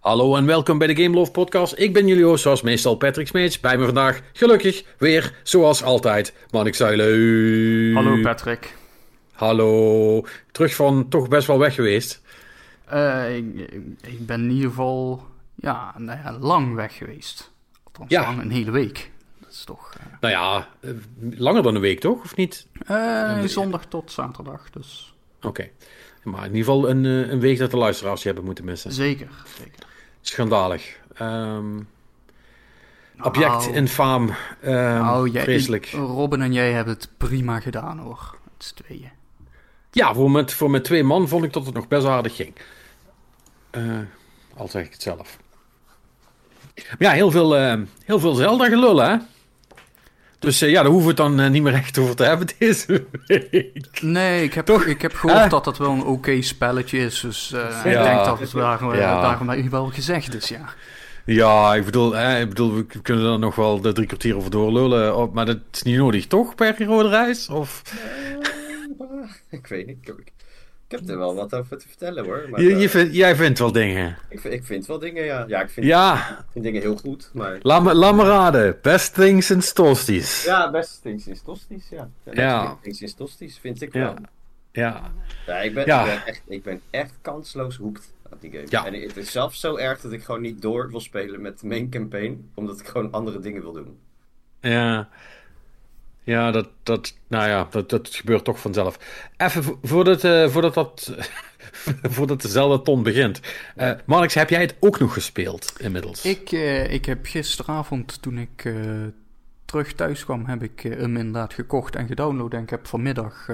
Hallo en welkom bij de Game Love Podcast. Ik ben jullie host, zoals meestal Patrick Smeets. Bij me vandaag, gelukkig, weer, zoals altijd, Manik Zuilen. Hallo Patrick. Hallo. Terug van toch best wel weg geweest. Uh, ik, ik, ben in ieder geval ja, nou ja, lang weg geweest. Althans, ja. lang, een hele week. Dat is toch... Uh... Nou ja, eh, langer dan een week toch, of niet? Uh, zondag tot zaterdag, dus... Oké. Maar in ieder geval een, een week dat de luisteraars je hebben moeten missen. Zeker, zeker. Schandalig. Um, object nou, infaam. Um, nou, jij, vreselijk. Robin en jij hebben het prima gedaan hoor. Het tweeën. Ja, voor met, voor met twee man vond ik dat het nog best aardig ging. Uh, al zeg ik het zelf. Maar ja, heel veel, uh, heel veel Zelda gelullen, hè? Dus uh, ja, daar hoeven we het dan niet meer echt over te hebben deze week. Nee, ik heb, Toch? Ik heb gehoord dat dat wel een oké spelletje is. Dus ja. ik denk dat het daarom, ja. daarom wel gezegd is, ja. Ja, ik bedoel, eh, ik bedoel, we kunnen er nog wel de drie kwartier over doorlullen. Maar dat is niet nodig, toch, per rode reis? Of... ik weet niet. Ik, ik, heb er wel wat over te vertellen hoor. Maar, je, je vind, jij vindt wel dingen. Ik, vind, ik vind wel dingen, ja. Ja, ik vind, ja. vind dingen heel goed. Maar... Laat, me, laat me raden. Best things in Tosties. Ja, best things in Tosties, ja. ja. Best things in Tosties vind ik wel. Ja. Ja, ik ben, ja. Ik ben, echt, ik ben echt kansloos hoekt aan die game. Ja. En het is zelfs zo erg dat ik gewoon niet door wil spelen met de main campaign, omdat ik gewoon andere dingen wil doen. Ja. Ja, dat, dat, nou ja, dat, dat gebeurt toch vanzelf. Even voordat, uh, voordat, dat, voordat dezelfde ton begint. Uh, heb jij het ook nog gespeeld inmiddels? Ik, uh, ik heb gisteravond, toen ik terug thuis kwam, heb ik hem inderdaad gekocht en gedownload. En ik heb vanmiddag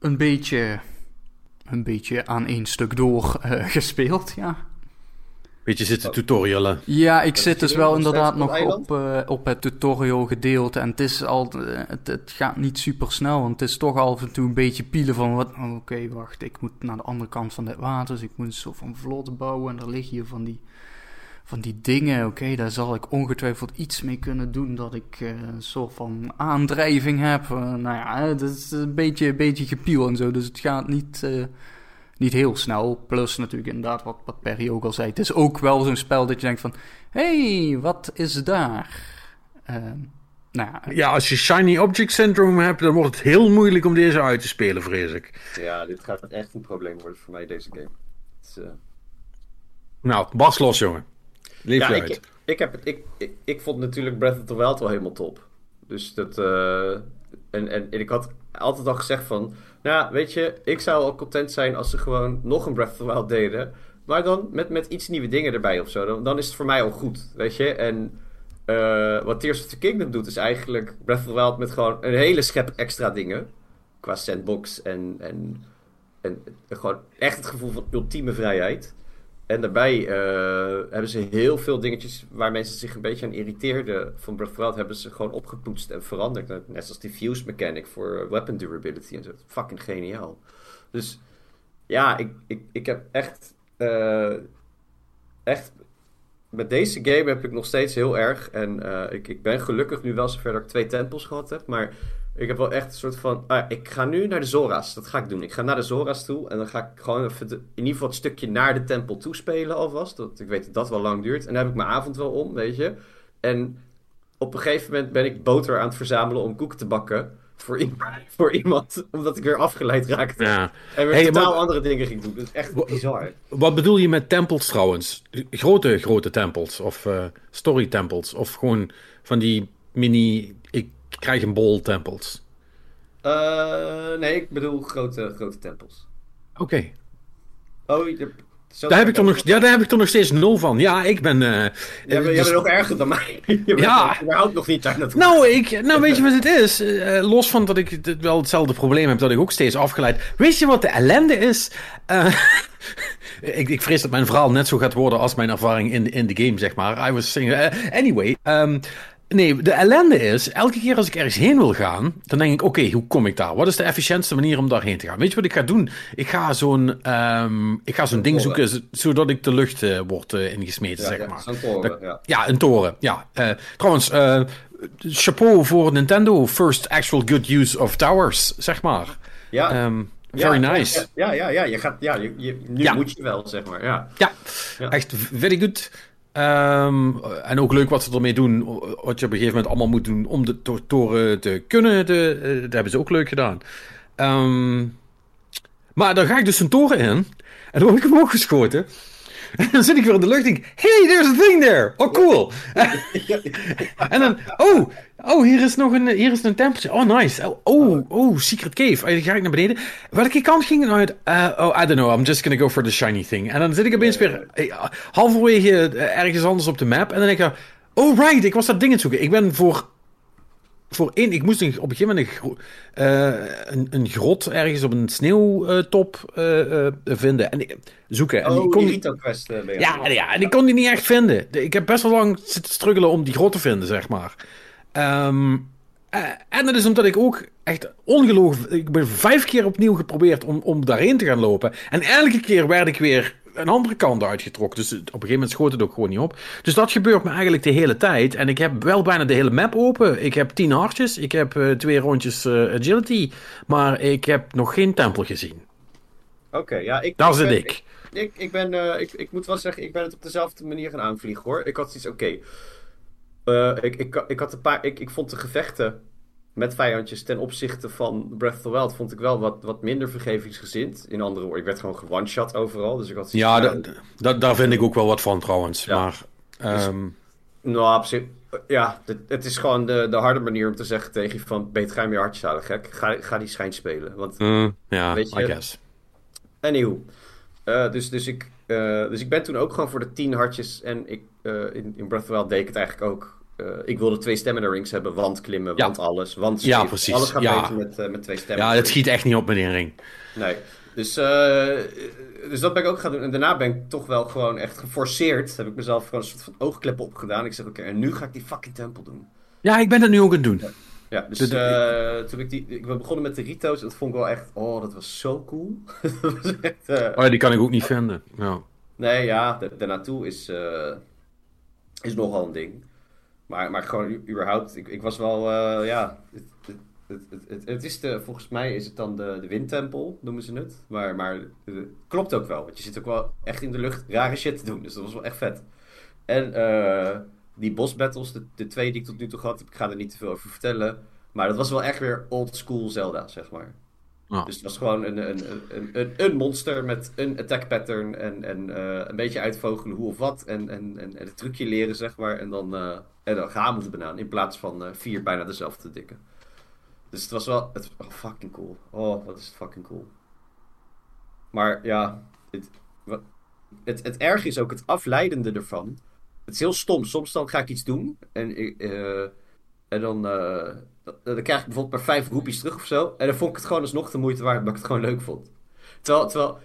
een beetje, een beetje aan één stuk door gespeeld, ja. Beetje zitten tutorialen. Ja, ik zit dus wel inderdaad nog op, uh, op het tutorial gedeelte. En het is al, uh, het, het, gaat niet super snel. Want het is toch af en toe een beetje pielen van wat. Oh, Oké, wacht, ik moet naar de andere kant van het water. Dus ik moet zo van vlot bouwen. En er liggen hier van die, van die dingen. Oké, daar zal ik ongetwijfeld iets mee kunnen doen. Dat ik uh, een soort van aandrijving heb. nou ja, het is een beetje, een beetje gepiel en zo. Dus het gaat niet niet heel snel. Plus natuurlijk inderdaad wat, wat Perry ook al zei. Het is ook wel zo'n spel dat je denkt van... hey, wat is daar? Uh, nou ja, ja, als je Shiny Object Syndrome hebt... dan wordt het heel moeilijk om deze uit te spelen, vrees ik. Ja, dit gaat echt een probleem worden voor mij, deze game. Uh... Nou, Bas los, jongen. Leef ja, ik, ik, heb het, ik, ik, ik, vond natuurlijk Breath of the Wild wel helemaal top. Dus dat... Uh, en, en, en ik had altijd al gezegd van... Nou, weet je, ik zou al content zijn als ze gewoon nog een Breath of the Wild deden. Maar dan met, met iets nieuwe dingen erbij of zo. Dan, is het voor mij al goed, weet je. En uh, wat Tears of the Kingdom doet, is eigenlijk Breath of the Wild met gewoon een hele schep extra dingen. Qua sandbox en, en, en gewoon echt het gevoel van ultieme vrijheid. En daarbij uh, hebben ze heel veel dingetjes waar mensen zich een beetje aan irriteerden van Breath of the Wild, hebben ze gewoon opgepoetst en veranderd. Net zoals die fuse mechanic voor weapon durability en zo. Fucking geniaal. Dus ja, ik, ik, ik heb echt, uh, echt, met deze game heb ik nog steeds heel erg, en ik, ik ben gelukkig nu wel zover dat ik twee tempels gehad heb, maar ik heb wel echt een soort van. Ah, ik ga nu naar de Zora's. Dat ga ik doen. Ik ga naar de Zora's toe. En dan ga ik gewoon even in ieder geval het stukje naar de tempel toespelen alvast. Dat, ik weet dat dat wel lang duurt. En dan heb ik mijn avond wel om, weet je. En op een gegeven moment ben ik boter aan het verzamelen om koeken te bakken. Voor, voor iemand, omdat ik weer afgeleid raakte. Ja. En weer totaal andere dingen ging doen. Dat is echt bizar. Wat bedoel je met tempels trouwens? Grote, grote tempels? Of uh, story tempels? Of gewoon van die mini krijg een bol tempels? Uh, nee, ik bedoel grote, grote tempels. Oké. Okay. Oh, daar heb, ik toch nog, ja, daar heb ik toch nog steeds nul van. Ja, ik ben... Uh, jij, bent, dus... nog erger dan mij. je ja. Houdt nog niet daar naartoe. Nou, ik, nou, weet je wat het is? Uh, los van dat ik wel hetzelfde probleem heb, dat ik ook steeds afgeleid... Weet je wat de ellende is? Uh, ik, ik vrees dat mijn verhaal net zo gaat worden als mijn ervaring in, in de game, zeg maar. I was saying... anyway, um, Nee, de ellende is, elke keer als ik ergens heen wil gaan, dan denk ik, oké, hoe kom ik daar? Wat is de efficiëntste manier om daarheen te gaan? Weet je wat ik ga doen? Ik ga zo'n um, ik ga zo'n ding zoeken, zodat ik de lucht uh, word uh, ingesmeten, zeg maar. Een toren, ja. ja. een toren, ja. Uh, trouwens, chapeau voor Nintendo, first actual good use of towers, zeg maar. Ja. Um, Very nice. Ja, ja, ja, je gaat, ja, je, je, nu moet je wel, zeg maar. Ja, ja. echt very good. Um, en ook leuk wat ze ermee doen. Wat je op een gegeven moment allemaal moet doen om de toren te kunnen. De, uh, dat hebben ze ook leuk gedaan. Um, maar dan ga ik dus een toren in. En dan word ik omhoog geschoten. En dan zit ik weer in de lucht en denk hey, there's a thing there. Oh, cool. en dan, oh, oh, hier is nog een, hier is een tempeltje. Oh, nice. Oh, oh, oh secret cave. Dan ga ik naar beneden. Welke kant ging het nou uit? Uh, oh, I don't know. I'm just gonna go for the shiny thing. En dan zit ik opeens weer uh, halverwege uh, ergens anders op de map. En dan denk ik, oh, right, ik was dat ding aan het zoeken. Ik ben voor voor één, ik moest een, op een gegeven moment een, uh, een, een, grot ergens op een sneeuwtop uh, vinden. En ik, zoeken. Oh, en die kon die quest ja, ja, en ik kon die niet echt vinden. Ik heb best wel lang zitten struggelen om die grot te vinden, zeg maar. Um, en dat is omdat ik ook echt ongelooflijk... Ik ben vijf keer opnieuw geprobeerd om, om daarheen te gaan lopen. En elke keer werd ik weer een andere kant uitgetrokken. Dus op een gegeven moment schoot het ook gewoon niet op. Dus dat gebeurt me eigenlijk de hele tijd. En ik heb wel bijna de hele map open. Ik heb tien hartjes. Ik heb uh, twee rondjes uh, agility. Maar ik heb nog geen tempel gezien. Oké, okay, ja. Ik, Daar zit ik. Ik, ik, ben, uh, ik, ik moet wel zeggen, ik ben het op dezelfde manier gaan aanvliegen hoor. Ik had iets, oké. Okay. ik, ik, ik, had een paar, ik, ik vond de gevechten met vijandjes ten opzichte van Breath of the Wild vond ik wel wat, wat minder vergevingsgezind. In andere woorden, ik werd gewoon one-shot overal. Dus ik had ja, da, da, daar vind ik ook wel wat van trouwens. Ja. Maar, um... dus, nou, op zich, ja, het, het, is gewoon de, de harde manier om te zeggen tegen je van... beter ga je meer hartjes halen, gek. Ga, ga die schijn spelen. Want, mm, ja, weet je, I guess. Anyhow. Uh, dus, dus, ik, uh, dus ik ben toen ook gewoon voor de tien hartjes. En ik, uh, in, in Breath of the Wild deed ik het eigenlijk ook uh, ik wilde twee stamina rings hebben, want klimmen, ja. want alles, want. Ja, precies. Alles gaat ja. beter met, uh, met twee stamina Ja, het schiet echt niet op met één ring. Nee. Dus, uh, dus dat ben ik ook gaan doen. En daarna ben ik toch wel gewoon echt geforceerd. Heb ik mezelf gewoon een soort van oogkleppen opgedaan. Ik zeg, oké, okay, en nu ga ik die fucking tempel doen. Ja, ik ben dat nu ook aan het doen. Ja, ja dus toen ik die... Ik ben begonnen met de Rito's. Dat vond ik wel echt... Oh, dat was zo cool. dat was echt, oh ja, die kan ik ook niet vinden. Ja. Nee, ja, daarnaartoe is, is nogal een ding. Maar, maar gewoon überhaupt, ik, ik was wel, uh, ja, het, het, het, het, is de, volgens mij is het dan de, de windtempel, noemen ze het. Maar, maar het klopt ook wel, want je zit ook wel echt in de lucht rare shit te doen. Dus dat was wel echt vet. En uh, die boss battles, de, de twee die ik tot nu toe gehad heb, ik ga er niet te veel over vertellen. Maar dat was wel echt weer old school Zelda, zeg maar. Dus het was gewoon een, een, een, een, monster met een attack pattern en, en uh, een beetje uitvogelen hoe of wat. En, en, en, het trucje leren, zeg maar. En dan, uh, en dan gaan moeten banaan in plaats van uh, vier bijna dezelfde dikke. Dus het was wel het, oh, fucking cool. Oh, wat is fucking cool. Maar ja, het, het, het erg is ook het afleidende ervan. Het is heel stom. Soms dan ga ik iets doen en, en dan dan krijg ik bijvoorbeeld maar vijf roepies terug of zo. En dan vond ik het gewoon alsnog de moeite waard, omdat ik het gewoon leuk vond. Terwijl, terwijl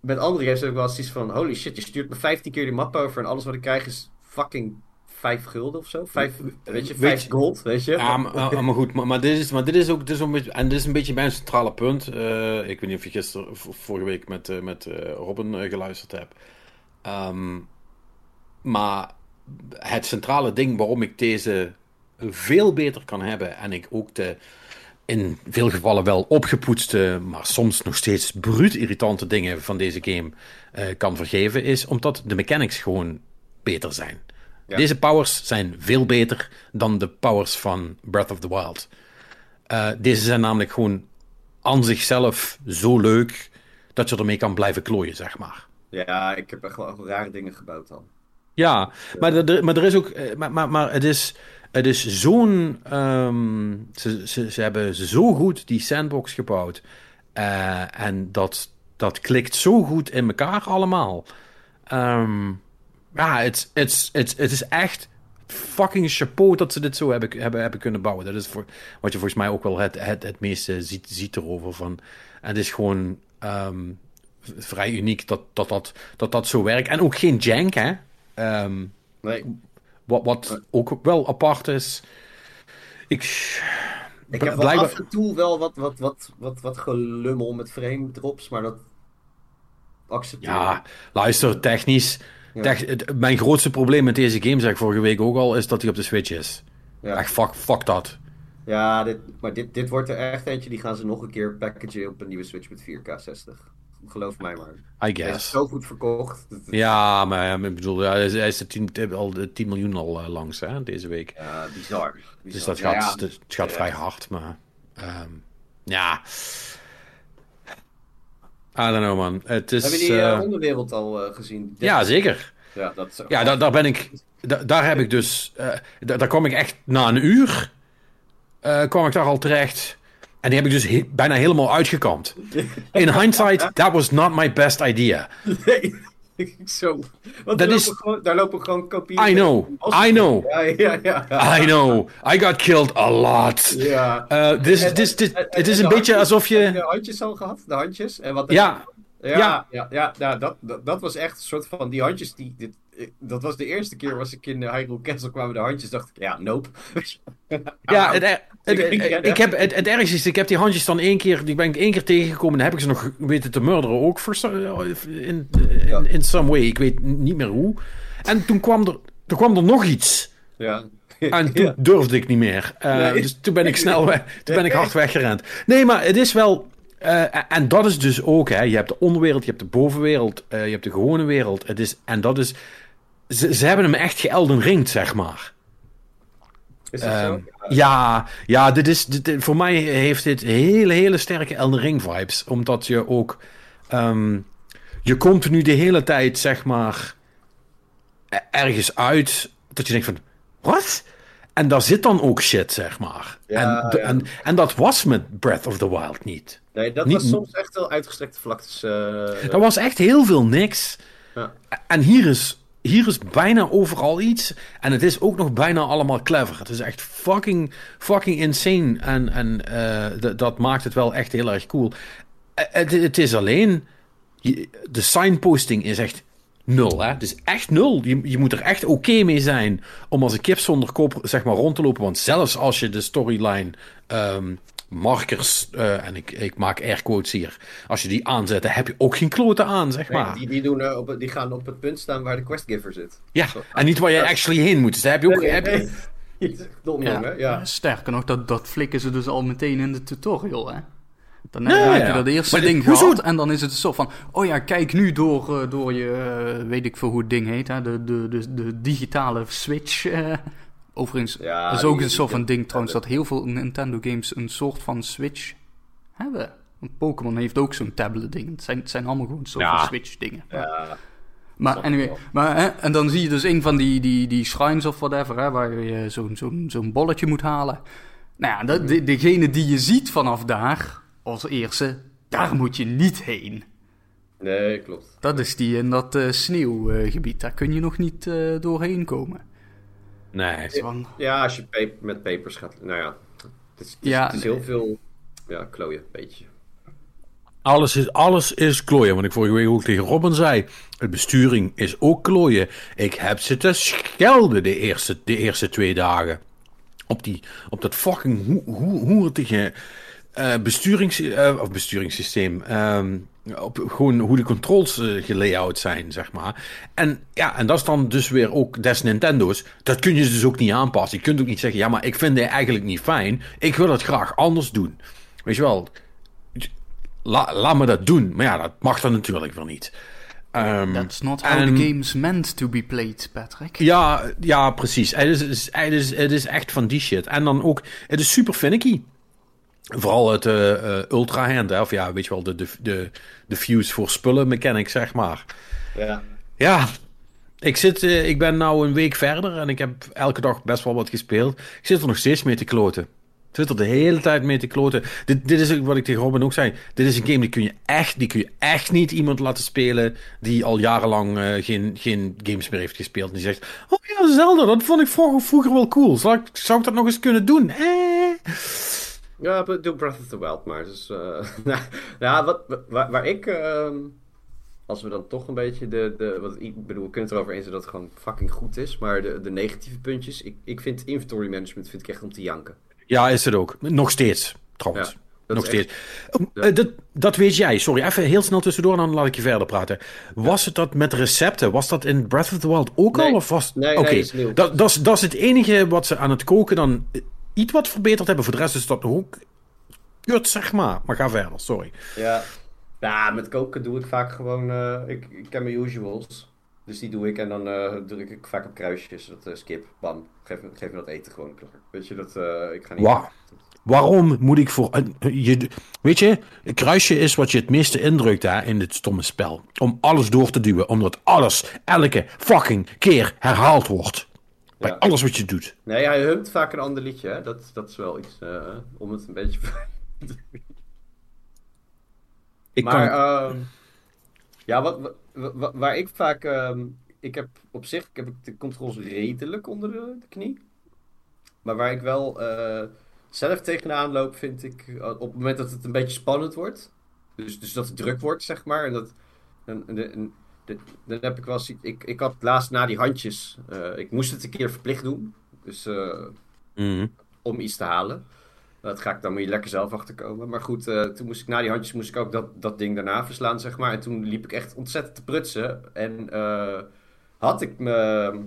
met andere games heb ik wel eens iets van... Holy shit, je stuurt me 15 keer die map over... en alles wat ik krijg is fucking 5 gulden of zo. 5, weet je, 5 gold, weet je. Ja, maar, maar goed. Maar, maar, dit is, maar dit is ook... Dit is een beetje, en dit is een beetje mijn centrale punt. Uh, ik weet niet of je gisteren... vorige week met, uh, met uh, Robin geluisterd hebt. Um, maar het centrale ding waarom ik deze veel beter kan hebben en ik ook de in veel gevallen wel opgepoetste, maar soms nog steeds bruut irritante dingen van deze game uh, kan vergeven, is omdat de mechanics gewoon beter zijn. Ja. Deze powers zijn veel beter dan de powers van Breath of the Wild. Uh, deze zijn namelijk gewoon aan zichzelf zo leuk dat je ermee kan blijven klooien, zeg maar. Ja, ik heb echt wel rare dingen gebouwd dan. Ja, maar, er, maar er is ook. Maar, maar, maar het is. Het is zo'n. Um, ze, ze, ze hebben zo goed die sandbox gebouwd. Uh, en dat, dat klikt zo goed in elkaar allemaal. Um, ja, het, het, het, het is echt fucking chapeau dat ze dit zo hebben, hebben, hebben kunnen bouwen. Dat is voor, wat je volgens mij ook wel het, het, het meeste ziet, ziet erover. Van. En het is gewoon um, vrij uniek dat dat, dat, dat dat zo werkt. En ook geen jank, hè? Um, nee. Wat, wat ook wel apart is. Ik, ik heb wel af en toe wel wat, wat, wat, wat, wat gelummel met frame drops, maar dat accepteer Ja, luister, technisch. Ja. Tech, het, mijn grootste probleem met deze game, zeg ik vorige week ook al, is dat hij op de Switch is. Ja. Echt, fuck, fuck dat. Ja, dit, maar dit, dit wordt er echt eentje. Die gaan ze nog een keer packagen op een nieuwe Switch met 4K 60. Geloof mij maar. I guess. Hij is zo goed verkocht. Ja, maar ik bedoel, hij is de 10, al de 10 miljoen al uh, langs hè, deze week. Ja, bizar. bizar. Dus dat gaat, ja, het gaat vrij hard, maar... Um, ja... I don't know, man. Het is, Heb je die uh, onderwereld al uh, gezien? Ja, zeker. Ja, dat ja daar, daar ben ik... Daar, daar heb ik dus... daar, daar kom ik echt na een uur... kwam ik daar al terecht... En die heb ik dus he bijna helemaal uitgekampt. In hindsight, that was not my best idea. Nee, zo. Want daar, is... lopen gewoon, daar lopen gewoon kopieën. I know, I know. Ja, ja, ja. I know. I got killed a lot. Ja. Uh, this, this, this, het is een beetje alsof je... De handjes al gehad, de handjes. En wat ja. Ja, ja, ja, ja, ja dat, dat, dat, was echt een soort van die handjes die. Dit, dat was de eerste keer was ik in Hyrule Castle kwamen de handjes. Dacht ik, ja, nope. ja, het, ik heb, het, het ergste is, ik heb die handjes dan één keer, die ben ik één keer tegengekomen. En heb ik ze nog weten te murderen ook. For, in, in, in some way. Ik weet niet meer hoe. En toen kwam er, toen kwam er nog iets. Ja. En toen durfde ik niet meer. Uh, nee. Dus toen ben ik snel weg, toen ben ik hard weggerend. Nee, maar het is wel. Uh, en dat is dus ook, hè. Je hebt de onderwereld, je hebt de bovenwereld, uh, je hebt de gewone wereld. Het is, en dat is. Ze, ze hebben hem echt geelden ringd, zeg maar. Is dat um, zo? Ja, ja dit is, dit, voor mij heeft dit hele, hele sterke Elden Ring vibes. Omdat je ook... Um, je komt nu de hele tijd, zeg maar, ergens uit dat je denkt van, wat? En daar zit dan ook shit, zeg maar. Ja, en, ja. en, en dat was met Breath of the Wild niet. Nee, dat niet, was soms echt wel uitgestrekte vlaktes. Uh, dat was echt heel veel niks. Ja. En hier is hier is bijna overal iets. En het is ook nog bijna allemaal clever. Het is echt fucking, fucking insane. En, en uh, dat maakt het wel echt heel erg cool. Het, het is alleen. De signposting is echt nul. Hè? Is echt nul. Je, je moet er echt oké mee zijn. Om als een kip zonder kop zeg maar, rond te lopen. Want zelfs als je de storyline. Um, markers, uh, en ik, ik maak air quotes hier. Als je die aanzet, heb je ook geen kloten aan, zeg maar. Nee, die, die, doen, uh, op, die gaan op het punt staan waar de questgiver zit. Ja, Zo, en niet waar je actually heen moet. Dus daar heb je ook... Nee, heb je... Dom, ja. Jongen, ja. Sterker nog, dat, dat flikken ze dus al meteen in de tutorial, hè. Dan heb je ja. dat eerste ding gehad en dan is het zo van... Oh ja, kijk nu door, uh, door je... Weet ik veel hoe het ding heet, hè. De, de, de, de digitale Switch... Uh, Overigens, ja, dat is ook een soort van ding trouwens... dat heel veel Nintendo games een soort van Switch hebben. Pokémon heeft ook zo'n tablet ding. Het zijn, het zijn allemaal gewoon soort Ja. van Switch dingen. Ja. Maar anyway, maar, hè, en dan zie je dus een van die, die, die shrines of whatever, hè, waar je zo'n zo'n zo'n bolletje moet halen. Nou ja, dat, de, degene die je ziet vanaf daar, als eerste, daar moet je niet heen. Nee, klopt. Dat is die in dat eh, sneeuwgebied, daar kun je nog niet eh, doorheen komen. Nee. Ja, als je met papers gaat... Nou ja, het is, het is, Ja, het is nee. heel veel... Ja, klooien, een beetje. Alles is, alles is klooien. Want ik vorige week ook tegen Robin zei. Het besturing is ook klooien. Ik heb zitten schelden de eerste, de eerste twee dagen. Op, die, op dat fucking ho- ho- hoertige eh besturings, eh, of besturingssysteem. Ehm, op gewoon hoe de controls eh, gelayout zijn, zeg maar. En ja, en dat is dan dus weer ook des Nintendo's. Dat kun je dus ook niet aanpassen. Je kunt ook niet zeggen, ja, maar ik vind dit eigenlijk niet fijn. Ik wil het graag anders doen. Weet je wel, La, laat me dat doen. Maar ja, dat mag dan natuurlijk weer niet. Ehm, That's not how en- the game's meant to be played, Patrick. ja, ja, precies. Het is, het, is, het, is, het is echt van die shit. En dan ook, het is super finicky. Vooral het eh, eh, ultra hand, hè, of ja, weet je wel, de, de, de, de fuse voor spullen mechanic, zeg maar. Ja. Ja, ik, zit, eh, ik ben nou een week verder en ik heb elke dag best wel wat gespeeld. Ik zit er nog steeds mee te kloten. Ik zit er de hele tijd mee te kloten. Dit, dit is wat ik tegen Robin ook zei. Dit is een game die kun je echt, die kun je echt niet iemand laten spelen die al jarenlang eh, geen, geen games meer heeft gespeeld. En die zegt, oh ja, Zelda, dat vond ik vroeger, vroeger wel cool. Zou ik, zou ik dat nog eens kunnen doen? Eh. Ja, doe Breath of the Wild maar. Dus, eh, nou, ja, wat, waar, waar ik... ehm, als we dan toch een beetje de... de wat, ik bedoel, we kunnen het erover eens zijn dat het gewoon fucking goed is. Maar de, de negatieve puntjes... Ik, ik vind inventory management vind ik echt om te janken. Ja, is het ook. Nog steeds, trouwens. Ja, dat Nog steeds. Oh, eh, dat, dat weet jij. Sorry, even heel snel tussendoor en dan laat ik je verder praten. Was het dat met recepten? Was dat in Breath of the Wild ook Nee. al? Of was... Nee, nee, Oké, dat dat, dat, is, dat is het enige wat ze aan het koken dan... iets wat verbeterd hebben. Voor de rest is dat ook kut, zeg maar. Maar ga verder, sorry. Ja, ja met koken doe ik vaak gewoon... Uh, ik, ik ken mijn usuals. Dus die doe ik en dan uh, druk ik vaak op kruisjes. Dat uh, skip, bam. Geef, geef me dat eten gewoon. Weet je, dat, ik ga niet... Wow. Waarom moet ik voor. Je, weet je, een kruisje is wat je het meeste indrukt hè, in dit stomme spel. Om alles door te duwen, omdat alles elke fucking keer herhaald wordt. Bij alles wat je doet. Nee, hij humt vaak een ander liedje. Hè? Dat, dat is wel iets uh, om het een beetje. ik maar, kan... uh, ja, wat, wat, waar ik vaak. Uh, ik heb op zich ik heb de controles redelijk onder de, de knie. Maar waar ik wel uh, zelf tegenaan loop, vind ik op het moment dat het een beetje spannend wordt. Dus, dus dat het druk wordt, zeg maar. En dat. En, en, dan heb ik wel ik, ik had laatst na die handjes. Uh, ik moest het een keer verplicht doen. Dus uh, mm. om iets te halen. Dat ga ik dan moet je lekker zelf achterkomen. Maar goed, uh, toen moest ik na die handjes moest ik ook dat, dat ding daarna verslaan, zeg maar. En toen liep ik echt ontzettend te prutsen. En had ik me.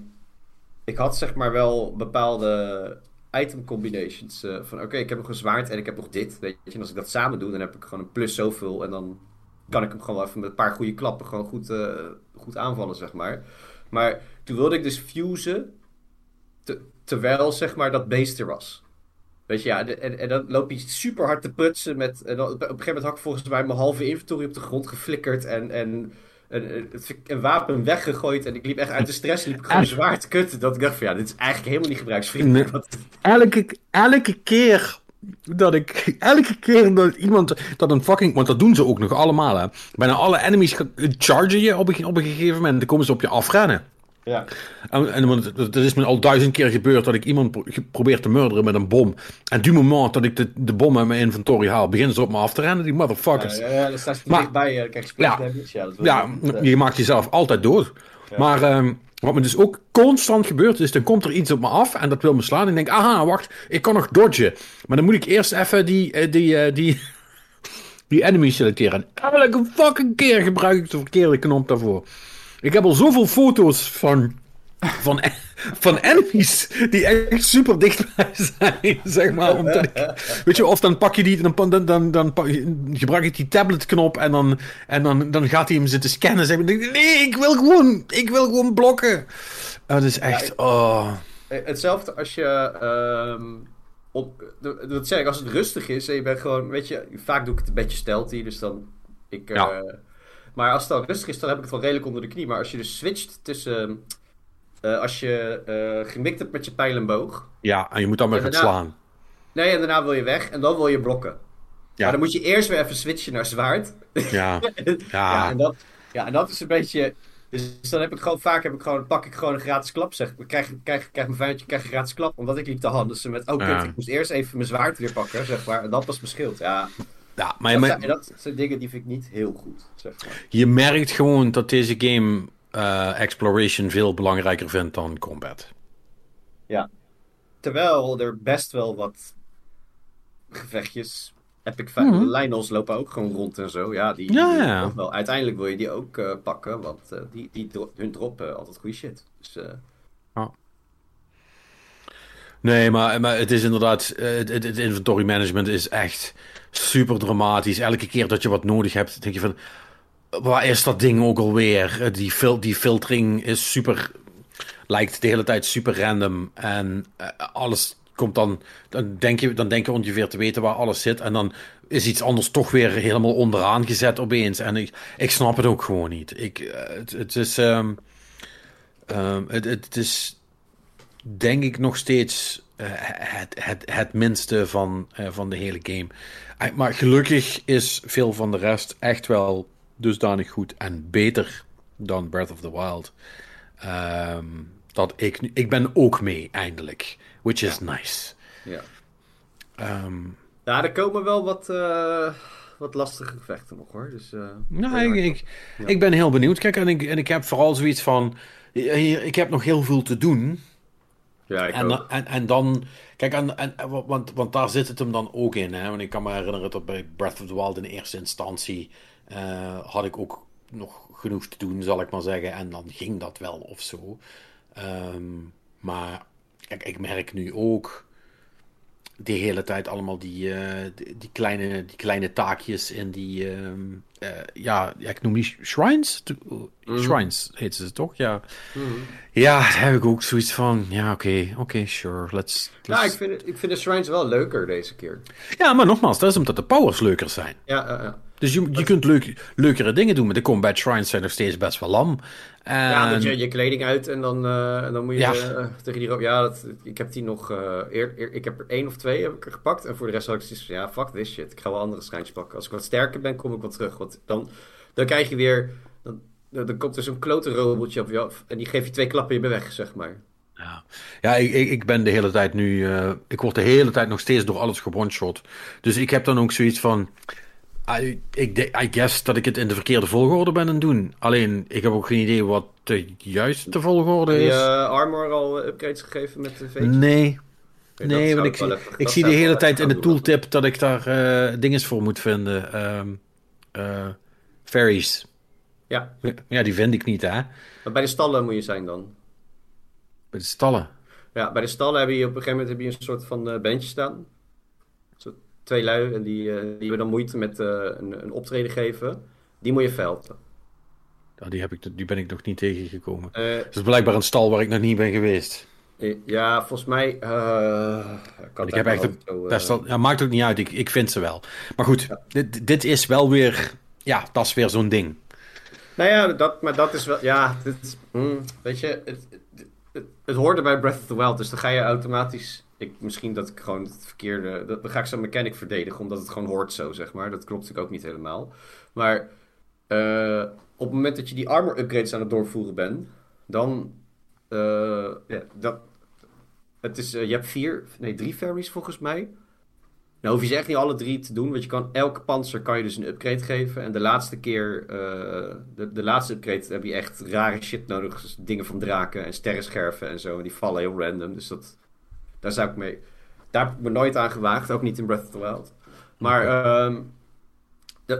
Ik had zeg maar wel bepaalde item combinations. van oké, ik heb nog een zwaard en ik heb nog dit. Weet je, en als ik dat samen doe, dan heb ik gewoon een plus zoveel. En dan kan ik hem gewoon even met een paar goede klappen gewoon goed, uh, goed aanvallen, zeg maar. Maar toen wilde ik dus fusen terwijl, zeg maar, dat beest er was. Weet je, ja, en, en dan loop je super hard te prutsen met... En dan, op een gegeven moment had ik volgens mij mijn halve inventory op de grond geflikkerd en... en een, een, wapen weggegooid en ik liep echt uit de stress. Liep ik gewoon zwaar te kutten. Dat ik dacht van ja, dit is eigenlijk helemaal niet gebruiksvriendelijk. Elke, elke keer dat ik elke keer dat iemand dat een fucking. Want dat doen ze ook nog allemaal. Hè. Bijna alle enemies chargen je op een, op een gegeven moment. Dan komen ze op je afrennen. Ja. En, en dat is me al duizend keer gebeurd dat ik iemand probeer te murderen met een bom. En du moment dat ik de, de bom uit mijn inventory haal, beginnen ze op me af te rennen, die motherfuckers. Ja, ja, dan sta je dichtbij, je krijg je ja, ja, ja, je maakt jezelf altijd dood. Maar um, wat me dus ook constant gebeurt, is dan komt er iets op me af en dat wil me slaan. En ik denk, aha, wacht, ik kan nog dodgen. Maar dan moet ik eerst even die, eh, die, die, die, die enemy selecteren. En elke fucking keer gebruik ik de verkeerde knop daarvoor. Ik heb al zoveel foto's van van, van enemies die echt super dichtbij zijn, zeg maar. Omdat ik, weet je, of dan pak je die, dan, dan, dan, dan gebruik ik die tabletknop en dan, en dan, dan gaat hij hem zitten scannen. Zeg, nee, ik wil gewoon, ik wil gewoon blokken. Dat is echt, oh. Hetzelfde als je, um, op, dat zeg ik, als het rustig is en je bent gewoon, weet je, vaak doe ik het een beetje stealthy, dus dan, ik... Ja. Uh, maar als het dan rustig is, dan heb ik het wel redelijk onder de knie. Maar als je dus switcht tussen uh, als je uh, gemikt hebt met je pijlenboog. Ja, en je moet dan maar gaan slaan. Nee, en daarna wil je weg en dan wil je blokken. Ja. Maar dan moet je eerst weer even switchen naar zwaard. Ja. ja. ja, en dat, ja, en dat is een beetje. Dus dan heb ik gewoon, vaak heb ik gewoon, pak ik gewoon een gratis klap, zeg. Ik krijg, krijg, krijg mijn vijandje krijg een gratis klap, omdat ik liep te handen. Dus met, oh kut, ik moest eerst even mijn zwaard weer pakken, zeg maar. En dat was mijn schild, ja. Ja, maar, dat, zijn, dat zijn dingen die vind ik niet heel goed, zeg maar. Je merkt gewoon dat deze game uh, exploration veel belangrijker vindt dan combat. Ja. Terwijl er best wel wat gevechtjes. Epic mm -hmm. Lionels lopen ook gewoon rond en zo. Ja, die, ja, ja. Wel, uiteindelijk wil je die ook uh, pakken, want uh, die, die dro hun droppen altijd goede shit. Dus, oh. Nee, maar, maar het is inderdaad. Het, het, inventory management is echt super dramatisch. Elke keer dat je wat nodig hebt, denk je van waar is dat ding ook alweer? Eh, die, die filtering is super. lijkt de hele tijd super random. En uh, alles komt dan. Dan denk, je, dan denk je ongeveer te weten waar alles zit. En dan is iets anders toch weer helemaal onderaan gezet opeens. En ik, ik snap het ook gewoon niet. Ik, uh, het, het, is. Um, um, het, het is. Denk ik nog steeds. het, het, het minste van, van de hele game. Maar gelukkig is veel van de rest echt wel dusdanig goed en beter dan Breath of the Wild. Um, dat ik, ik ben ook mee, eindelijk. Which is nice. Ja. Um, ja, er komen wel wat, uh, wat lastige gevechten nog hoor. Dus, uh, nou, ik, ik, ik, ben heel benieuwd. Kijk, en ik, en ik heb vooral zoiets van. Ik heb nog heel veel te doen. Ja, ik en, en, en, dan, kijk, en, en, want, want daar zit het hem dan ook in. Hè? Want ik kan me herinneren dat bij Breath of the Wild in eerste instantie had ik ook nog genoeg te doen, zal ik maar zeggen. En dan ging dat wel of zo. Um, maar kijk, ik merk nu ook. de hele tijd allemaal die, die, die, kleine, die kleine taakjes in die, ehm, ja, ja, ik noem die shrines. Mhm. Shrines heet ze toch? Ja. Mhm. Ja, daar heb ik ook zoiets van, ja, oké, oké, sure, let's, Ja, ik vind, ik vind de shrines wel leuker deze keer. Ja, maar nogmaals, dat is omdat de powers leuker zijn. Ja, ja. Dus je, je kunt leuk, leukere dingen doen, maar de combat shrines zijn nog steeds best wel lam. En... Ja, moet je je kleding uit en dan, uh, en dan moet je ja. uh, tegen die... Ja, dat, ik heb die nog... Uh, eer, eer, ik heb er één of twee heb ik er gepakt. En voor de rest had ik zoiets ja, fuck this shit. Ik ga wel andere schijntjes pakken. Als ik wat sterker ben, kom ik wat terug. Want dan, dan krijg je weer... Dan, dan komt er zo'n klote robotje op je af. En die geeft je twee klappen in je weg, zeg maar. Ja, ja ik, ik, ik ben de hele tijd nu... ik word de hele tijd nog steeds door alles gebondshot. Dus ik heb dan ook zoiets van... I, ik I guess dat ik het in de verkeerde volgorde ben aan het doen. Alleen, ik heb ook geen idee wat de juiste volgorde is. Heb je armor al upgrades gegeven met de veetjes? Nee. Nee, want ik, ik zie de hele tijd in de tooltip dat ik daar uh, dingen voor moet vinden. Um, uh, fairies. Ja. Ja, die vind ik niet, hè. Maar bij de stallen moet je zijn dan? Bij de stallen? Ja, bij de stallen heb je op een gegeven moment heb je een soort van bandje staan twee lui en die, uh, die hebben dan moeite met uh, een, een, optreden geven. Die moet je velden. Ja, die, heb ik, die ben ik nog niet tegengekomen. Het is blijkbaar een stal waar ik nog niet ben geweest. Ja, volgens mij. Kan ik heb echt een, zo, stal, ja, maakt ook niet uit, ik, ik vind ze wel. Maar goed, ja. dit, dit is wel weer. Ja, dat is weer zo'n ding. Nou ja, dat, maar dat is wel. Ja, dit, mm, weet je, het, het, het, het hoorde bij Breath of the Wild, dus dan ga je automatisch ik, misschien dat ik gewoon het verkeerde. Dat, dan ga ik zo'n mechanic verdedigen, omdat het gewoon hoort zo, zeg maar. Dat klopt natuurlijk ook niet helemaal. Maar uh, op het moment dat je die armor upgrades aan het doorvoeren bent, dan. Uh, ja, dat, het is, uh, je hebt vier, nee, drie fairies volgens mij. Nou hoef je ze echt niet alle drie te doen, want je kan elke panzer kan je dus een upgrade geven. En de laatste keer, de, de laatste upgrade heb je echt rare shit nodig. Dus dingen van draken en sterrenscherven en zo. En die vallen heel random, dus dat daar zou ik mee. Daar heb ik me nooit aan gewaagd, ook niet in Breath of the Wild. Maar um,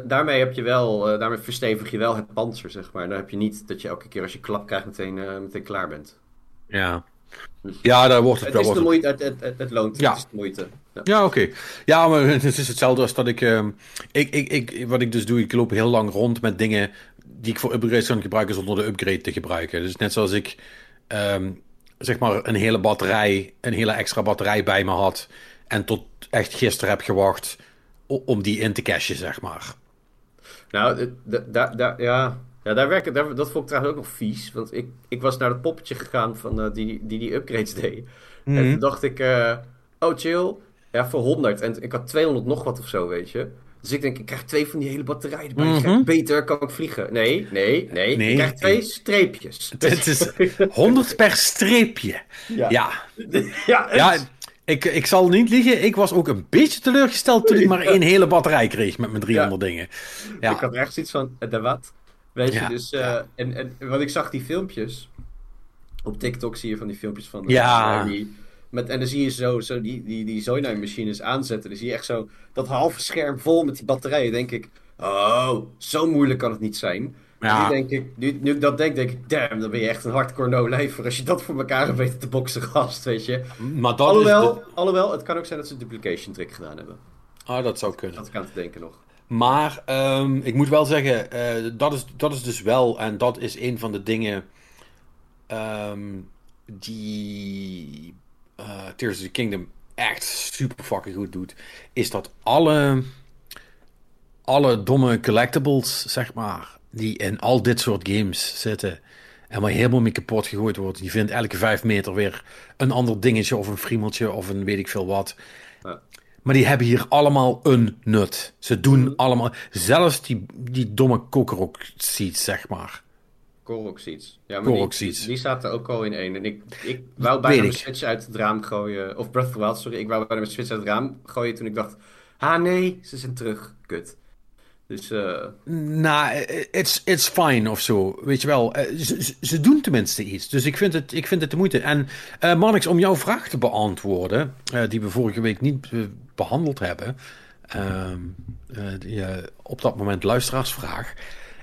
daarmee heb je wel, uh, daarmee verstevig je wel het panzer, zeg maar. Dan heb je niet dat je elke keer als je klap krijgt meteen, uh, meteen klaar bent. Ja. Dus ja, daar wordt het, het is de moeite, het, het, het, het loont, ja. het is de moeite. Ja, ja oké. Okay. Ja, maar het is hetzelfde als dat ik, uh, ik, ik, ik... Wat ik dus doe, ik loop heel lang rond met dingen die ik voor upgrades kan gebruiken zonder de upgrade te gebruiken. Dus net zoals ik... Um, zeg maar een hele batterij, een hele extra batterij bij me had. En tot echt gisteren heb gewacht om die in te cashen, zeg maar. Nou, daar, daar, ja, ja, daar werken, daar, dat vond ik trouwens ook nog vies. Want ik, ik was naar het poppetje gegaan van, uh, die, die die upgrades deed. En mhm. toen dacht ik, uh, oh chill, ja, voor 100. En ik had 200 nog wat of zo, weet je. Dus ik denk, ik krijg twee van die hele batterijen erbij. Mm -hmm. Beter kan ik vliegen. Nee, nee, nee. nee ik krijg twee streepjes. Het is 100 per streepje. Ja. Ja, ja, ja ik, ik zal niet liegen. Ik was ook een beetje teleurgesteld toen ik maar één hele batterij kreeg met mijn 300 dingen. Ja. Ik had echt zoiets van, de wat? Weet je, dus... Uh, en, en, want ik zag die filmpjes. Op TikTok zie je van die filmpjes van... Ja. Die, met, en dan zie je zo, zo die, die, die Zonai-machines aanzetten. Dan zie je echt zo dat halve scherm vol met die batterijen. denk ik, oh, zo moeilijk kan het niet zijn. Ja. Nu, denk ik, nu, nu ik dat denk, denk ik, damn, dan ben je echt een hardcore no-lifer. Als je dat voor elkaar hebt weten te boksen, gast, weet je. Maar dat alhoewel, het kan ook zijn dat ze een duplication trick gedaan hebben. Ah, dat zou kunnen. Dat kan te denken nog. Maar um, ik moet wel zeggen, uh, dat, is, dat is dus wel, en dat is een van de dingen um, die uh, Tears of the Kingdom echt super fucking goed doet, is dat alle, alle domme collectibles, zeg maar, die in al dit soort games zitten en waar helemaal mee kapot gegooid wordt, die vindt elke vijf meter weer een ander dingetje of een friemeltje of een weet ik veel wat. Maar die hebben hier allemaal een nut. Ze doen mhm. allemaal, zelfs die, die domme kokerok seeds, zeg maar. Korok Seeds. Ja, maar die, die, staat er ook al in één. En ik, ik wou bijna mijn Switch uit het raam gooien. Of Breath of the Wild, sorry. Ik wou bijna mijn Switch uit het raam gooien toen ik dacht... Ah nee, ze zijn terug. Kut. Dus... Uh... Nou, it's, it's fine of zo. Weet je wel. Eh, ze, ze, doen tenminste iets. Dus ik vind het, ik vind het de moeite. En uh, Marnix, om jouw vraag te beantwoorden... Uh, die we vorige week niet behandeld hebben... Ehm, die, op dat moment luisteraarsvraag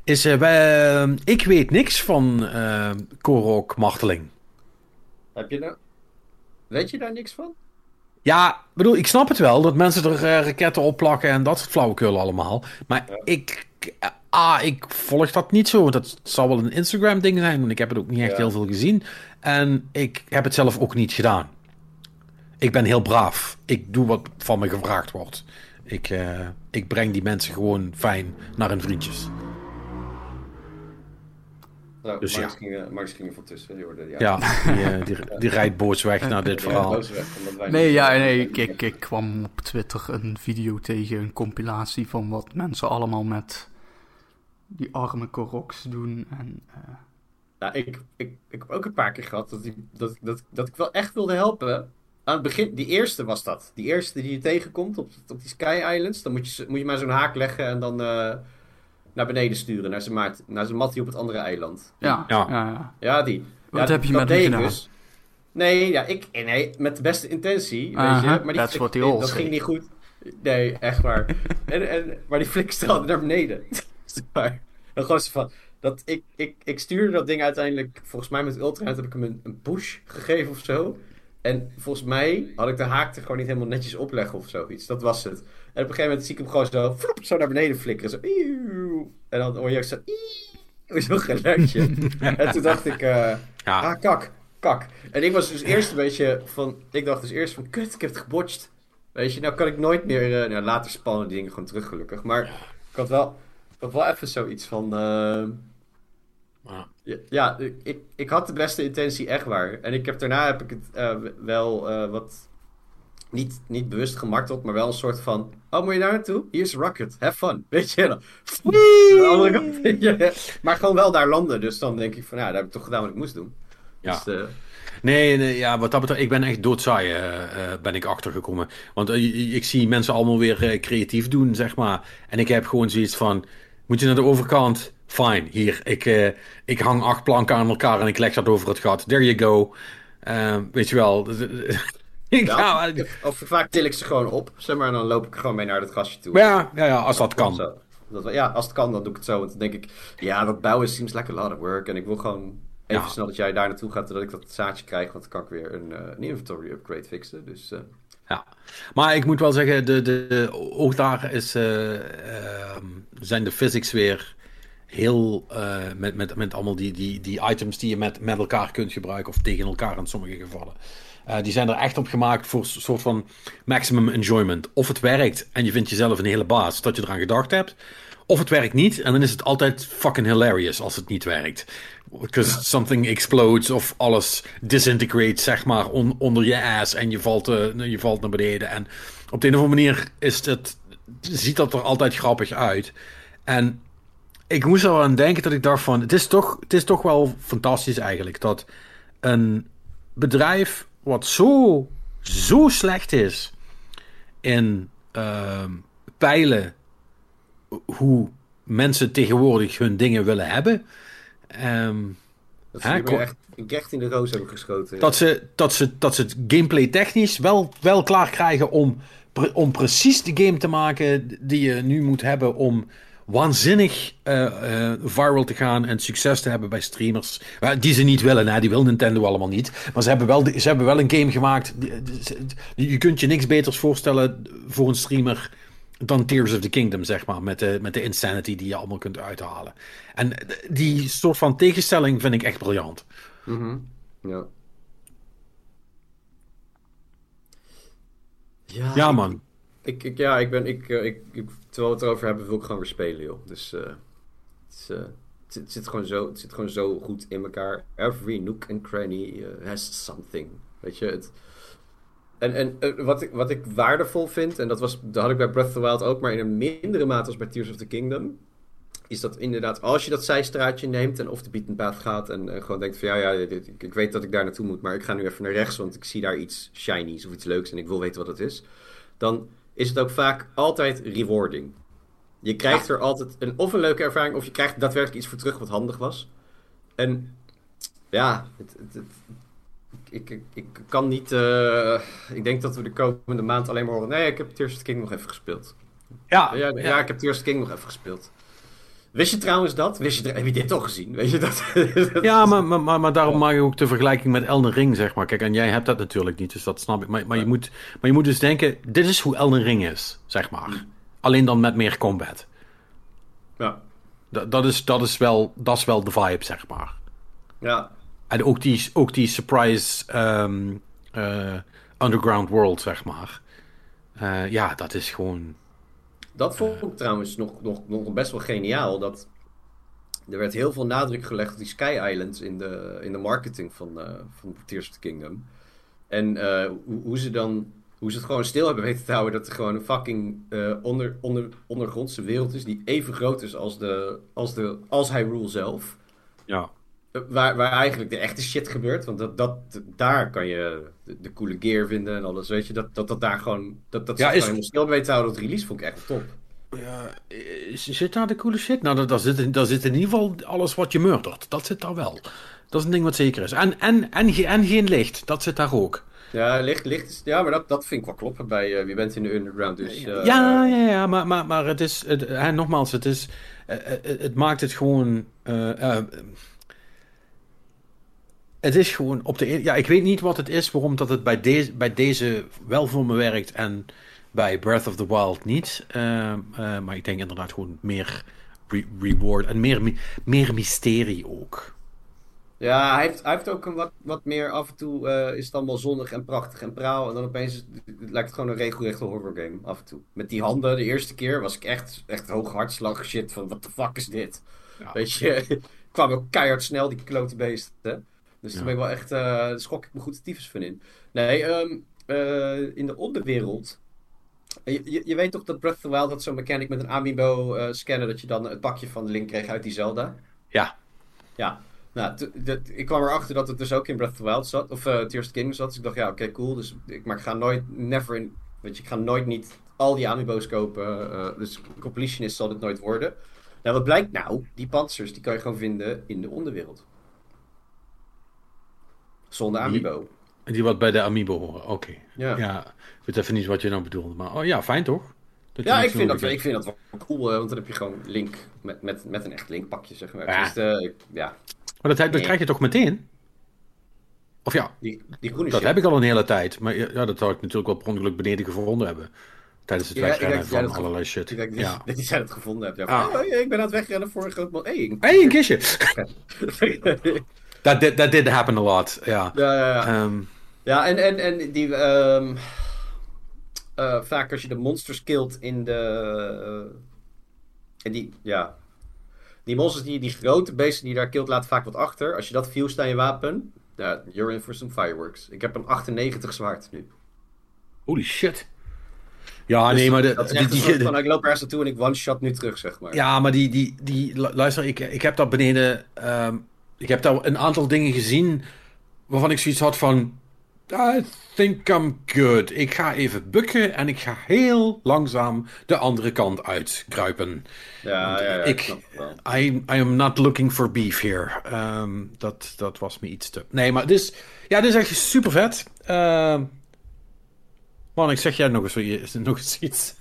is, uh, ik weet niks van uh, Korok Marteling. Heb je nou... Weet je daar niks van? Ja, bedoel, ik snap het wel dat mensen er uh, raketten op plakken en dat soort flauwekul allemaal. Maar ik, ah, ik volg dat niet zo. Dat zal wel een Instagram-ding zijn, want ik heb het ook niet echt heel veel gezien. En ik heb het zelf ook niet gedaan. Ik ben heel braaf. Ik doe wat van me gevraagd wordt. Ik, uh, ik breng die mensen gewoon fijn naar hun vriendjes. Nou, dus Max, ja. ging, Max ging er van tussen. Die, hoorde, ja, ja die, uh, die, die, rijdt boos weg naar dit verhaal. nee, ja, nee ik, ik, ik, kwam op Twitter een video tegen, een compilatie van wat mensen allemaal met die arme Koroks doen. En, uh... nou, ik, ik, ik heb ook een paar keer gehad dat, die, dat, dat, dat ik wel echt wilde helpen. Aan het begin, die eerste was dat. Die eerste die je tegenkomt op, op die Sky Islands. Dan moet je, moet je maar zo'n haak leggen en dan naar beneden sturen. Naar zijn, maat, naar zijn mattie op het andere eiland. Ja, ja, ja. ja die. Wat heb je met gedaan? Dus. Nee, ja, ik, nee, met de beste intentie, weet je. Maar die, flik, dat ging niet goed. Nee, echt waar. en, en, maar die flik straalde naar beneden. maar, dan gewoon van... Dat ik, ik, ik stuurde dat ding uiteindelijk, volgens mij met Ultra, heb ik hem een, een push gegeven of zo. En volgens mij had ik de haak er gewoon niet helemaal netjes opleggen of zoiets. Dat was het. En op een gegeven moment zie ik hem gewoon zo, zo naar beneden flikkeren. Zo, en dan hoor je ook zo, zo'n geluidje. en toen dacht ik, uh, ja. ah, kak, kak. En ik was dus eerst een beetje van, ik dacht dus eerst van, kut, ik heb het gebotcht. Weet je, nou kan ik nooit meer, uh, nou, later spannen die dingen gewoon terug gelukkig. Maar ik had wel, ik had wel even zoiets van... Uh, ja, ik, ik had de beste intentie echt waar. En ik heb, daarna heb ik het uh, wel uh, wat niet, niet bewust gemarteld, maar wel een soort van... Oh, moet je daar naartoe? Hier is Rocket. Have fun. Weet je dan? De andere kant. Maar gewoon wel daar landen. Dus dan denk ik van, ja, daar heb ik toch gedaan wat ik moest doen. Ja. Dus, uh... Nee, nee, ja, wat dat betreft, ik ben echt doodsaai, uh, ben ik achtergekomen. Want uh, ik zie mensen allemaal weer creatief doen, zeg maar. En ik heb gewoon zoiets van, moet je naar de overkant? Fine, hier, ik, ik hang acht planken aan elkaar en ik leg dat over het gat. There you go. weet je wel, ja, of, vaak til ik ze gewoon op, zeg maar, en dan loop ik gewoon mee naar het gastje toe. Ja, ja, ja als dat kan. Dat, ja, als het kan, dan doe ik het zo. Want dan denk ik, ja, dat bouwen seems like a lot of work. En ik wil gewoon even snel dat jij daar naartoe gaat, zodat ik dat zaadje krijg. Want dan kan ik weer een, uh, een inventory upgrade fixen. Dus... Uh... Ja, maar ik moet wel zeggen, de, de, ook daar is, uh, zijn de physics weer heel met, met, met allemaal die, die, die items die je met, met elkaar kunt gebruiken of tegen elkaar in sommige gevallen. Uh, die zijn er echt op gemaakt voor een soort van maximum enjoyment. Of het werkt en je vindt jezelf een hele baas dat je eraan gedacht hebt. Of het werkt niet en dan is het altijd fucking hilarious als het niet werkt. Because something explodes of alles disintegrates, zeg maar, onder je ass en je valt, uh, je valt naar beneden. En op de een of andere manier is het, ziet dat er altijd grappig uit. En ik moest er aan denken dat ik dacht van, het is toch, het is toch wel fantastisch eigenlijk dat een bedrijf wat zo, zo slecht is in uh, peilen hoe mensen tegenwoordig hun dingen willen hebben. Um, dat ze echt, echt in de roos hebben geschoten. Dat, ze, dat, ze, dat ze het gameplay technisch wel, wel klaar krijgen om, om precies de game te maken die je nu moet hebben om waanzinnig uh, viral te gaan en succes te hebben bij streamers. die ze niet willen, hè? die wil Nintendo allemaal niet. Maar ze hebben wel, ze hebben wel een game gemaakt. je kunt je niks beters voorstellen voor een streamer dan Tears of the Kingdom, zeg maar. Met de, met de insanity die je allemaal kunt uithalen. En die soort van tegenstelling vind ik echt briljant. Mm Ja. Ja, ja man. Ik, ja, ik ben. Ik, ik, ik terwijl we het erover hebben, wil ik gewoon weer spelen, joh. Dus uh, het, uh, het, het, zit gewoon zo, het zit gewoon zo goed in elkaar. Every nook and cranny has something. Weet je, het... En, en wat, ik, wat ik waardevol vind, en dat, was, dat had ik bij Breath of the Wild ook, maar in een mindere mate als bij Tears of the Kingdom, is dat inderdaad, als je dat zijstraatje neemt en of de beaten path gaat en, gewoon denkt van ja, ja ik, weet dat ik daar naartoe moet, maar ik ga nu even naar rechts, want ik zie daar iets shinies of iets leuks en ik wil weten wat het is. Dan is het ook vaak altijd rewarding. Je krijgt er altijd een, of een leuke ervaring, of je krijgt daadwerkelijk iets voor terug wat handig was. En ja, het, het, ik, ik, ik, kan niet. Uh, ik denk dat we de komende maand alleen maar horen. Nee, ik heb Tears of the King nog even gespeeld. Ja, ja, ja. ik heb Tears of the King nog even gespeeld. Wist je trouwens dat? Wist je, heb je dit toch gezien? Weet je dat? ja, maar, maar, maar, daarom maak ik ook de vergelijking met Elden Ring, zeg maar. Kijk, en jij hebt dat natuurlijk niet, dus dat snap ik. Maar, maar, je, moet, maar je moet dus denken, dit is hoe Elden Ring is, zeg maar. Hmm. Alleen dan met meer combat. Ja. Dat, dat, is, dat, is wel, dat is wel de vibe, zeg maar. Ja. En ook die, ook die surprise ehm, eh, underground world, zeg maar. Uh, ja, dat is gewoon dat vond ik trouwens nog, nog, nog best wel geniaal. Dat er werd heel veel nadruk gelegd op die Sky Islands in de, in de marketing van, uh, van Tears of the Kingdom. En uh, hoe, ze dan hoe ze het gewoon stil hebben weten te houden dat er gewoon een fucking uh, onder, onder, ondergrondse wereld is die even groot is als, de, als, de, als Hyrule zelf. Ja. Waar, waar eigenlijk de echte shit gebeurt. Want dat, dat, daar kan je de, coole gear vinden en alles. Weet je, dat dat, dat daar gewoon. Dat, dat ja, is... gewoon stil weten te houden. Dat release vond ik echt top. Ja, zit daar de coole shit? Nou, daar zit, daar zit in ieder geval alles wat je murdert. Dat zit daar wel. Dat is een ding wat zeker is. En, en, en, en geen licht. Dat zit daar ook. Ja, licht, licht is, ja, maar dat, dat vind ik wel kloppen bij uh, Wie bent in de Underground. Dus, uh, ja, ja, ja, maar, maar, maar het is, het, en nogmaals, het is, uh, het maakt het gewoon, het is gewoon op de. Ja, ik weet niet wat het is waarom dat het bij, deze bij deze wel voor me werkt en bij Breath of the Wild niet. Uh, uh, maar ik denk inderdaad gewoon meer re reward en meer, meer mysterie ook. Ja, hij heeft, hij heeft ook een wat, wat meer af en toe uh, is het allemaal zonnig en prachtig en praal. En dan opeens lijkt het gewoon een regelrechte horror game af en toe. Met die handen, de eerste keer was ik echt, echt hoog hartslag shit van wat de fuck is dit? Ja. Weet je, kwam ook keihard snel die klote beesten. Dus daar ben ik wel echt, uh, daar schrok ik me goed de tyfus van in. Nee, um, uh, in de onderwereld. Je, je, je, weet toch dat Breath of the Wild had zo'n mechanic met een amiibo uh, scannen, dat je dan het pakje van de Link kreeg uit die Zelda? Ja. Ja. Nou, ik kwam erachter dat het dus ook in Breath of the Wild zat, of uh, Tears of the Kingdom zat. Dus ik dacht, ja, oké, okay, cool. Dus ik, maar ik ga nooit, never in, weet je, ik ga nooit niet al die amiibo's kopen. Uh, dus completionist zal dit nooit worden. Nou, wat blijkt nou? Die panzers, die kan je gewoon vinden in de onderwereld. Zonder Amiibo. Die, die wat bij de Amiibo horen, oké. Ja. ja. Ik weet even niet wat je nou bedoelt, maar oh ja, fijn toch? Dat ja, ik vind, dat, ik vind dat wel cool, want dan heb je gewoon Link met, met, met een echt Link-pakje, zeg maar. Ja. Dus, uh, ja. Maar dat, dat krijg je toch meteen? Of ja, die, die groene dat heb ik al een hele tijd. Maar ja, dat zou ik natuurlijk wel per ongeluk beneden gevonden hebben. Tijdens het wegrennen van allerlei shit. Ik denk ja. dat jij het gevonden hebt. Ja, ah. oh, ik ben aan het wegrennen voor een groot man. Hé, hey, een kistje. that, did, that did happen a lot, ja. Ja, ja, ja. Um, ja en, en, en die... Um, uh, vaak als je de monsters killt in de... Uh, en die, ja... Die monsters, die, die grote beesten die je daar killt, laten vaak wat achter. Als je dat fuse aan je wapen, ja, you're in for some fireworks. Ik heb een 98 zwaard nu. Holy shit. Ja, dus nee, maar... De, dat is die, van, ik loop ergens naartoe en ik one-shot nu terug, zeg maar. Ja, maar die... die, die luister, ik, ik heb daar beneden... Um, ik heb daar een aantal dingen gezien waarvan ik zoiets had van... I think I'm good. Ik ga even bukken en ik ga heel langzaam de andere kant uitkruipen. Ja, ja, ja, ik, I, I am not looking for beef here. Um, dat, dat was me iets te... Nee, maar dit is, ja, dit is echt super vet. Uh, man, ik zeg jij nog eens, nog eens iets.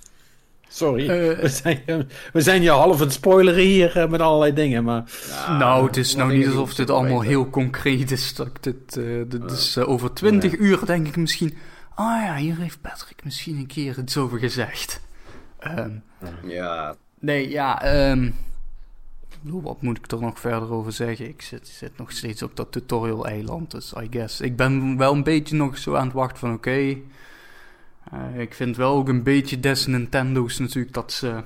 Sorry, uh, we, zijn, we zijn je half het spoileren hier uh, met allerlei dingen, maar... nou, het is nou niet alsof dit allemaal heel concreet is. Dat dit, uh, dit is over twintig nee. uur denk ik misschien... Ah ja, hier heeft Patrick misschien een keer iets over gezegd. Um, ja. Nee, ja, um, wat moet ik er nog verder over zeggen? Ik zit, zit nog steeds op dat tutorial-eiland, dus I guess. Ik ben wel een beetje nog zo aan het wachten van, oké... Okay, uh, ik vind wel ook een beetje des Nintendo's natuurlijk dat ze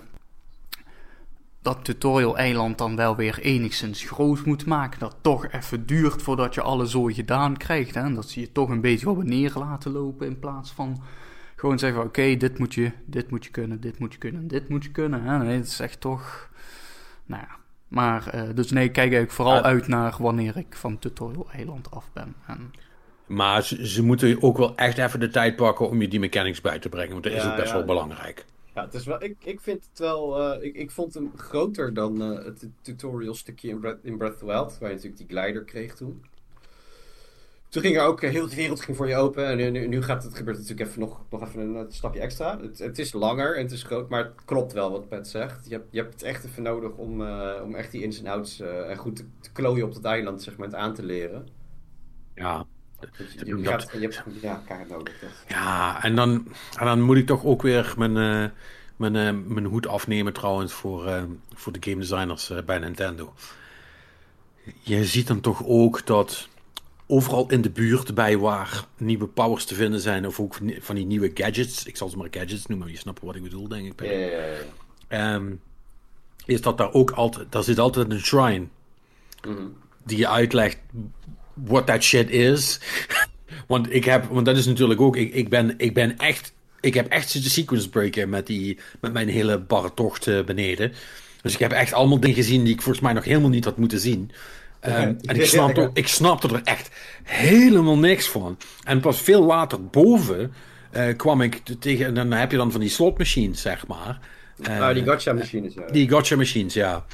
dat tutorial-eiland dan wel weer enigszins groot moet maken. Dat toch even duurt voordat je alle zooi gedaan krijgt. Hè? Dat ze je toch een beetje op neer laten lopen in plaats van gewoon zeggen: oké, dit moet je, dit moet je kunnen, dit moet je kunnen, dit moet je kunnen. Hè? Nee, het is echt toch. Nou ja. Maar, uh, dus nee, kijk ik vooral uit naar wanneer ik van tutorial-eiland af ben. En maar ze, moeten ook wel echt even de tijd pakken om je die mechanics bij te brengen. Want dat is ook best wel belangrijk. Ja, het is wel, ik, ik vind het wel. Uh, ik, ik vond hem groter dan uh, het tutorial stukje in Breath, in Breath of the Wild. Waar je natuurlijk die glider kreeg toen. toen ging er ook, heel de wereld ging voor je open. En nu, nu gaat het, gebeurt natuurlijk even nog, nog even een, stapje extra. Het, het, is langer en het is groot, maar het klopt wel wat Pet zegt. Je hebt, je hebt het echt even nodig om, om echt die ins en outs en goed te, te klooien op het eiland, zeg maar, aan te leren. Ja, je, je, gaat, je hebt ja, kaart nodig. Ja, en dan, en dan moet ik toch ook weer mijn, uh, mijn, uh, mijn hoed afnemen trouwens voor, uh, voor de game designers bij Nintendo. Je ziet dan toch ook dat overal in de buurt bij waar nieuwe powers te vinden zijn, of ook van die nieuwe gadgets, ik zal ze maar gadgets noemen, je snapt wat ik bedoel, denk ik. Ja, ja, ja. Um, is dat daar ook altijd, daar zit altijd een shrine mm -hmm. die je uitlegt what that shit is. want ik heb, want dat is natuurlijk ook, ik, ik, ben, ik ben echt, ik heb echt zitten sequence breken met, die, met mijn hele barre tocht uh, beneden. Dus ik heb echt allemaal dingen gezien die ik volgens mij nog helemaal niet had moeten zien. Um, en ik snapte, ik snapte er echt helemaal niks van. En pas veel later boven uh, kwam ik tegen, en dan heb je dan van die slotmachines, zeg maar. Uh, die gotcha machines, ja. Die gotcha machines, ja.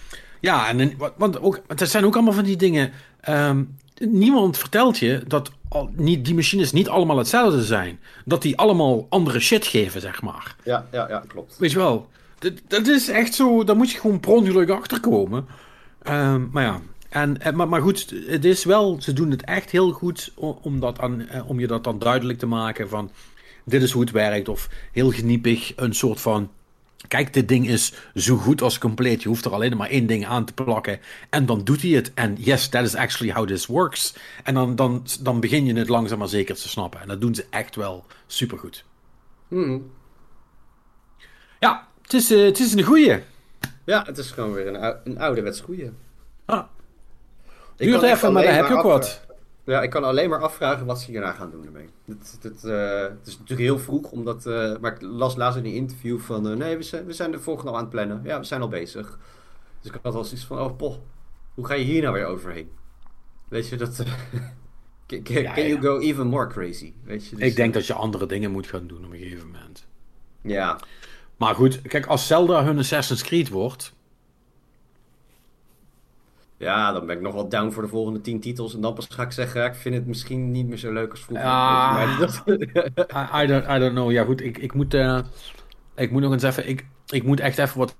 Ja, en want ook, het zijn ook allemaal van die dingen. Um, niemand vertelt je dat al, niet, die machines niet allemaal hetzelfde zijn. Dat die allemaal andere shit geven, zeg maar. Ja, ja, ja klopt. Weet je wel, dat, dat is echt zo, daar moet je gewoon per ongeluk achterkomen. Um, maar ja, en, maar, maar goed, het is wel, ze doen het echt heel goed om, dat aan, om je dat dan duidelijk te maken van dit is hoe het werkt. Of heel geniepig een soort van Kijk, dit ding is zo goed als compleet. Je hoeft er alleen maar één ding aan te plakken. En dan doet hij het. En yes, that is actually how this works. En dan, dan, dan begin je het langzaam maar zeker te snappen. En dat doen ze echt wel supergoed. Hmm. Ja, het is, uh, het is een goeie. Ja, het is gewoon weer een, een ouderwets goeie. Ah. Duurt even, maar daar heb je ook wat. Ja, ik kan alleen maar afvragen wat ze hierna gaan doen ermee. Het, het, uh, het is natuurlijk heel vroeg, omdat, uh, maar ik las laatst in een interview van... Uh, nee, we zijn, we zijn de volgende al aan het plannen. Ja, we zijn al bezig. Dus ik had wel zoiets van, oh poh, hoe ga je hier nou weer overheen? Weet je, dat... can, can ja, you go even more crazy? Weet je, dus, ik denk dat je andere dingen moet gaan doen op een gegeven moment. Ja. Maar goed, kijk, als Zelda hun Assassin's Creed wordt... Ja, dan ben ik nog wel down voor de volgende tien titels. En dan pas ga ik zeggen, ik vind het misschien niet meer zo leuk als vroeger. Ah, I, I, don't, I don't know. Ja goed, ik, ik, moet, uh, ik moet nog eens even... Ik, ik moet echt even wat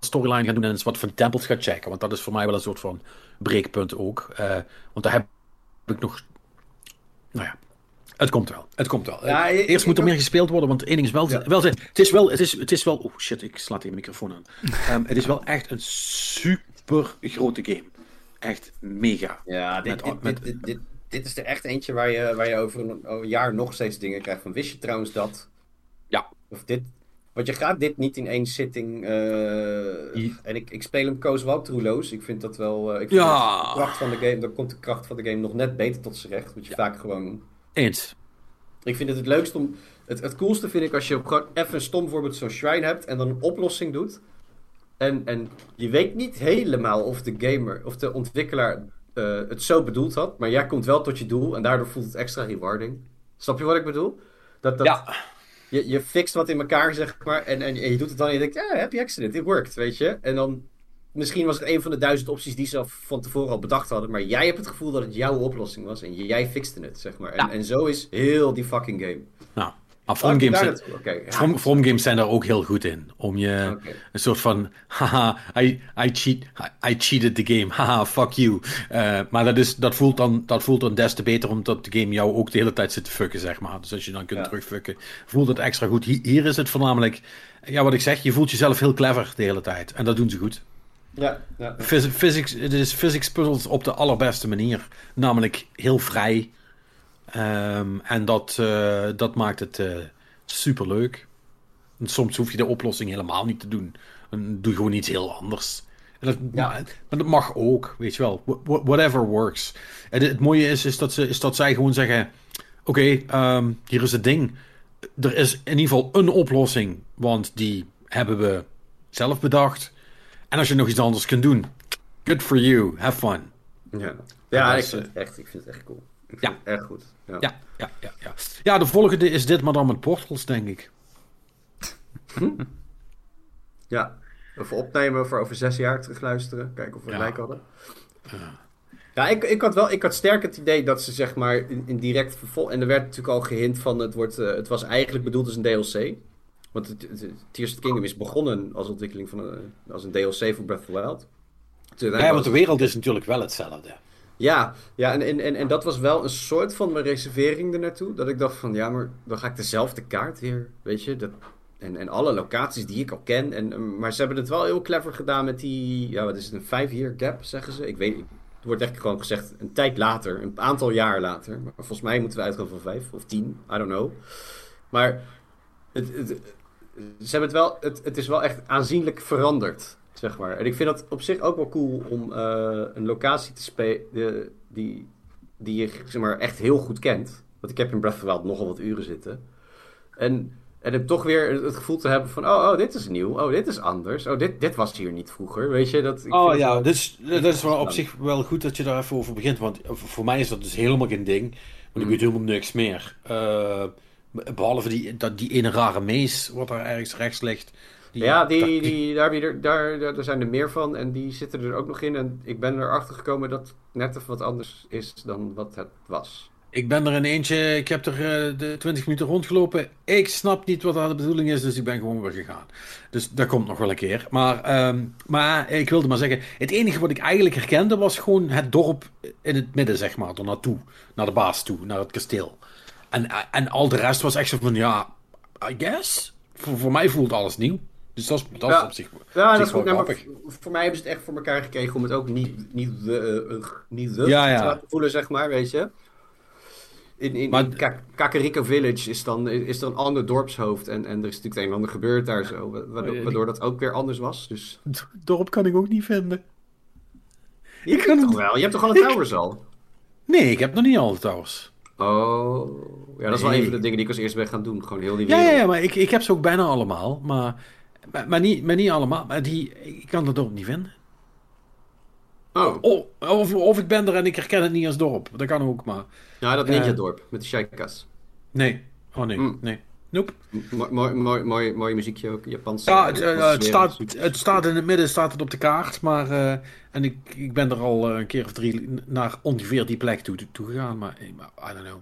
storyline gaan doen en eens wat van tempels gaan checken. Want dat is voor mij wel een soort van breekpunt ook. Uh, want daar heb ik nog... Nou ja, het komt wel. Het komt wel. Ja, ik, Eerst moet er meer gespeeld worden, want één ding is wel, ja. wel. Het is wel. Het is, het is wel. Oh shit, ik sla die microfoon aan. um, het is wel echt een super grote game. Echt mega. Ja, dit, met, dit, met, dit, dit, dit, is er echt eentje waar je, waar je over een, jaar nog steeds dingen krijgt. Van wist je trouwens dat? Ja. Of dit. Want je gaat dit niet in één zitting. Uh, en ik, ik speel hem Koos walkthrough Ik vind dat wel. Uh, ik vind ja. de kracht van de game. Dan komt de kracht van de game nog net beter tot z'n recht. Want je ja. vaak gewoon eens. Ik vind het het leukst om. Het, het coolste vind ik als je op gewoon even een stom voorbeeld zo'n shrine hebt en dan een oplossing doet. En, en je weet niet helemaal of de gamer of de ontwikkelaar uh, het zo bedoeld had, maar jij komt wel tot je doel en daardoor voelt het extra rewarding. Snap je wat ik bedoel? Dat, dat, ja. Je, je fixt wat in elkaar, zeg maar, en, en, en je doet het dan en je denkt, ja, happy accident, it worked, weet je. En dan misschien was het een van de duizend opties die ze van tevoren al bedacht hadden. Maar jij hebt het gevoel dat het jouw oplossing was. En jij fixte het, zeg maar. En, ja. en zo is heel die fucking game. Nou, maar From Games, zijn, okay, ja. from, from games zijn daar ook heel goed in. Om je okay. een soort van... Haha, I, I, cheat, I, cheated the game. Haha, fuck you. Uh, maar dat, is, dat, voelt dan, dat voelt dan des te beter... omdat de game jou ook de hele tijd zit te fucken, zeg maar. Dus als je dan kunt ja. terugfucken... voelt het extra goed. Hier, hier is het voornamelijk... Ja, wat ik zeg, je voelt jezelf heel clever de hele tijd. En dat doen ze goed. Ja, ja. Physics, het is physics puzzles op de allerbeste manier. Namelijk heel vrij. Um, en dat, uh, dat maakt het uh, super leuk. soms hoef je de oplossing helemaal niet te doen. En doe gewoon iets heel anders. En dat, ja. maar, dat mag ook, weet je wel. whatever works. En het, het, mooie is, is, dat ze, is dat zij gewoon zeggen: Oké, okay, um, hier is het ding. Er is in ieder geval een oplossing, want die hebben we zelf bedacht. En als je nog iets anders kunt doen, good for you, have fun. Ja, ja ik, vind het echt, ik vind het echt cool. Ik ja. echt goed. Ja. Ja, ja, ja, ja. ja, de volgende is dit, maar dan met portals, denk ik. Hm? Ja, even opnemen voor over zes jaar terugluisteren. Kijken of we ja. gelijk hadden. Ja. Ja, ik, ik, had wel, ik had sterk het idee dat ze zeg maar in, in direct vervolg... En er werd natuurlijk al gehint van het, wordt, uh, het was eigenlijk bedoeld als een DLC. Want het, het, Tears of the Kingdom is begonnen als ontwikkeling van een, als een DLC voor Breath of the Wild. Ja, want de wereld is natuurlijk wel hetzelfde. Ja, ja en, en, en, dat was wel een soort van mijn reservering ernaartoe. Dat ik dacht van, ja, maar dan ga ik dezelfde kaart weer, weet je. Dat, en, en alle locaties die ik al ken. En, maar ze hebben het wel heel clever gedaan met die, ja, wat is het, een vijf year gap, zeggen ze. Ik weet niet. Het wordt echt gewoon gezegd een tijd later, een aantal jaar later. Maar volgens mij moeten we uitgaan van vijf of tien, I don't know. Maar het, het, ze hebben het wel, het, het is wel echt aanzienlijk veranderd. Zeg maar. En ik vind dat op zich ook wel cool om uh, een locatie te spelen die, die je zeg maar, echt heel goed kent. Want ik heb in Breath of the Wild nogal wat uren zitten. En, en heb toch weer het gevoel te hebben van... Oh, oh, dit is nieuw. Oh, dit is anders. Oh, dit, dit was hier niet vroeger. Weet je, dat... Ik oh ja, wel, dus, dat is wel op zich wel goed dat je daar even over begint. Want voor mij is dat dus helemaal geen ding. Want ik mm. weet helemaal niks meer. Uh, behalve die, dat, die ene rare mees wat daar ergens rechts ligt ja, die, die, daar, er, daar, daar, zijn er meer van en die zitten er ook nog in. En ik ben erachter gekomen dat het net even wat anders is dan wat het was. Ik ben er in eentje, ik heb er uh, de 20 minuten rondgelopen. Ik snap niet wat daar de bedoeling is, dus ik ben gewoon weer gegaan. Dus dat komt nog wel een keer. Maar, um, maar ik wilde maar zeggen, het enige wat ik eigenlijk herkende was gewoon het dorp in het midden, zeg maar, er naartoe. Naar de baas toe, naar het kasteel. En, en al de rest was echt zo van, ja, I guess. Voor, voor mij voelt alles nieuw. Dus dat is, dat ja. op zich Ja, dat is goed. Nou, voor mij hebben ze het echt voor elkaar gekregen om het ook niet, niet de, uh, niet de ja, ja. te laten voelen, zeg maar, weet je. In, in, maar, Kakariko Village is dan is er een ander dorpshoofd. En, en er is natuurlijk een en ander gebeurd daar zo. Waardoor, oh, waardoor dat ook weer anders was. Dus... Dorp kan ik ook niet vinden. Je ik kan het toch wel? Je hebt toch al de towers al? Nee, ik heb nog niet al de towers. Oh, ja, dat is wel een van de dingen die ik als eerste ben gaan doen. Gewoon heel die wereld. Ja, ja, ja maar ik, ik heb ze ook bijna allemaal. Maar maar, maar, niet, maar niet allemaal. Maar die, ik kan het dorp niet vinden. Oh. Of, of, of, ik ben er en ik herken het niet als dorp. Dat kan ook, maar... Ja, dat ninja dorp met de sheikas. Nee. Oh nee, mm. nee. Nope. Mooi, mooi, mooi, mooi muziekje ook, Japans. Ja, het, uh, het, staat, het staat in het midden, staat het op de kaart, maar uh, en ik, ik ben er al een keer of drie naar ongeveer die plek toe, toe gegaan, maar I don't know.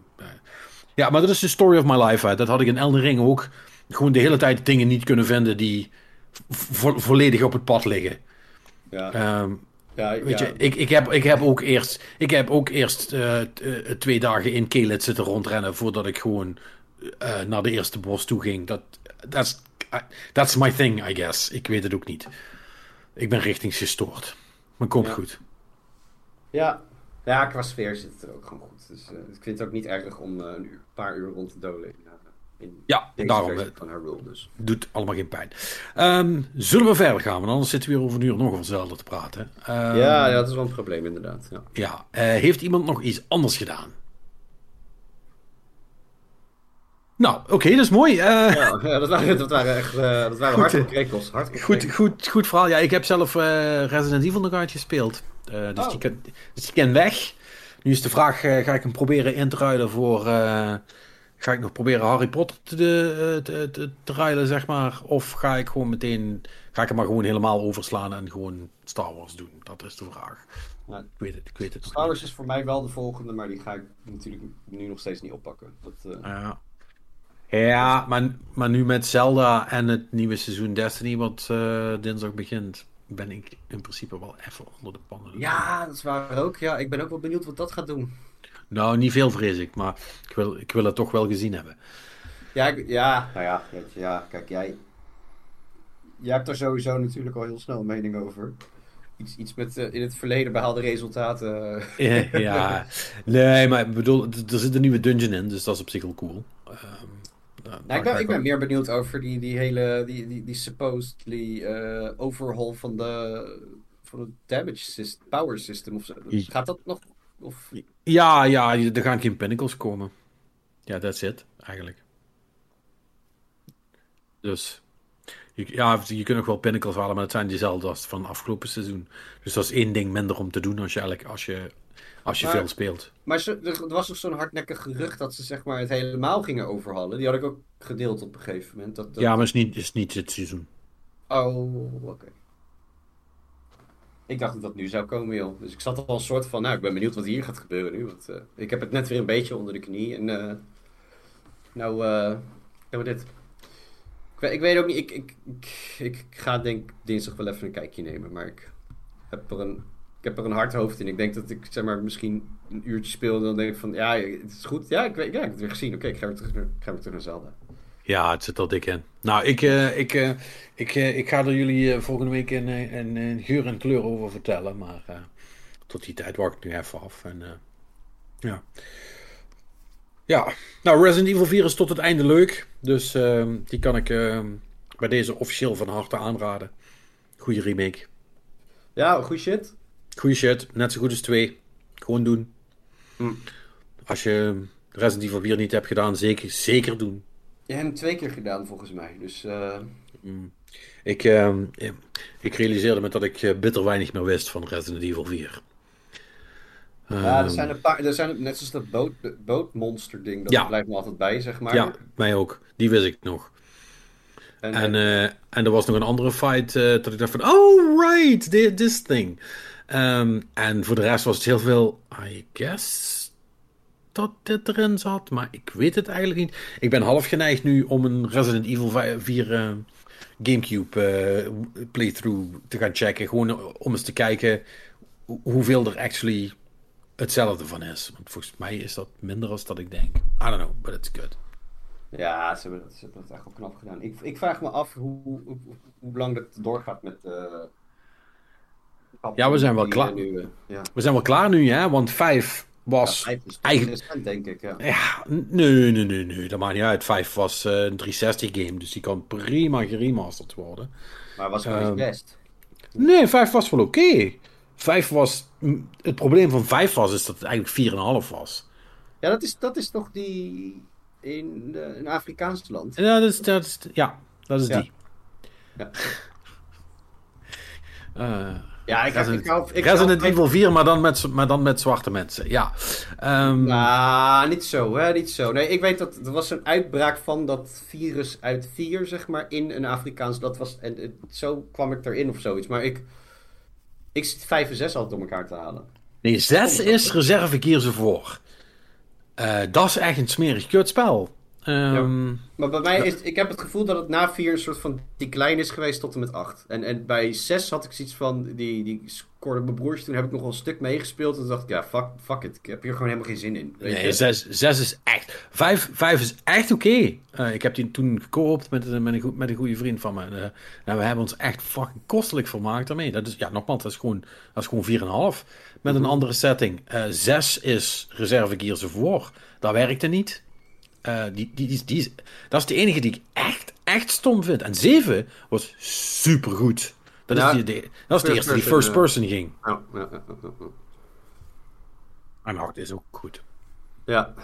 Ja, maar dat is de story of my life. Hè. Dat had ik in Elden Ring ook gewoon de hele tijd dingen niet kunnen vinden die volledig op het pad liggen. Ja. Um, ja, weet je, ik, ik, heb, ik heb ook eerst, ik heb ook eerst uh, twee dagen in Kelet zitten rondrennen voordat ik gewoon uh, naar de eerste bos toe ging. Dat that's, that's my thing, I guess. Ik weet het ook niet. Ik ben richtingsgestoord. Maar komt goed. Ja. ja, qua sfeer zit het er ook gewoon goed. Dus ik vind het ook niet erg om een uur, paar uur rond te dolen ja, daarom. Van haar role dus. Doet allemaal geen pijn. Um, zullen we verder gaan? Want anders zitten we weer over een uur nog over hetzelfde te praten. Um, ja, ja, dat is wel een probleem inderdaad. Ja. ja heeft iemand nog iets anders gedaan? Nou, oké, okay, dat is mooi. Uh, ja, dat, waren, dat waren echt uh, dat waren hartstikke krekels. Goed, goed, goed verhaal. Ja, ik heb zelf Resident Evil nog uitgespeeld. dus, oh. die kan, dus die ken weg. Nu is de vraag, ga ik hem proberen in te ruilen voor Ga ik nog proberen Harry Potter te, te, te, te ruilen, zeg maar? Of ga ik gewoon meteen, ga ik hem maar gewoon helemaal overslaan en gewoon Star Wars doen? Dat is de vraag. ik weet het, ik weet het. Star Wars is voor mij wel de volgende, maar die ga ik natuurlijk nu nog steeds niet oppakken. Dat. Ja, ja maar, maar nu met Zelda en het nieuwe seizoen Destiny, wat uh, dinsdag begint, ben ik in principe wel even onder de pannen. Ja, dat is waar ook. Ja, ik ben ook wel benieuwd wat dat gaat doen. Nou, niet veel vrees ik, maar ik wil, ik wil het toch wel gezien hebben. Ja, ja nou ja, ja, kijk, jij, jij hebt er sowieso natuurlijk al heel snel een mening over. Iets, iets met uh, in het verleden behaalde resultaten. ja, nee, maar ik bedoel, er zit een nieuwe dungeon in, dus dat is op zich wel cool. Um, nou, ik, ben, ik ben meer benieuwd over die, die hele, die, die, die supposedly uh, overhaul van de, van het damage system, power system of zo. Gaat dat nog of... Ja, ja, er gaan geen pinnacles komen. Ja, that's it, eigenlijk. Dus, je, ja, je kunt nog wel pinnacles halen, maar het zijn diezelfde als van het afgelopen seizoen. Dus dat is één ding minder om te doen als je, eigenlijk, als je, als je veel speelt. Maar er was nog zo'n hardnekkig gerucht dat ze zeg maar, het helemaal gingen overhalen. Die had ik ook gedeeld op een gegeven moment. Dat, Ja, maar het is niet, is niet dit seizoen. Oh, oké. ik dacht dat dat nu zou komen, joh. Dus ik zat al een soort van, nou, ik ben benieuwd wat hier gaat gebeuren nu. Want uh, ik heb het net weer een beetje onder de knie. En uh, nou, uh, hebben we dit. Ik, ik, weet ook niet, ik, ik, ik, ik, ga denk dinsdag wel even een kijkje nemen. Maar ik heb er een, heb er een hard hoofd in. Ik denk dat ik, zeg maar, misschien een uurtje speel. En dan denk ik van, ja, het is goed. Ja, ik, weet, ja, ik heb het weer gezien. Oké, okay, ik ga weer terug, ik ga weer terug naar Zelda. Ja, het zit al dik in. Nou, ik, uh, ik, uh, ik, uh, ik ga er jullie volgende week in, in, in, geur en kleur over vertellen. Maar tot die tijd wacht ik nu even af. En, ja. ja, nou, Resident Evil 4 is tot het einde leuk. Dus ehm, die kan ik ehm, bij deze officieel van harte aanraden. Goede remake. Ja, goed shit. Goeie shit. Net zo goed als 2. Gewoon doen. Mm. Als je Resident Evil 4 niet hebt gedaan, zeker, zeker doen. Je hebt hem twee keer gedaan volgens mij. Dus, uh... mm. ik, uh, ik realiseerde me dat ik uh, bitter weinig meer wist van Resident Evil 4. Ja, er zijn een paar, er zijn net zoals dat boot, bootmonster ding, dat ja. blijft me altijd bij, zeg maar. Ja, mij ook. Die wist ik nog. En, en, uh, en er was nog een andere fight uh, dat ik dacht van, oh right, this thing. Um, en voor de rest was het heel veel, I guess, dat dit erin zat, maar ik weet het eigenlijk niet. Ik ben half geneigd nu om een Resident Evil 4 uh, Gamecube uh, playthrough te gaan checken. Gewoon om eens te kijken hoeveel er actually hetzelfde van is. Want volgens mij is dat minder als dat ik denk. I don't know, but it's good. Ja, ze hebben dat, echt wel knap gedaan. Ik, ik vraag me af hoe, hoe, lang dat doorgaat met... Uh, ja, we zijn wel klaar. Nu, ja. We zijn wel klaar nu, hè? Want 5 was ja, eigenlijk denk ik. Ja. ja, nee, nee, nee, nee, dat maakt niet uit. 5 was uh, een 360 game, dus die kan prima geremasterd worden. Maar was het uh, best? Nee, 5 was wel oké. Okay. 5 was. Het probleem van 5 was is dat het eigenlijk 4,5 was. Ja, dat is, dat is toch die. in de, een Afrikaans land? Ja, dat is, dat is, ja, dat is die. Ja. Uh, ja, ik, Resident, ik hou, ik Resident hou, Evil 4, maar dan met, maar dan met zwarte mensen. Ja. Um, nou, niet zo, hè? Niet zo. Nee, ik weet dat er was een uitbraak van dat virus uit 4, zeg maar, in een Afrikaans. Dat was, en, en zo kwam ik erin of zoiets. Maar ik, ik zit 5 en 6 altijd door elkaar te halen. Nee, 6 is reserve ze voor. Uh, dat is echt een smerig kutspel. Um, ja. Maar bij mij is ik heb het gevoel dat het na 4 een soort van decline is geweest tot en met 8. En, en bij 6 had ik zoiets van, die, die scoorde mijn broertje, toen heb ik nog wel een stuk meegespeeld. En toen dacht ik, ja, fuck, fuck it, ik heb hier gewoon helemaal geen zin in. Weet nee, 6, 6 is echt, 5, 5 is echt oké. Okay. Uh, ik heb die toen gekoopt met, met, een, met een goede vriend van me. Uh, en we hebben ons echt fucking kostelijk vermaakt daarmee. Dat is, ja, nogmaals, dat is gewoon, dat is gewoon 4,5 met een andere setting. Uh, 6 is reserve Gears of War. Dat werkte niet. Uh, die, die, die, die, dat is de enige die ik echt, echt stom vind. En 7 was supergoed. Dat ja, is, die, de, dat is de eerste die first person ja. ging. Ja, ja, En 8 is ook goed. Ja.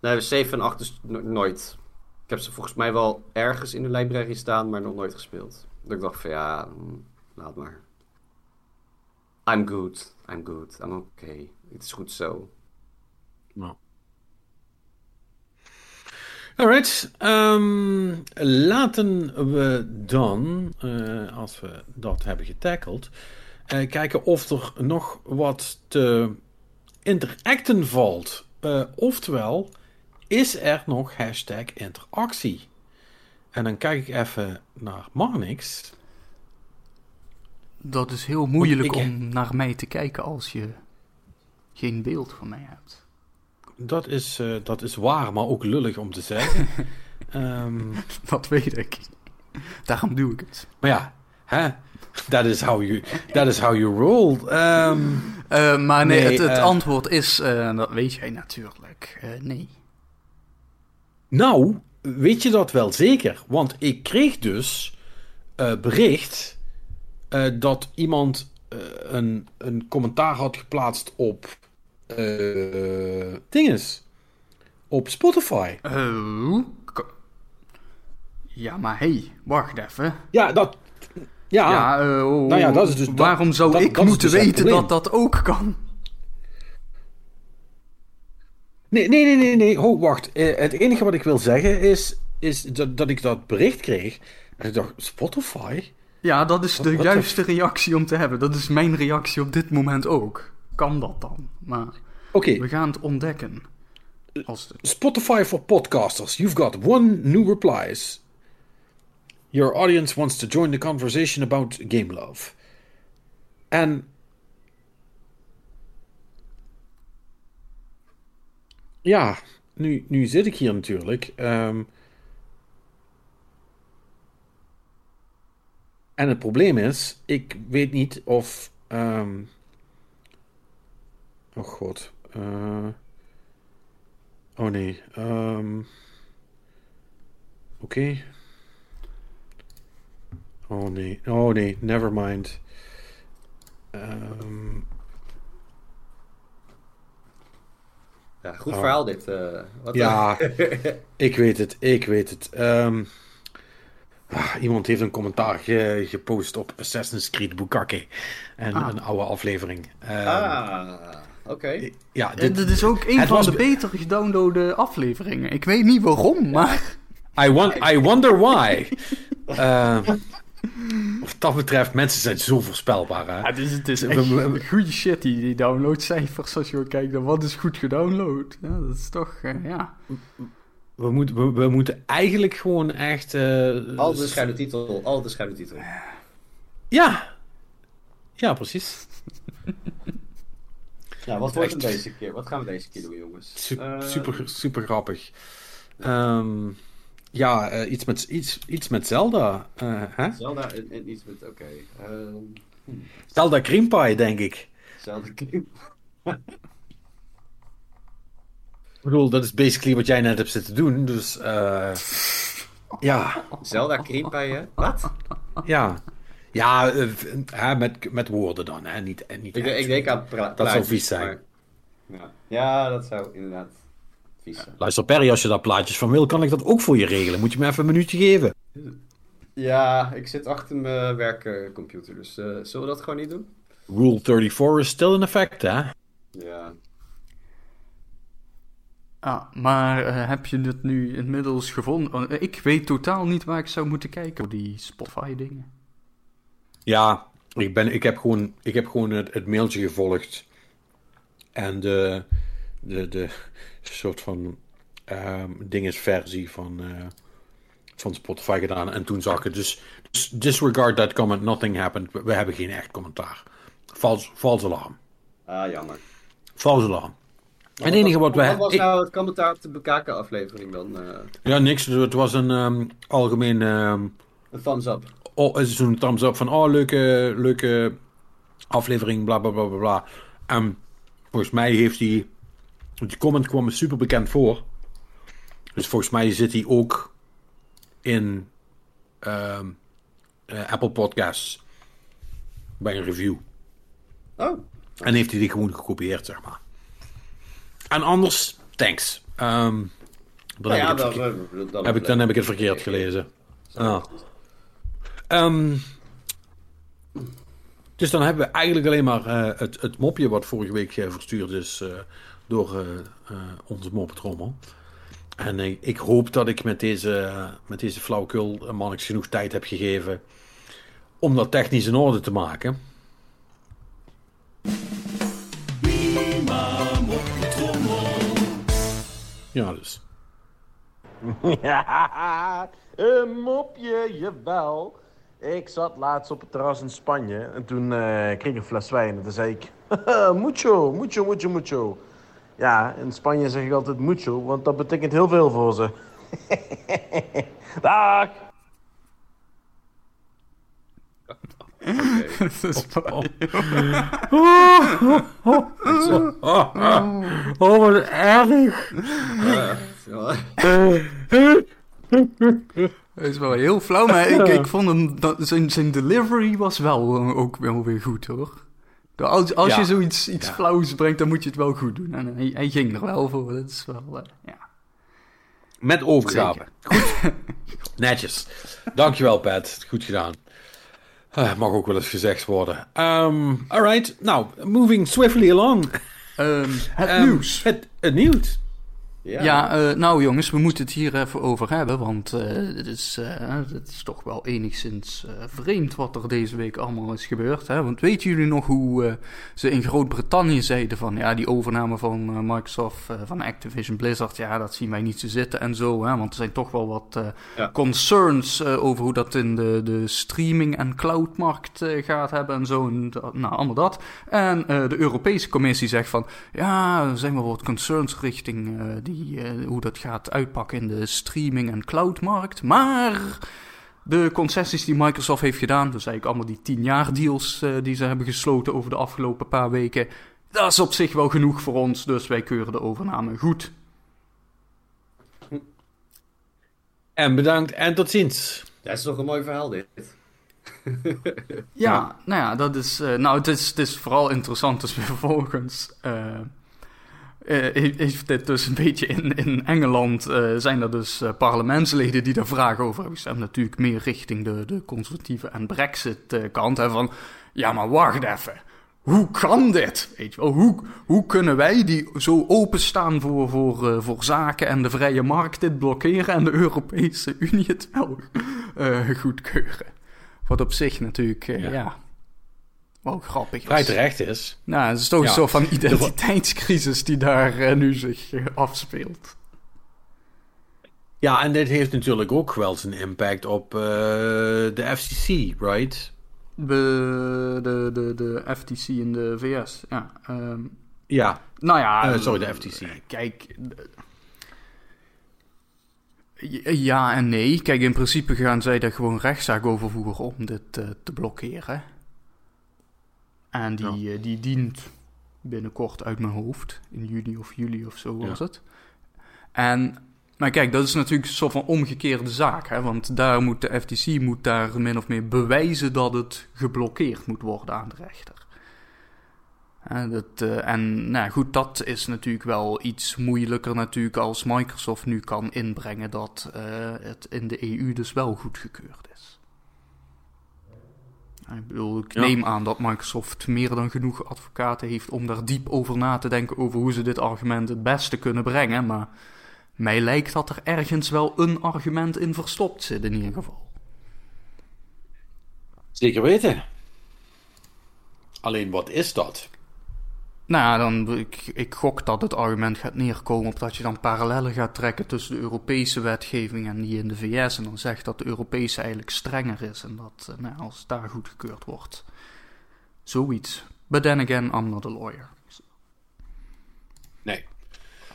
Nee, 7 en 8 is no nooit. Ik heb ze volgens mij wel ergens in de library staan, maar nog nooit gespeeld. Dat ik dacht van ja, laat maar. I'm good. I'm good. I'm okay. Het is goed zo. Nou. Alright, um, laten we dan, uh, als we dat hebben getackled, uh, kijken of er nog wat te interacten valt. Uh, oftewel, is er nog hashtag interactie? En dan kijk ik even naar Marnix. Dat is heel moeilijk ik... om naar mij te kijken als je geen beeld van mij hebt. Dat is, uh, dat is waar, maar ook lullig om te zeggen. um, dat weet ik. Daarom doe ik het. Maar ja, hè? Dat is how you, that is how you roll. Um, uh, maar nee, nee het, het uh, antwoord is, dat weet jij natuurlijk, nee. Nou, weet je dat wel zeker? Want ik kreeg dus bericht dat iemand een, een commentaar had geplaatst op uh, dinges. Op Spotify. Oh. Ja, maar hey, wacht even. Ja, dat. Ja, ja uh, oh, nou ja, dat is dus. Waarom zou dat, ik dat moeten dus weten dat dat ook kan? Nee, nee, nee, nee, nee. Ho, wacht. Uh, het enige wat ik wil zeggen is, is dat, dat ik dat bericht kreeg. En ik dacht, Spotify? Ja, dat is de juiste reactie om te hebben. Dat is mijn reactie op dit moment ook. Kan dat dan? Maar we gaan het ontdekken. Als Spotify for podcasters. You've got one new replies. Your audience wants to join the conversation about game love. En ja, nu, nu zit ik hier natuurlijk. Um, en het probleem is, ik weet niet of. Um, oh god. Uh, oh nee. Um, Oké. Okay. Oh nee. Oh nee, never mind. Um, Ja, goed oh. verhaal dit. Uh, wat ja, ik weet het, ik weet het. Um, ah, iemand heeft een commentaar ge, gepost op Assassin's Creed Bukake. En ah. een oude aflevering. Um, ah, oké. Okay. Ja, dit, dit, is ook een van was... de beter gedownloade afleveringen. Ik weet niet waarom, maar... I, want, I wonder why. uh, Wat dat betreft, mensen zijn zo voorspelbaar. Hè? Ja, het is, het is echt goede shit, die, die downloadcijfers. Als je kijkt naar wat is goed gedownload. Ja, dat is toch, uh, ja. We, moeten we, we, moeten eigenlijk gewoon echt... Uh, al de schuine titel, al de schuine titel. Ja. Ja, precies. Ja, wat wordt het deze keer? Wat gaan we deze keer doen, jongens? Super, uh, super, super grappig. Um, ja, uh, iets, met, iets, iets met Zelda. Uh, hè? Zelda en, en, iets met, oké. Okay. Ehm, hm. Zelda Cream Pie, denk ik. Zelda Cream Ik bedoel, dat is basically wat jij net hebt zitten doen, dus ja. Zelda Cream Pie, hè? Wat? Ja. Ja, hè, met, met woorden dan, hè? Niet, niet ik, ik denk aan Dat zou vies zijn. Maar, ja. ja, dat zou inderdaad Luister Perry, als je daar plaatjes van wil, kan ik dat ook voor je regelen. Moet je me even een minuutje geven? Ja, ik zit achter mijn werkcomputer, dus uh, zullen we dat gewoon niet doen? Rule 34 is still in effect, hè? Ja. Ah, maar uh, heb je het nu inmiddels gevonden? Uh, ik weet totaal niet waar ik zou moeten kijken voor die Spotify-dingen. Ja, ik, ben, ik heb gewoon, ik heb gewoon het, het mailtje gevolgd. En de, de, de soort van um, dingesversie van, uh, van Spotify gedaan. En toen zag ik dus, dus disregard that comment, nothing happened. We, we hebben geen echt commentaar. Vals, vals alarm. Ah, jammer. Vals alarm. En het enige wat, we Wat was nou het commentaar op de bekaken aflevering dan? Uh... Ja, niks. Het was een um, algemeen... Um, een thumbs up. Oh, is zo'n thumbs up van, oh, leuke, leuke aflevering, bla bla bla bla bla. En volgens mij heeft hij die comment kwam me super bekend voor. Dus volgens mij zit hij ook in uh, uh, Apple Podcasts bij een review. Oh. En heeft hij die gewoon gekopieerd, zeg maar. En anders, thanks. Um, dan, heb, ja, ik dan, dan, heb ik, dan heb ik het verkeerd gelezen. Ah. Um, dus dan hebben we eigenlijk alleen maar uh, het, het mopje wat vorige week uh, verstuurd is uh, door uh, uh, onze moppetrommel. En ik hoop dat ik met deze, met deze flauwekul mannix genoeg tijd heb gegeven om dat technisch in orde te maken. Ja, dus. Ja, een mopje, jawel. Ik zat laatst op het terras in Spanje en toen uh, kreeg ik een fles wijn en toen zei ik... mucho, mucho, mucho, mucho. Ja, in Spanje zeg ik altijd mucho, want dat betekent heel veel voor ze. Dag! Oh, wat erg. Het is wel heel flauw, maar ik, ik vond hem, dat, zijn, zijn delivery was wel ook wel weer goed hoor. Als, als je zoiets iets flauws brengt, dan moet je het wel goed doen. En hij, hij ging er wel voor. Dat is wel, uh, ja. Met overgave. Goed. Netjes. Dankjewel, Pat. Goed gedaan. Uh, mag ook wel eens gezegd worden. Um, alright. Nou, moving swiftly along. Um, het um, nieuws. Het, het nieuws. Ja, ja uh, nou jongens, we moeten het hier even over hebben, want uh, het, is, uh, het is toch wel enigszins vreemd wat er deze week allemaal is gebeurd. Hè? Want weten jullie nog hoe ze in Groot-Brittannië zeiden van, ja, die overname van Microsoft, van Activision Blizzard, ja, dat zien wij niet zo zitten en zo. Hè? Want er zijn toch wel wat ja. concerns over hoe dat in de, de streaming- en cloudmarkt gaat hebben en zo. En, nou, allemaal dat. En de Europese Commissie zegt van, ja, er zijn wel wat concerns richting die eh, hoe dat gaat uitpakken in de streaming- en cloudmarkt. Maar de concessies die Microsoft heeft gedaan, dus eigenlijk allemaal die 10 jaar deals uh, die ze hebben gesloten over de afgelopen paar weken, dat is op zich wel genoeg voor ons, dus wij keuren de overname goed. En bedankt en tot ziens. Dat is toch een mooi verhaal dit. ja, nou ja, dat is, uh, nou het is, het is vooral interessant dus vervolgens... Uh, heeft dit dus een beetje in, in Engeland uh, zijn er dus uh, parlementsleden die daar vragen over hebben gestemd. Natuurlijk meer richting de, de conservatieve en brexit kant. Hè, van, ja maar wacht even. Hoe kan dit? Weet je wel, hoe, hoe kunnen wij die zo openstaan voor, voor, voor zaken en de vrije markt dit blokkeren en de Europese Unie het wel goedkeuren? Wat op zich natuurlijk, ja. ja wel grappig is. Vrij terecht is. Nou, het is toch een soort van identiteitscrisis die daar uh, nu zich uh, afspeelt. Ja, en dit heeft natuurlijk ook wel zijn impact op uh, de FCC, right? De, de, de, de FTC in de VS, ja. Um, ja. Nou ja. sorry, de FTC. Kijk. Ja en nee. Kijk, in principe gaan zij daar gewoon rechtszaak over voeren om dit te blokkeren. En die, eh, die dient binnenkort uit mijn hoofd. In juni of juli of zo was het. En, maar kijk, dat is natuurlijk een soort van omgekeerde zaak. Hè? Want daar moet de FTC moet daar min of meer bewijzen dat het geblokkeerd moet worden aan de rechter. En, dat, uh, en nou goed, dat is natuurlijk wel iets moeilijker natuurlijk als Microsoft nu kan inbrengen dat uh, het in de EU dus wel goedgekeurd is. Ik bedoel, ik neem aan dat Microsoft meer dan genoeg advocaten heeft om daar diep over na te denken over hoe ze dit argument het beste kunnen brengen. Maar mij lijkt dat er ergens wel een argument in verstopt zit, in ieder geval. Zeker weten. Alleen wat is dat? Nou ja, dan, ik, ik gok dat het argument gaat neerkomen op dat je dan parallellen gaat trekken tussen de Europese wetgeving en die in de VS. En dan zegt dat de Europese eigenlijk strenger is en dat eh, nou, als daar goedgekeurd wordt. Zoiets. But then again, I'm not a lawyer. Nee.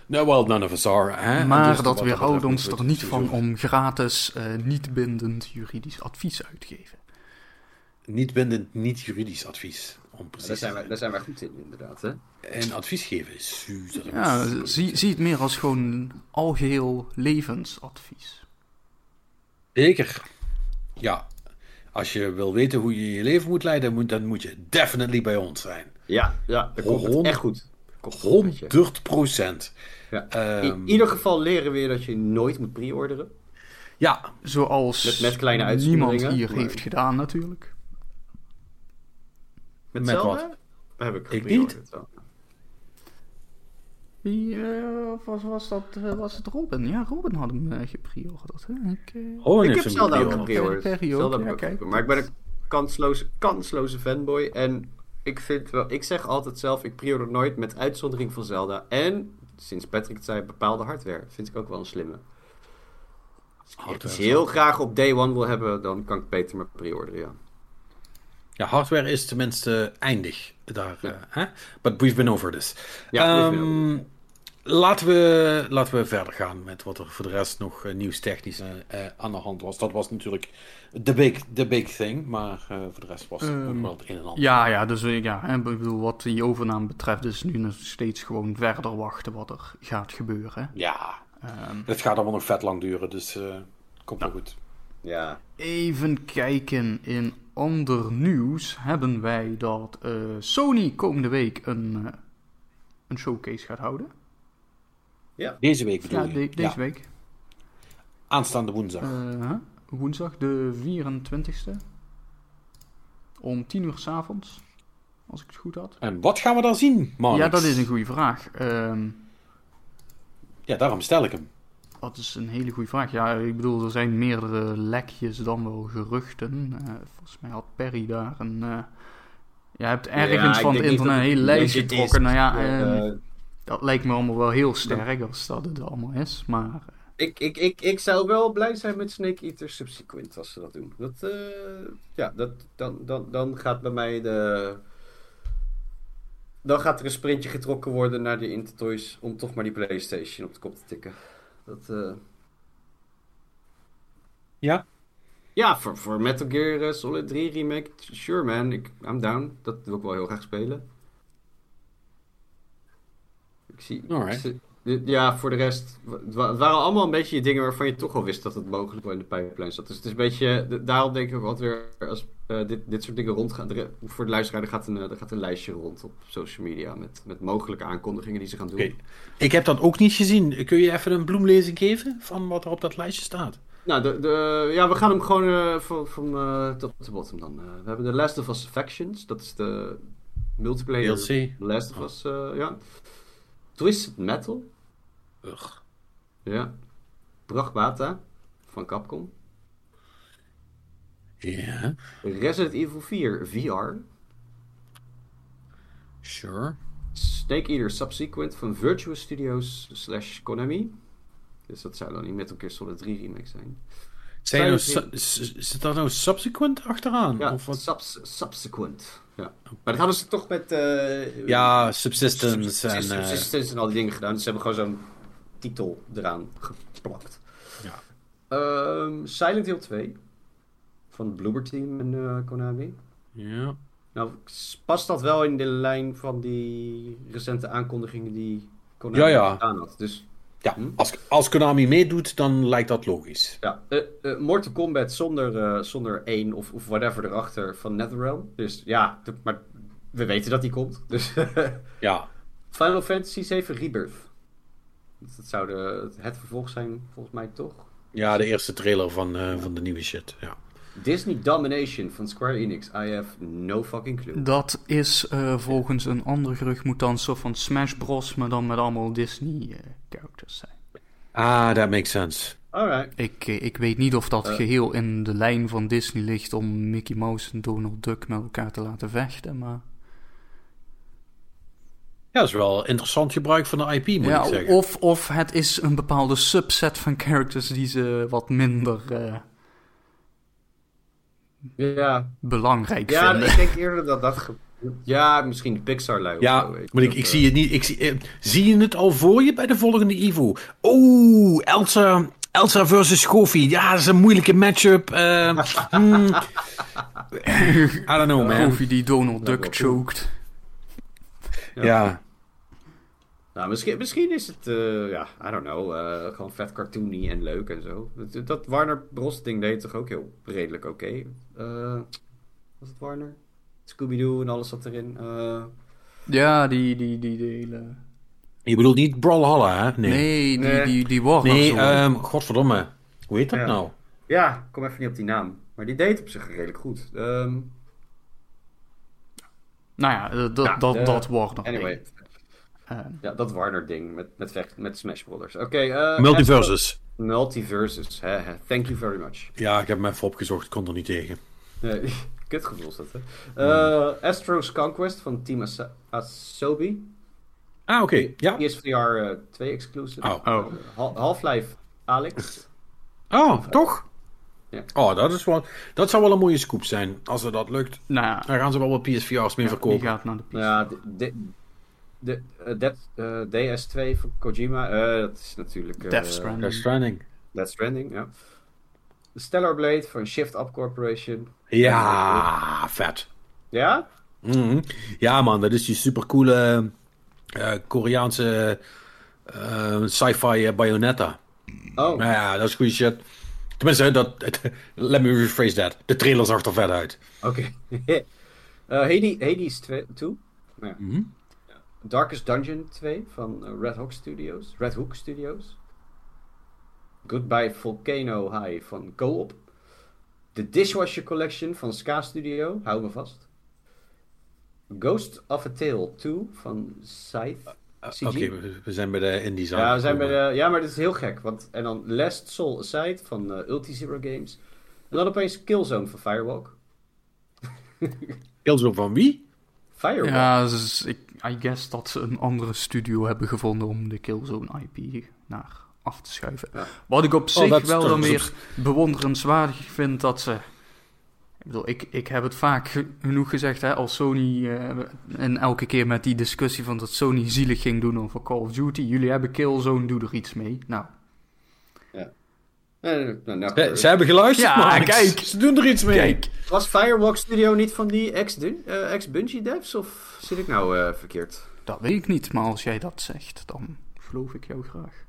No, well, none of us are. Hè? Maar dus dat weerhoudt ons er niet van om gratis, uh, niet bindend juridisch advies uit te geven. Niet bindend, niet juridisch advies. Om daar, zijn wij, daar zijn wij goed in, inderdaad. Hè? En advies geven is... Ja, zie, zie het meer als gewoon algeheel levensadvies. Zeker. Ja, als je wil weten hoe je je leven moet leiden, moet, dan moet je definitely bij ons zijn. Ja, ja dat komt echt goed. 100 procent. Ja. Um, in ieder geval leren we dat je nooit moet pre-orderen. Ja, zoals met, met kleine niemand hier heeft gedaan natuurlijk. Met, Met wat? Heb ik, ik niet. Wie uh, was, was dat? Uh, was het Robin? Ja, Robin had hem uh, gepreorderd. Ik, uh... ik heb Zelda ook gepreorderd. Ja, kijk. Maar ik ben een kansloze, kansloze fanboy. En ik vind wel, ik zeg altijd zelf, ik preorder nooit met uitzondering van Zelda. En, sinds Patrick het zei, bepaalde hardware. Vind ik ook wel een slimme. Als je heel graag op day one wil hebben, dan kan ik beter maar preorderen, ja. Ja, hardware is tenminste eindig daar. Ja. Uh, hè? But we've been over this. Ja, um, laten, we, laten we verder gaan met wat er voor de rest nog uh, nieuwstechnisch uh, aan de hand was. Dat was natuurlijk de big, the big thing, maar voor de rest was het um, ook wel het een en ander. Ja, ja, dus ja, ik bedoel, wat die overname betreft is nu nog steeds gewoon verder wachten wat er gaat gebeuren. Ja, um, het gaat allemaal nog vet lang duren, dus komt wel goed. Ja. Even kijken in ander nieuws hebben wij dat uh, Sony komende week een, uh, een showcase gaat houden. Ja. Deze week bedoel ja, de, deze ja. week. Aanstaande woensdag. Uh, woensdag de 24ste. Om 10 uur s'avonds. Als ik het goed had. En wat gaan we dan zien, man? Ja, dat is een goede vraag. Um, Ja, daarom stel ik hem. Dat is een hele goede vraag. Ja, ik bedoel, er zijn meerdere lekjes dan wel geruchten. Uh, volgens mij had Perry daar een... Uh, je hebt ergens ja, van het internet een hele lijst getrokken. Nou ja, uh, dat lijkt me allemaal wel heel sterk als dat het allemaal is, maar... Ik, ik, ik, ik zou wel blij zijn met Snake Eater Subsequent als ze dat doen. Dat, ja, dat, dan, dan, dan gaat bij mij de dan gaat er een sprintje getrokken worden naar de Intertoys om toch maar die PlayStation op de kop te tikken. Dat, uh... Ja? Ja, voor, voor Metal Gear uh, Solid 3 Remake, sure man, ik, I'm down. Dat wil ik wel heel graag spelen. Ik zie... Ja, voor de rest. Het waren allemaal een beetje dingen waarvan je toch al wist dat het mogelijk wel in de pijplijn zat. Dus het is een beetje. Daarom denk ik ook altijd weer. Als uh, dit, dit soort dingen rondgaan. voor de luisteraar, er gaat, een, er gaat een lijstje rond op social media. Met, met mogelijke aankondigingen die ze gaan doen. Okay. Ik heb dat ook niet gezien. Kun je even een bloemlezing geven van wat er op dat lijstje staat? Nou, de, de, ja, we gaan hem gewoon uh, van, van uh, top to bottom dan. we hebben de Last of Us Factions. Dat is de multiplayer. DLC. Last of Us, ja. Twisted Metal. Ugh. Ja. Prachtbata van Capcom. Ja. Resident Evil 4 VR. Sure. Snake Eater Subsequent van Virtuous Studios slash Konami. Dus dat zou dan niet Metal Gear Solid 3 remake zijn. Zijn nou, zit daar nou Subsequent achteraan? Ja, of wat? Subs subsequent. Ja. Maar dat hadden ze toch met... Uh, ja, Subsistence, en... Subsistence en al die dingen gedaan. Dus ze hebben gewoon zo'n titel eraan geplakt. Ja. Um, Silent Hill 2 van het Bloober Team en uh, Konami. Ja. Nou, past dat wel in de lijn van die recente aankondigingen die Konami ja, ja. gedaan had? Dus, ja, hm? als, als Konami meedoet, dan lijkt dat logisch. Ja, uh, uh, Mortal Kombat zonder, zonder één of, of whatever erachter van NetherRealm. Dus ja, maar we weten dat die komt. Dus ja. Final Fantasy 7 Rebirth. Dat zou de, het vervolg zijn, volgens mij toch? Ja, de eerste trailer van, uh, van de nieuwe shit. Ja. Disney Domination van Square Enix. I have no fucking clue. Dat is uh, volgens een ander gerucht moet dan zo van Smash Bros. maar dan met allemaal Disney uh, characters zijn. Ah, that makes sense. Alright. Ik, ik weet niet of dat geheel in de lijn van Disney ligt om Mickey Mouse en Donald Duck met elkaar te laten vechten, maar... Ja, dat is wel interessant gebruik van de IP, moet ja, ik zeggen. Of, of het is een bepaalde subset van characters die ze wat minder uh, ja. belangrijk ja, vinden. Ja, ik denk eerder dat dat... Ja, misschien de Pixar-lui. Ja, maar ik, ik zie het niet. Ik zie, eh, zie je het al voor je bij de volgende Evo? Oeh, Elsa, Elsa versus Goofy. Ja, dat is een moeilijke matchup. Uh, hmm. I don't know, man. Goofy die Donald Duck choked. Ja. Nou, misschien, misschien is het, uh, ja, I don't know, uh, gewoon vet cartoony en leuk en zo. Dat, dat Warner Bros. ding deed toch ook heel redelijk oké. Okay. Uh, was het Warner? Scooby-Doo en alles zat erin. Ja, die, die, die, die hele... Je bedoelt niet Brawlhalla, hè? Nee, nee die, nee. die, die Warner. Nee, um, godverdomme. Hoe heet dat ja. nou? Ja, ik kom even niet op die naam. Maar die deed op zich redelijk goed. Um, nou ja, dat, ja, dat, uh, dat Warner. Anyway. Uh, ja, dat Warner ding met, met, vecht, met Smash Brothers. Oké. Okay, uh, Multiversus. Multiversus. Hè, hè. Thank you very much. Ja, ik heb hem even opgezocht. Ik kon er niet tegen. Nee, kutgevoel is dat, hè. Uh, Astro's Conquest van Team As Asobi. Ah, oké. Okay. Ja. PSVR 2 exclusive. Oh. oh. Half-Life Alex. Oh, toch? Ja. Oh, dat, is wel, dat zou wel een mooie scoop zijn. Als er dat lukt. Nou ja. Dan gaan ze wel wat PSVR's meer ja, verkopen. Die gaat naar de PSVR. Ja, de, de, de, uh, DS2 van Kojima. Uh, dat is natuurlijk... Uh, Death Stranding. Death Stranding. Death Stranding, ja. Stellar Blade van Shift Up Corporation. Ja, vet. Ja? Mm -hmm. Ja man, dat is die supercoole Koreaanse sci-fi Bayonetta. Oh. Nou ja, dat is goede shit. Tenminste, dat, let me rephrase that. De trailer zag er vet uit. Oké. Okay. uh, Hades, Hades 2. Ja. Mm -hmm. Darkest Dungeon 2 van uh, Red Hook Studios. Red Hook Studios. Goodbye Volcano High van Co-op. The Dishwasher Collection van Ska Studio. Hou me vast. Ghost of a Tale 2 van Scythe. CG. Oké, we, zijn bij de Indies Ja, we zijn bij de, ja, maar dit is heel gek. Want, en dan Last Soul Aside van uh, Ulti-Zero Games. En dan opeens Killzone van Firewalk. Killzone van wie? Firewalk. Ja, dus ik, I guess dat ze een andere studio hebben gevonden om de Killzone IP naar af te schuiven. Wat ik op oh, zich wel dan weer bewonderenswaardig vind dat ze... Ik bedoel, ik, ik heb het vaak genoeg gezegd, hè, als Sony... Uh, en elke keer met die discussie van dat Sony zielig ging doen over Call of Duty. Jullie hebben Killzone, doe er iets mee. Nou, nou, nou, ze, hebben geluisterd, ja, maar kijk. Ze doen er iets mee. Kijk. Was Firewalk Studio niet van die ex-Bungie devs? Of zit ik nou uh, verkeerd? Dat weet ik niet, maar als jij dat zegt, dan geloof ik jou graag.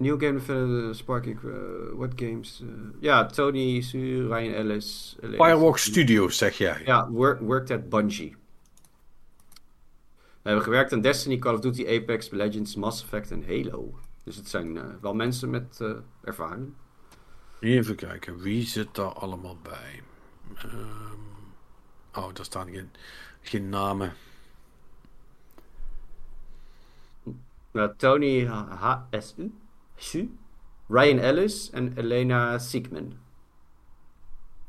New Game Developer, Sparking, uh, What Games? Uh, ja, Tony, Su, Ryan Ellis. Firewalk Studios, zeg jij. Ja, work, worked at Bungie. We hebben gewerkt aan Destiny, Call of Duty, Apex, Legends, Mass Effect en Halo. Dus het zijn uh, wel mensen met ervaring. Even kijken, wie zit daar allemaal bij? Um, oh, daar staan geen, geen namen. Nou, Tony HSU, Su, Ryan Ellis en Elena Siekman.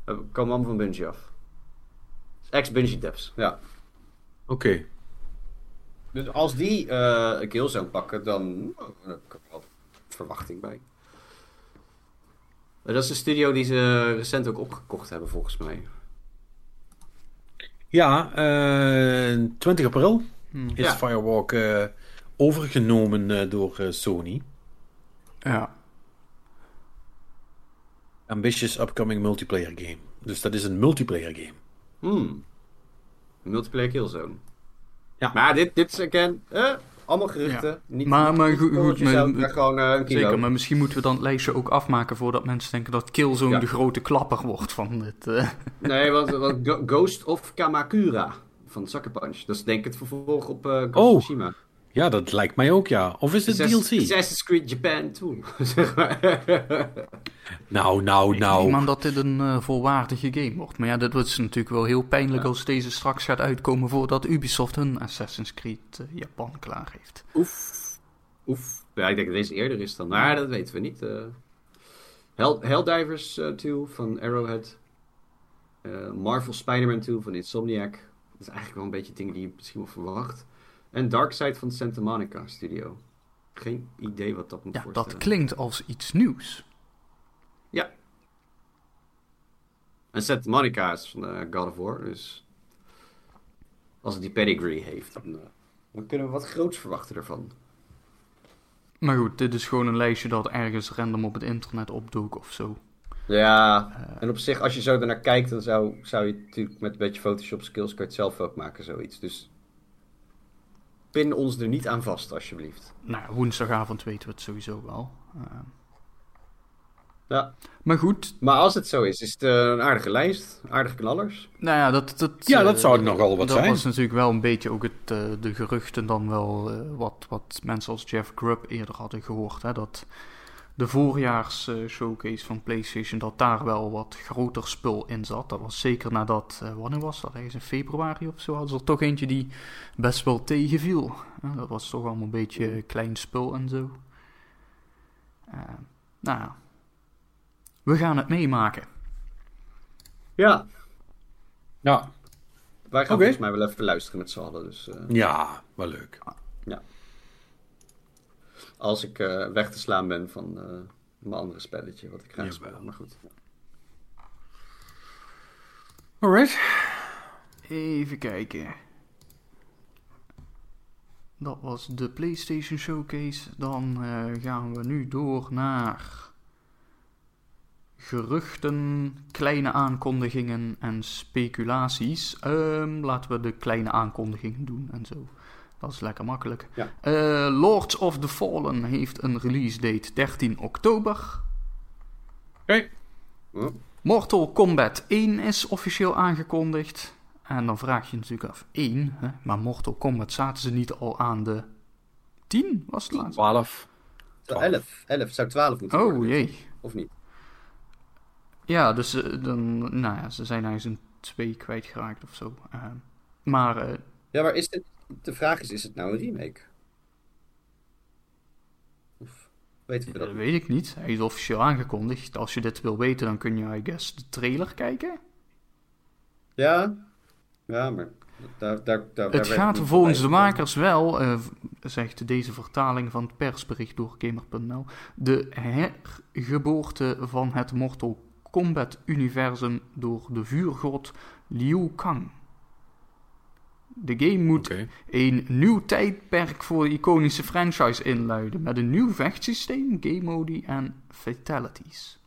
Uh, komen allemaal van Bungie af. Ex-Bungie devs, ja. Oké. Okay. Dus als die uh, een Killzone pakken, dan oh, heb ik er wel verwachting bij. Dat is een studio die ze recent ook opgekocht hebben, volgens mij. Ja, uh, eh, 20 april hmm. is Firewalk uh, overgenomen door Sony. Ja. Ambitious upcoming multiplayer game. Dus dat is een multiplayer game. Hmm. Multiplayer Killzone. Ja. Maar dit, dit is again, eh, allemaal geruchten. Niet, maar, maar goed, goed maar, gewoon, uh, zeker, maar misschien moeten we dan het lijstje ook afmaken voordat mensen denken dat Killzone ja. de grote klapper wordt van dit. Uh. Nee, want, want Ghost of Kamakura van Sucker Punch. Dat is denk ik het vervolg op uh, Ghost oh. Tsushima. Ja, dat lijkt mij ook, ja. Of is het DLC? Assassin's Creed Japan 2. nou, nou, nou. Ik denk dat dit een uh, volwaardige game wordt. Maar ja, dat wordt natuurlijk wel heel pijnlijk als deze straks gaat uitkomen voordat Ubisoft hun Assassin's Creed uh, Japan klaar heeft. Oef. Oef. Ja, ik denk dat deze eerder is dan. Maar dat weten we niet. Uh, Hell, Helldivers 2 van Arrowhead. Marvel Spider-Man 2 van Insomniac. Dat is eigenlijk wel een beetje dingen die je misschien wel verwacht. En Darkside van Santa Monica Studio. Geen idee wat dat moet ja, Dat klinkt als iets nieuws. Ja. En Santa Monica is van uh, God of War, dus als het die pedigree heeft, dan, uh, dan kunnen we wat groots verwachten ervan. Maar goed, dit is gewoon een lijstje dat ergens random op het internet opdook of zo. Ja, uh, en op zich, als je zo ernaar kijkt, dan zou, zou je natuurlijk met een beetje Photoshop skills kan je het zelf ook maken, zoiets. Dus pin ons er niet aan vast, alsjeblieft. Nou, woensdagavond weten we het sowieso wel. Uh... Ja. Maar goed. Maar als het zo is, is het uh, een aardige lijst. Aardige knallers. Nou ja, dat, dat, ja, dat zou uh, nogal wat dat zijn. Dat was natuurlijk wel een beetje ook het, uh, de geruchten dan wel wat, wat mensen als Jeff Grubb eerder hadden gehoord. Hè, dat de voorjaars uh, showcase van PlayStation, dat daar wel wat groter spul in zat. Dat was zeker nadat, uh, wanneer was dat? Ergens in februari of zo, hadden ze er toch eentje die best wel tegenviel. Uh, dat was toch allemaal een beetje klein spul en zo. nou ja, we gaan het meemaken. Ja. Ja. Wij gaan okay. volgens mij wel even luisteren met z'n allen. Dus, ja, wel leuk. Als ik uh, weg te slaan ben van uh, mijn andere spelletje, wat ik graag speel. Maar goed. Alright. Even kijken. Dat was de PlayStation Showcase. Dan uh, gaan we nu door naar geruchten, kleine aankondigingen en speculaties. Um, laten we de kleine aankondigingen doen en zo. Dat is lekker makkelijk. Ja. Uh, Lords of the Fallen heeft een release date 13 oktober. Oké. Mortal Kombat 1 is officieel aangekondigd. En dan vraag je natuurlijk af, 1, hè? maar Mortal Kombat zaten ze niet al aan de 10? Was het laatst? 12. 11. 11. Zou 12 moeten oh, jee. Of niet? Ja, dus uh, dan, nou ja, ze zijn eigenlijk een 2 kwijtgeraakt of zo. Uh, maar... ja, maar is het, de vraag is, is het nou een remake? Of weten we dat? Dat weet ik niet. Hij is officieel aangekondigd. Als je dit wil weten, dan kun je, I guess, de trailer kijken. Ja, ja, maar daar, daar, daar, het gaat volgens de makers wel, uh, zegt deze vertaling van het persbericht door Gamer.nl, de hergeboorte van het Mortal Kombat-universum door de vuurgod Liu Kang. De game moet een nieuw tijdperk voor de iconische franchise inluiden met een nieuw vechtsysteem, game mode en fatalities.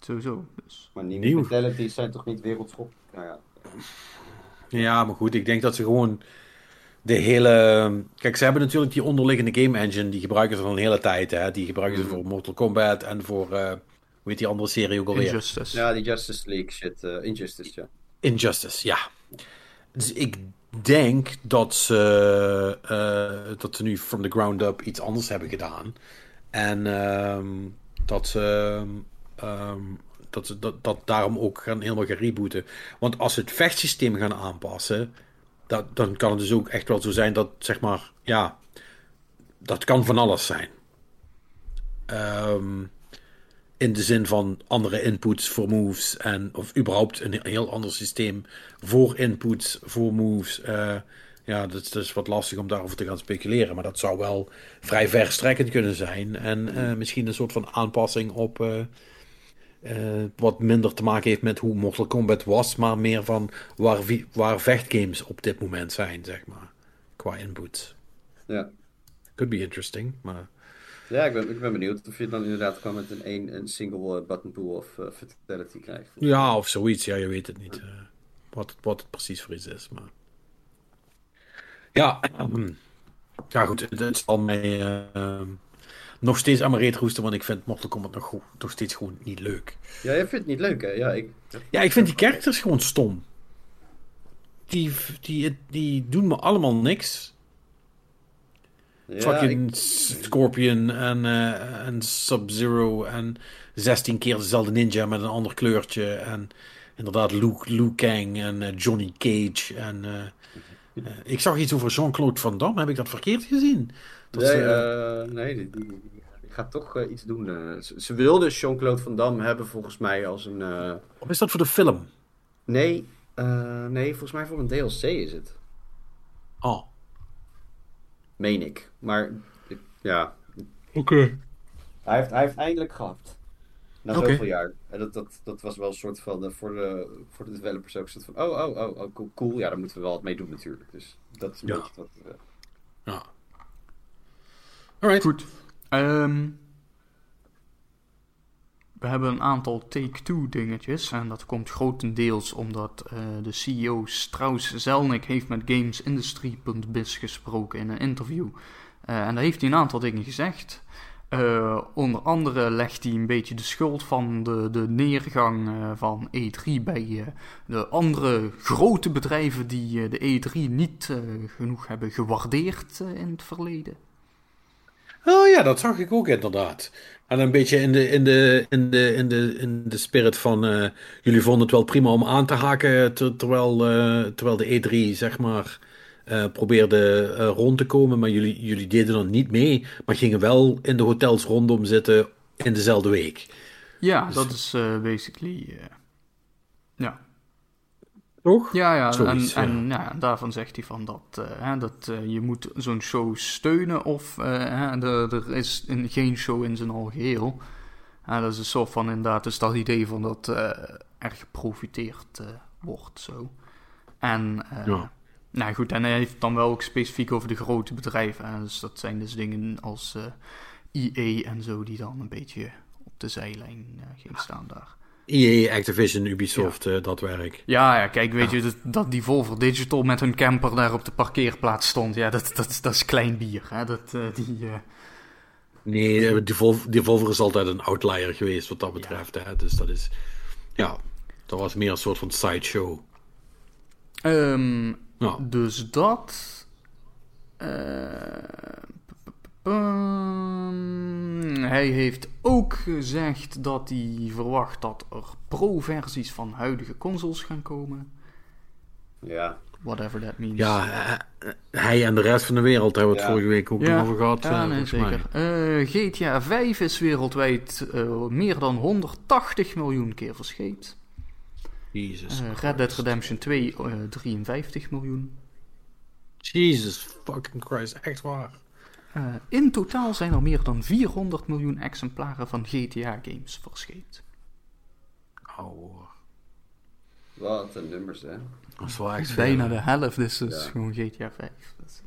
Sowieso. Dus. Maar nieuwe fatalities zijn toch niet wereldschop? Nou ja. Ja, maar goed, ik denk dat ze gewoon de hele. Kijk, ze hebben natuurlijk die onderliggende game engine, die gebruiken ze al een hele tijd. Hè? Die gebruiken ze mm. voor Mortal Kombat en voor. Uh, hoe heet die andere serie ook alweer? Injustice. Ja, die Justice League shit. Uh, Injustice, ja. Injustice, ja. Dus ik denk dat ze, uh, dat ze nu from the ground up iets anders hebben gedaan. En um, dat ze. Um, dat ze dat, dat daarom ook gaan, helemaal gaan rebooten. Want als ze het vechtsysteem gaan aanpassen, dat, dan kan het dus ook echt wel zo zijn dat, zeg maar, ja, dat kan van alles zijn. Um, in de zin van andere inputs voor moves en of überhaupt een heel ander systeem voor inputs, voor moves. Uh, ja, dat, is wat lastig om daarover te gaan speculeren. Maar dat zou wel vrij verstrekkend kunnen zijn. En uh, misschien een soort van aanpassing op uh, uh, wat minder te maken heeft met hoe Mortal Kombat was, maar meer van waar, waar vechtgames op dit moment zijn, zeg maar. Qua input. Ja. Could be interesting, maar... Ja, ik ben, ik ben benieuwd of je dan inderdaad gewoon met een, een, een single uh, button pool of uh, fatality krijgt. Ja, of zoiets. Ja, je weet het niet. wat, het, wat het precies voor iets is, maar... Ja, um, ja goed. Het zal mij nog steeds aan mijn reet roesten, want ik vind Mortal Kombat nog, nog steeds gewoon niet leuk. Ja, jij vindt het niet leuk, hè? Ja, ik, ja, ik vind die characters gewoon stom. Die, die, die doen me allemaal niks. Ja, Fucking Scorpion en, uh, en Sub-Zero en 16 keer dezelfde ninja met een ander kleurtje. En inderdaad Luke, Liu Kang en uh, Johnny Cage. En, uh, ik zag iets over Jean-Claude Van Damme. Heb ik dat verkeerd gezien? Dat nee, nee die, die, die, gaat toch iets doen. Ze, ze wilden Jean-Claude Van Damme hebben volgens mij als een... Of is dat voor de film? Nee, nee, volgens mij voor een DLC is het. Oh. Meen ik. Maar, ja. Oké. Okay. Hij, heeft, hij heeft eindelijk gehad. Na okay. zoveel jaar. En dat, dat, dat was wel een soort van, voor, de, voor de developers ook een soort van, oh, oh, oh, oh cool, cool. Ja, daar moeten we wel wat mee doen natuurlijk. Dus dat is een ja. beetje wat... ja. Alright. Goed. Um, we hebben een aantal Take-Two dingetjes. En dat komt grotendeels omdat uh, de CEO Strauss Zelnick heeft met GamesIndustry.biz gesproken in een interview. Uh, en daar heeft hij een aantal dingen gezegd. Uh, onder andere legt hij een beetje de schuld van de, de neergang van E3 bij de andere grote bedrijven die de E3 niet genoeg hebben gewaardeerd in het verleden. Oh ja, dat zag ik ook inderdaad. En een beetje in de, in de, in de, in de, in de spirit van. Uh, jullie vonden het wel prima om aan te haken. terwijl, uh, terwijl de E3, zeg maar. Uh, probeerde rond te komen. Maar jullie, jullie deden dan niet mee. Maar gingen wel in de hotels rondom zitten. in dezelfde week. Ja, dus... dat is basically. ja. Toch? Ja, ja. en, en ja, daarvan zegt hij van dat, uh, hè, dat uh, je moet zo'n show steunen of uh, hè, er, er is een, geen show in zijn algeheel. Ja, dat is een soort van inderdaad is dat idee van dat er geprofiteerd wordt zo. En ja. nou goed, en hij heeft dan wel ook specifiek over de grote bedrijven. Hè, dus dat zijn dus dingen als EA en zo die dan een beetje op de zijlijn ging staan daar. EA, Activision, Ubisoft, ja. uh, dat werk. Ja, ja kijk, weet je, dat, dat die Volvo Digital met hun camper daar op de parkeerplaats stond, ja, dat, dat, dat is klein bier. Hè? Dat, uh, die, uh... Nee, die Volvo, die Volvo is altijd een outlier geweest wat dat betreft. Ja. Hè? Dus dat is, ja, dat was meer een soort van sideshow. Um, ja. Dus dat. Um, hij heeft ook gezegd dat hij verwacht dat er pro-versies van huidige consoles gaan komen. Ja. Whatever that means. Ja, uh, hij en de rest van de wereld hebben we het ja. vorige week ook ja. nog over gehad. Ja, nee, zeker. GTA 5 is wereldwijd meer dan 180 miljoen keer verscheept. Jesus. Red Dead Redemption 2 53 miljoen. Jesus fucking Christ, echt waar. Uh, in totaal zijn er meer dan 400 miljoen exemplaren van GTA-games verscheept. Oh. Wat een nummers, hè? Dat is wel echt Bijna veel. de helft is dus ja. gewoon GTA 5. Echt...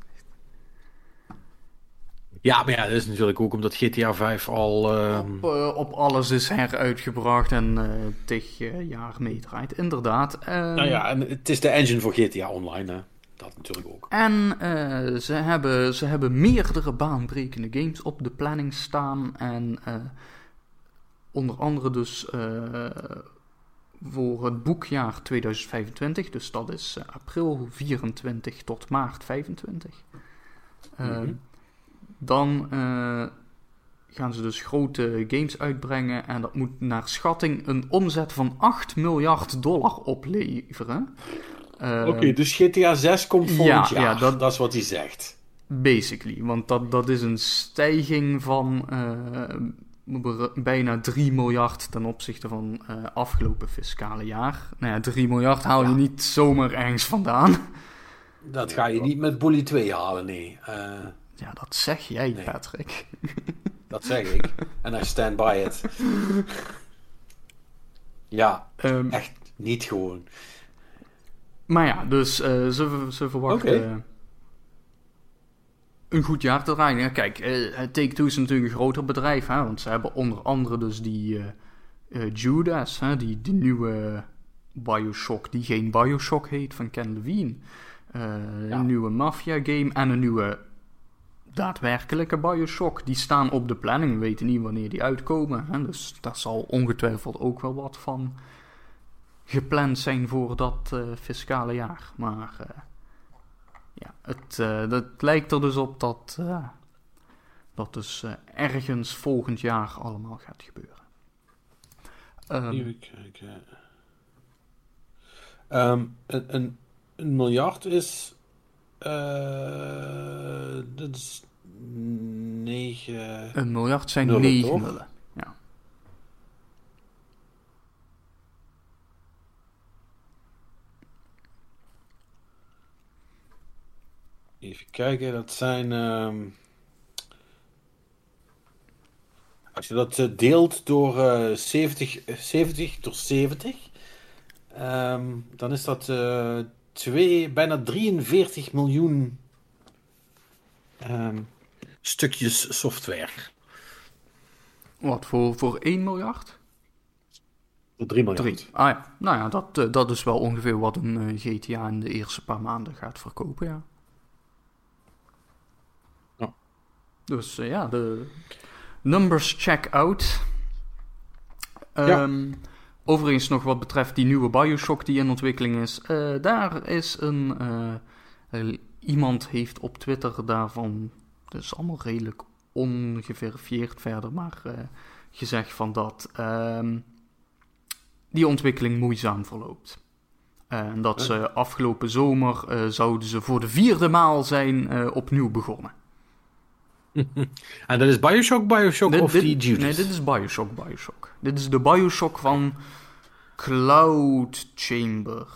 Ja, maar ja, dat is natuurlijk ook omdat GTA 5 al... Uh... Op, uh, op, alles is heruitgebracht en uh, tig jaar meedraait, inderdaad. nou ja, en het is de engine voor GTA Online, hè. Dat natuurlijk ook. En uh, ze, hebben, ze hebben meerdere baanbrekende games op de planning staan. En uh, onder andere dus uh, voor het boekjaar 2025. Dus dat is april 24 tot maart 25. Mm-hmm. Dan gaan ze dus grote games uitbrengen. En dat moet naar schatting een omzet van 8 miljard dollar opleveren. Uh, Oké, okay, dus GTA 6 komt volgend ja, jaar. Ja, dat, dat is wat hij zegt. Basically, want dat, dat is een stijging van uh, bijna 3 miljard ten opzichte van uh, afgelopen fiscale jaar. Nou ja, 3 miljard haal je ja. niet zomaar ergens vandaan. Dat ga je niet met Bully 2 halen, nee. ja, dat zeg jij, nee. Patrick. dat zeg ik. En I stand by it. ja, um, echt niet gewoon. Maar ja, dus uh, ze, ze verwachten okay. uh, een goed jaar te draaien. Kijk, uh, Take-Two is natuurlijk een groter bedrijf, hè, want ze hebben onder andere dus die Judas, hè, die, die nieuwe Bioshock, die geen Bioshock heet, van Ken Levine. Ja. Een nieuwe Mafia game en een nieuwe daadwerkelijke Bioshock. Die staan op de planning, we weten niet wanneer die uitkomen. Hè, dus daar zal ongetwijfeld ook wel wat van gepland zijn voor dat uh, fiscale jaar. Maar uh, ja, het, uh, het lijkt er dus op dat dat dus ergens volgend jaar allemaal gaat gebeuren. Um, Even kijken. Um, een, een, een, miljard is. dat is. 9. Een miljard zijn 9 nullen. Even kijken, dat zijn. Um, als je dat uh, deelt door uh, 70, 70 door 70, um, dan is dat uh, twee, bijna 43 miljoen um, stukjes software. Wat, voor, voor 1 miljard? Voor 3 miljard. 3. Ah ja, nou ja, dat, dat is wel ongeveer wat een GTA in de eerste paar maanden gaat verkopen, ja. Dus uh, ja, de numbers check out. Um, ja. Overigens nog wat betreft die nieuwe Bioshock die in ontwikkeling is. Uh, daar is een... Uh, iemand heeft op Twitter daarvan... Dus allemaal redelijk ongeverifieerd verder, maar gezegd van dat... Um, die ontwikkeling moeizaam verloopt. En dat ze afgelopen zomer zouden ze voor de vierde maal zijn opnieuw begonnen. En dat is Bioshock, Bioshock dit, of dit, die Judas? Nee, dit is Bioshock, Bioshock. Dit is de Bioshock van Cloud Chamber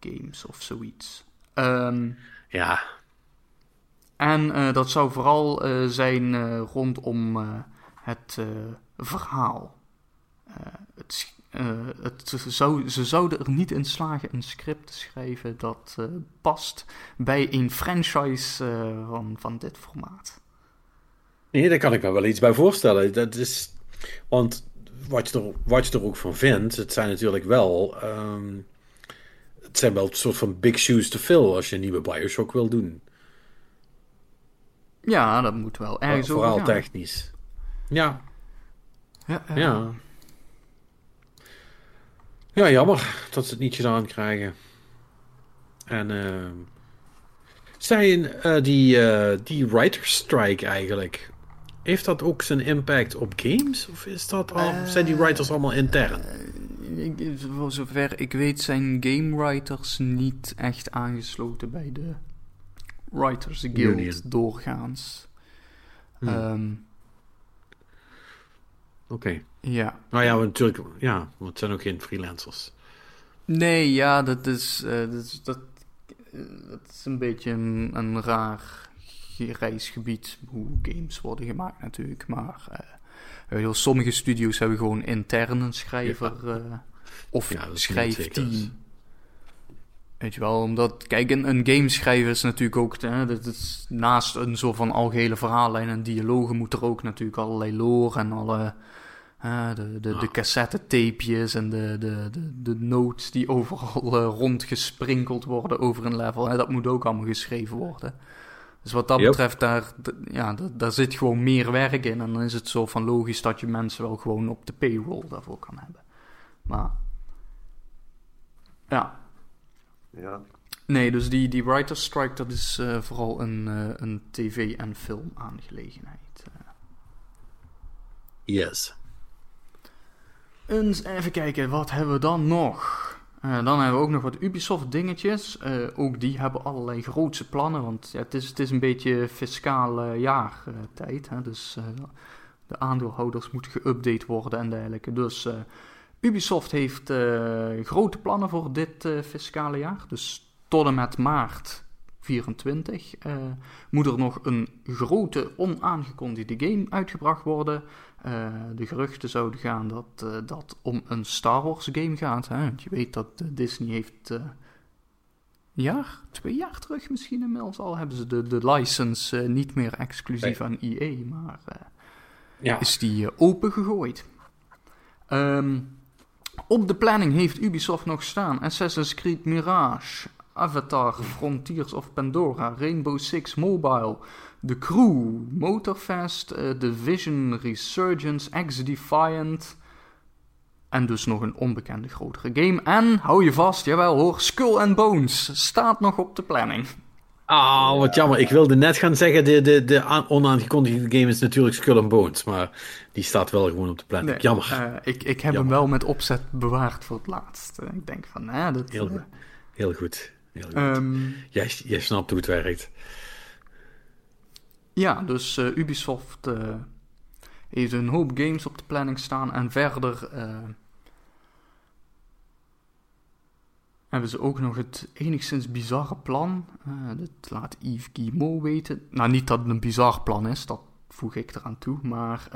Games of zoiets. Um, ja. En uh, dat zou vooral uh, zijn uh, rondom het verhaal. het, het zou, ze zouden er niet in slagen een script te schrijven dat past bij een franchise van, van dit formaat. Nee, daar kan ik me wel iets bij voorstellen. Dat is, want wat je, er, wat je er ook van vindt, het zijn natuurlijk wel. Um, het zijn wel een soort van big shoes to fill als je een nieuwe Bioshock wil doen. Ja, dat moet wel ergens Voor, Vooral technisch. Ja. Ja, ja. ja. Ja, jammer dat ze het niet gedaan krijgen. En uh, zijn uh, die, uh, die writer's strike eigenlijk heeft dat ook zijn impact op games? Of is dat al, uh, zijn die writers allemaal intern? voor zover ik weet zijn game writers niet echt aangesloten bij de Writers Guild doorgaans. Hmm. Ehm, Oké. Ja. Nou ja, natuurlijk, ja, want het zijn ook geen freelancers. Nee, ja, dat is, uh, dat, is dat, uh, dat, is een beetje een, een raar reisgebied hoe games worden gemaakt natuurlijk. Maar uh, sommige studios hebben gewoon intern een schrijver ja. of ja, schrijfteam. Weet je wel, omdat, kijk, een, een gameschrijver is natuurlijk ook, hè, dat is naast een soort van algehele verhaallijn en dialogen moet er ook natuurlijk allerlei lore en alle, uh, de, de, de cassette-tapejes en de, de, de, de notes die overal uh, rondgesprinkeld worden over een level, hè, dat moet ook allemaal geschreven worden. Dus wat dat betreft, daar, ja, daar, zit gewoon meer werk in en dan is het zo van logisch dat je mensen wel gewoon op de payroll daarvoor kan hebben. Maar, ja, ja. Nee, dus die, die Writer's Strike, dat is uh, vooral een, uh, een tv- en film-aangelegenheid. Uh. Yes. Eens even kijken, wat hebben we dan nog? Dan hebben we ook nog wat Ubisoft-dingetjes. ook die hebben allerlei grootse plannen, want ja, het, is, het is een beetje fiscale jaartijd. dus de aandeelhouders moeten geüpdate worden en dergelijke. Dus Ubisoft heeft grote plannen voor dit fiscale jaar. Dus tot en met maart 24 uh, eh, moet er nog een grote onaangekondigde game uitgebracht worden. De geruchten zouden gaan dat dat om een Star Wars game gaat. Hè? Want je weet dat Disney heeft een jaar, twee jaar terug misschien inmiddels al, hebben ze de, de license niet meer exclusief aan EA, maar ja. is die open gegooid. Um, op de planning heeft Ubisoft nog staan Assassin's Creed Mirage, Avatar, Frontiers of Pandora, Rainbow Six Mobile, The Crew, Motorfest, uh, Division, Resurgence, X-Defiant. En dus nog een onbekende grotere game. En, hou je vast, jawel hoor, Skull and Bones staat nog op de planning. Ah, wat jammer. Ik wilde net gaan zeggen, de, de, de onaangekondigde game is natuurlijk Skull and Bones, maar die staat wel gewoon op de planning. jammer. Uh, ik, ik heb hem wel met opzet bewaard voor het laatst. ik denk van, hè, dat... Heel, heel goed. Heel goed. Um, jij, jij snapt hoe het werkt. Ja, dus uh, Ubisoft heeft een hoop games op de planning staan en verder hebben ze ook nog het enigszins bizarre plan. Dat laat Yves Guillemot weten. Nou, niet dat het een bizar plan is, dat voeg ik eraan toe. Maar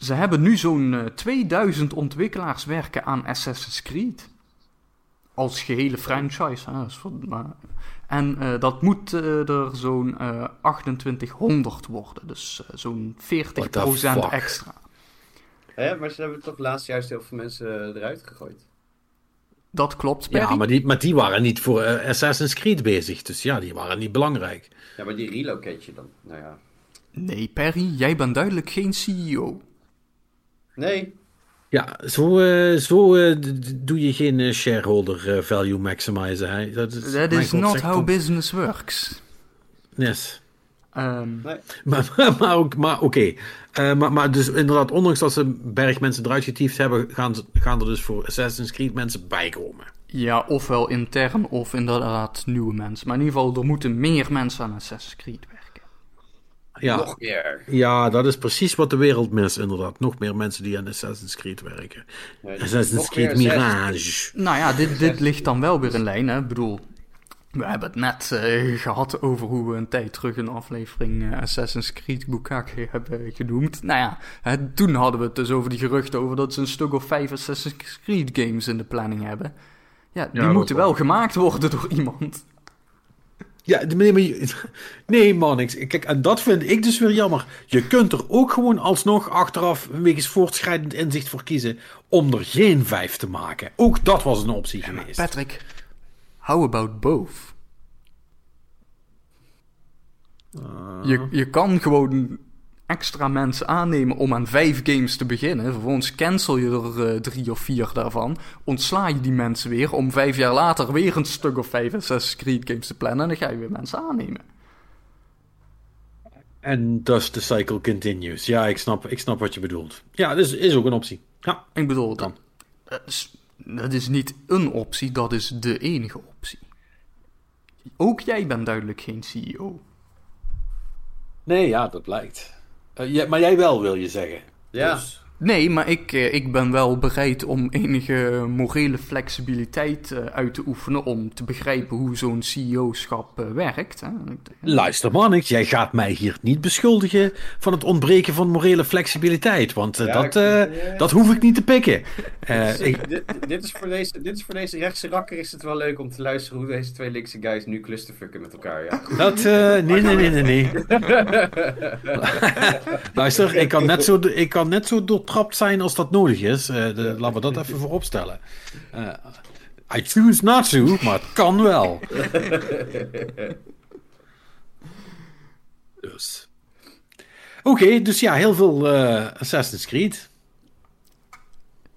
ze hebben nu zo'n uh, eh, 2000 ontwikkelaars werken aan Assassin's Creed. Als gehele franchise. Hè, en dat moet er zo'n 2800 worden. Dus zo'n 40% extra. Hè, maar ze hebben toch laatst juist heel veel mensen eruit gegooid. Dat klopt, Ja, maar die, maar die waren niet voor uh, Assassin's Creed bezig. Dus ja, die waren niet belangrijk. Ja, maar die relocate je dan. Nou ja. Nee, Perry, jij bent duidelijk geen CEO. Nee. Ja, zo, uh, zo uh, doe je geen shareholder value maximizer. Hè? Dat is, That is not how business works. Yes. Um, nee. Maar, maar, maar, maar oké. Uh, maar, maar dus inderdaad, ondanks dat ze een berg mensen eruit getiefd hebben, gaan, ze, gaan er dus voor Assassin's Creed mensen bijkomen. Ja, ofwel intern of inderdaad nieuwe mensen. Maar in ieder geval, er moeten meer mensen aan Assassin's Creed werken. Ja, Nog meer. Ja, dat is precies wat de wereld mist, inderdaad. Nog meer mensen die aan Assassin's Creed werken. Assassin's Creed Mirage. Nou ja, dit, dit ligt dan wel weer in lijn, hè. Ik bedoel, we hebben het net uh, gehad over hoe we een tijd terug een aflevering uh, Assassin's Creed Bukake hebben genoemd. Nou ja, hè, toen hadden we het dus over die geruchten over dat ze een stuk of vijf Assassin's Creed games in de planning hebben. Ja, die moeten wel gemaakt worden door iemand. Ja, nee, maar, nee man, ik, kijk, en dat vind ik dus weer jammer. Je kunt er ook gewoon alsnog achteraf wegens voortschrijdend inzicht voor kiezen om er geen vijf te maken. Ook dat was een optie geweest. Patrick, How about both? Uh. Je, je kan gewoon extra mensen aannemen om aan vijf games te beginnen. Vervolgens cancel je er uh, drie of vier daarvan. Ontsla je die mensen weer om vijf jaar later weer een stuk of vijf Assassin's Creed games te plannen. En dan ga je weer mensen aannemen. En thus the cycle continues. Ja, ik snap, ik snap wat je bedoelt. Ja, dat is, is ook een optie. Ja, ik bedoel, dan. dat is niet een optie, dat is de enige optie. Ook jij bent duidelijk geen CEO. Nee, ja, dat blijkt. Uh, maar jij wel, wil je zeggen. Ja. Dus- Nee, maar ik, eh, ik ben wel bereid om enige morele flexibiliteit eh, uit te oefenen om te begrijpen hoe zo'n CEO-schap eh, werkt. Hè. Luister Mannix, jij gaat mij hier niet beschuldigen van het ontbreken van morele flexibiliteit, want dat, dat hoef ik niet te pikken. ik... dit, dit, is voor deze, dit is voor deze rechtse rakker is het wel leuk om te luisteren hoe deze twee linkse guys nu clusterfucken met elkaar. Ja. Dat, nee, nee, nee, nee, nee. Luister, ik kan net zo, ik kan net zo door betrapt zijn als dat nodig is. Uh, de, laten we dat even voorop stellen. Uh, I choose not to, maar het kan wel. dus. Oké, okay, dus ja, heel veel uh, Assassin's Creed.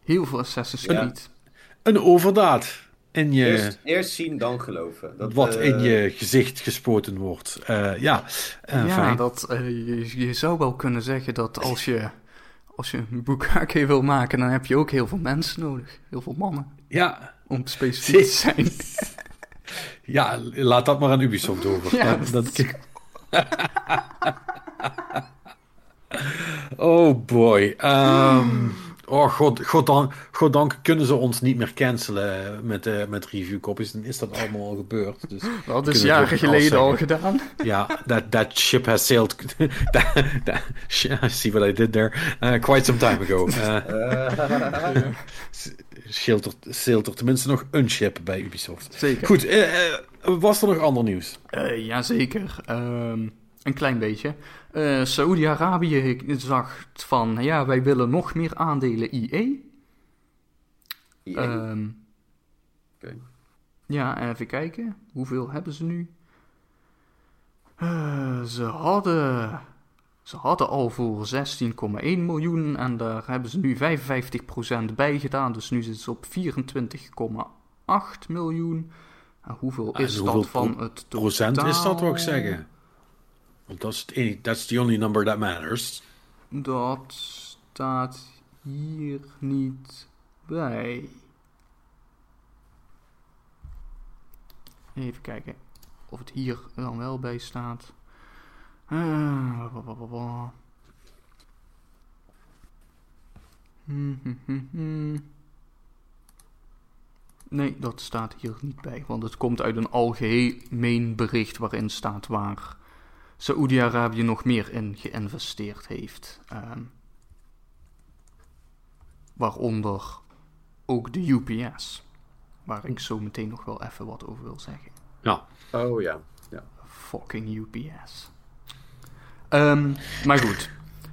Heel veel Assassin's Creed. Ja. Een overdaad. In je, eerst, eerst, zien, dan geloven. Dat, wat in je gezicht gespoten wordt. Uh, ja, uh, ja fijn. Dat, uh, je, je, zou wel kunnen zeggen dat als je als je een boekhaakje wil maken, dan heb je ook heel veel mensen nodig. Heel veel mannen. Ja. Om specifiek te zijn. ja, laat dat maar aan Ubisoft over. Ja, dat, dat... oh boy. Um, Oh, god, god, dank, god dank kunnen ze ons niet meer cancelen met, uh, met reviewcopies. Dan is dat allemaal al gebeurd. Dus dat is jaren geleden al gedaan. Ja, that, that ship has sailed... that, that, see what I did there? Uh, quite some time ago. Uh, sailed, er, sailed er tenminste nog een ship bij Ubisoft. Zeker. Goed, was er nog ander nieuws? Jazeker. Um, een klein beetje. Uh, Saoedi-Arabië zag van, ja, wij willen nog meer aandelen IE. Um, okay. Ja, even kijken. Hoeveel hebben ze nu? Uh, ze hadden... Ze hadden al voor 16,1 miljoen en daar hebben ze nu 55% bij gedaan. Dus nu zitten ze op 24,8 miljoen. En hoeveel is en dat van het totaal? procent is dat, wil ik zeggen? Dat is het that's the only number that matters. Dat staat hier niet bij. Even kijken of het hier dan wel bij staat. Nee, dat staat hier niet bij, want het komt uit een algemeen bericht waarin staat waar Saoedi-Arabië nog meer in geïnvesteerd heeft. Um, waaronder ook de UPS, waar ik zo meteen nog wel even wat over wil zeggen. Ja. Oh ja. ja. Fucking UPS. Um, maar goed.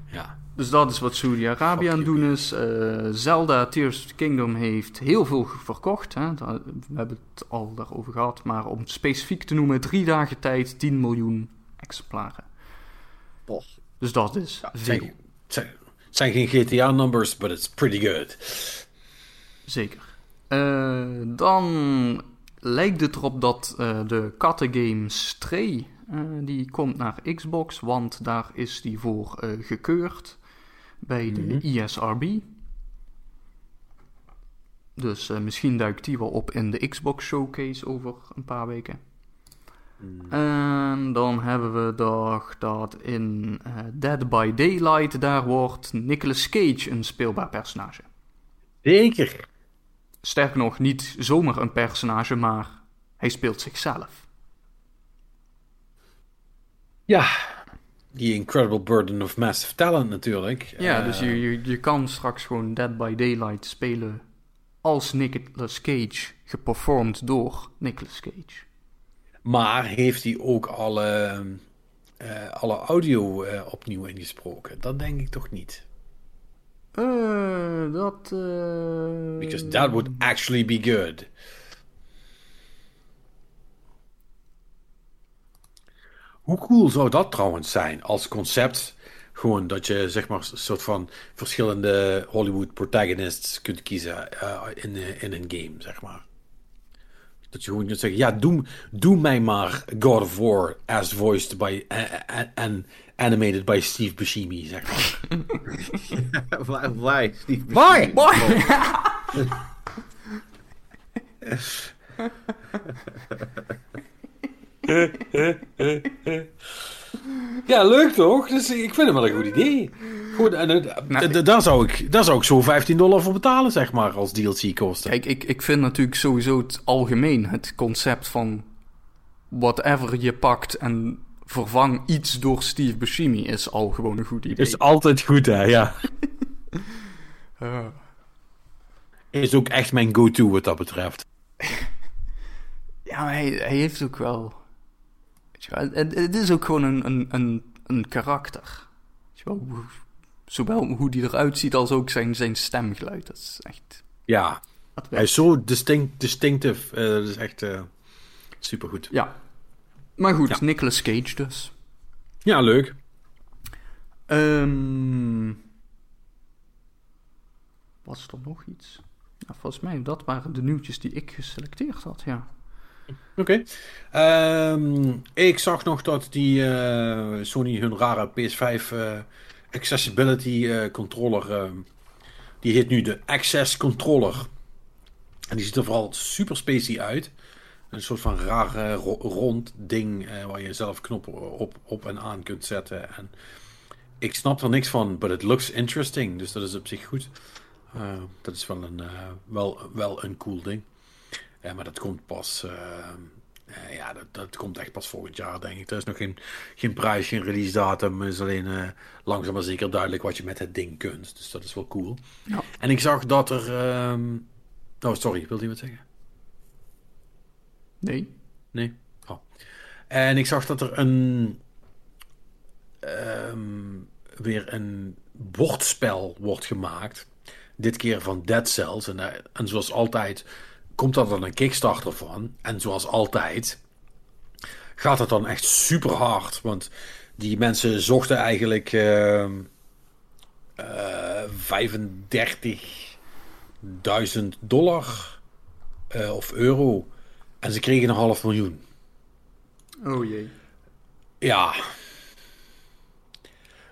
Ja. Dus dat is wat Saudi-Arabië aan het doen is. Uh, Zelda Tears of the Kingdom heeft heel veel verkocht. Hè? We hebben het al daarover gehad. Maar om het specifiek te noemen, drie dagen tijd 10 miljoen exemplaren. Dus dat is ja, veel. Het zijn, geen GTA-numbers, but it's pretty good. Zeker. Uh, dan lijkt het erop dat uh, de kattengame Stray, uh, die komt naar Xbox, want daar is die voor gekeurd bij de mm -hmm. ISRB. Dus misschien duikt die wel op in de Xbox Showcase over een paar weken. Hmm. En dan hebben we dat in uh, Dead by Daylight, daar wordt Nicolas Cage een speelbaar personage. Zeker. Sterker nog, niet zomaar een personage, maar hij speelt zichzelf. Ja, die incredible burden of massive talent natuurlijk. Ja, uh, dus je, je, je kan straks gewoon Dead by Daylight spelen als Nicolas Cage, geperformed door Nicolas Cage. Maar heeft hij ook alle, uh, alle audio uh, opnieuw ingesproken? Dat denk ik toch niet. Uh, dat. Because that would actually be good. Hoe cool zou dat trouwens zijn als concept? Gewoon dat je zeg maar een soort van verschillende Hollywood protagonists kunt kiezen in, in een game, zeg maar Dat je gewoon kunt zeggen, ja, doe, doe mij maar God of War as voiced by en animated by Steve Buscemi, zeg maar. Why, Steve Buscemi? Why? Why? ja, leuk toch? Dus ik vind het wel een goed idee. Goed, en, nou, daar, zou ik, daar zou ik zo 15 dollar voor betalen, zeg maar, als DLC kosten. Kijk, ik, ik vind natuurlijk sowieso het algemeen het concept van whatever je pakt en vervang iets door Steve Buscemi is al gewoon een goed idee. Is altijd goed, hè, ja. uh. Is ook echt mijn go-to wat dat betreft. ja, maar hij, hij heeft ook wel... Weet je wel, het, het is ook gewoon een, een, een, een karakter. Weet je wel, zowel hoe die eruit ziet als ook zijn, zijn stemgeluid. Dat is echt... Ja, hij is zo distinct, distinctive. Uh, dat is echt uh, supergoed. Ja. Maar goed, ja. Nicolas Cage dus. Ja, leuk. Um, was er nog iets? Volgens mij, dat waren de nieuwtjes die ik geselecteerd had, ja. Oké. Ehm, ik zag nog dat die uh, Sony hun rare PS5 accessibility uh, controller. Uh, die heet nu de Access Controller. En die ziet er vooral super spacey uit. Een soort van raar rond ding waar je zelf knoppen op, op en aan kunt zetten. En ik snap er niks van, but it looks interesting. Dus dat is op zich goed. dat is wel een, wel, wel een cool ding. Maar dat komt pas uh, ja, dat, dat komt echt pas volgend jaar, denk ik. Er is nog geen, geen prijs, geen release datum. Het is alleen uh, langzaam maar zeker duidelijk wat je met het ding kunt. Dus dat is wel cool. Ja. En ik zag dat er... Um... Oh, sorry, wilde je wat zeggen? Nee. Nee? Oh. En ik zag dat er een... Um, weer een bordspel wordt gemaakt. Dit keer van Dead Cells. En, en zoals altijd komt er dan een Kickstarter van. En zoals altijd gaat het dan echt super hard. Want die mensen zochten eigenlijk uh, uh, 35.000 dollar uh, of euro. En ze kregen een half miljoen. Oh jee. Ja.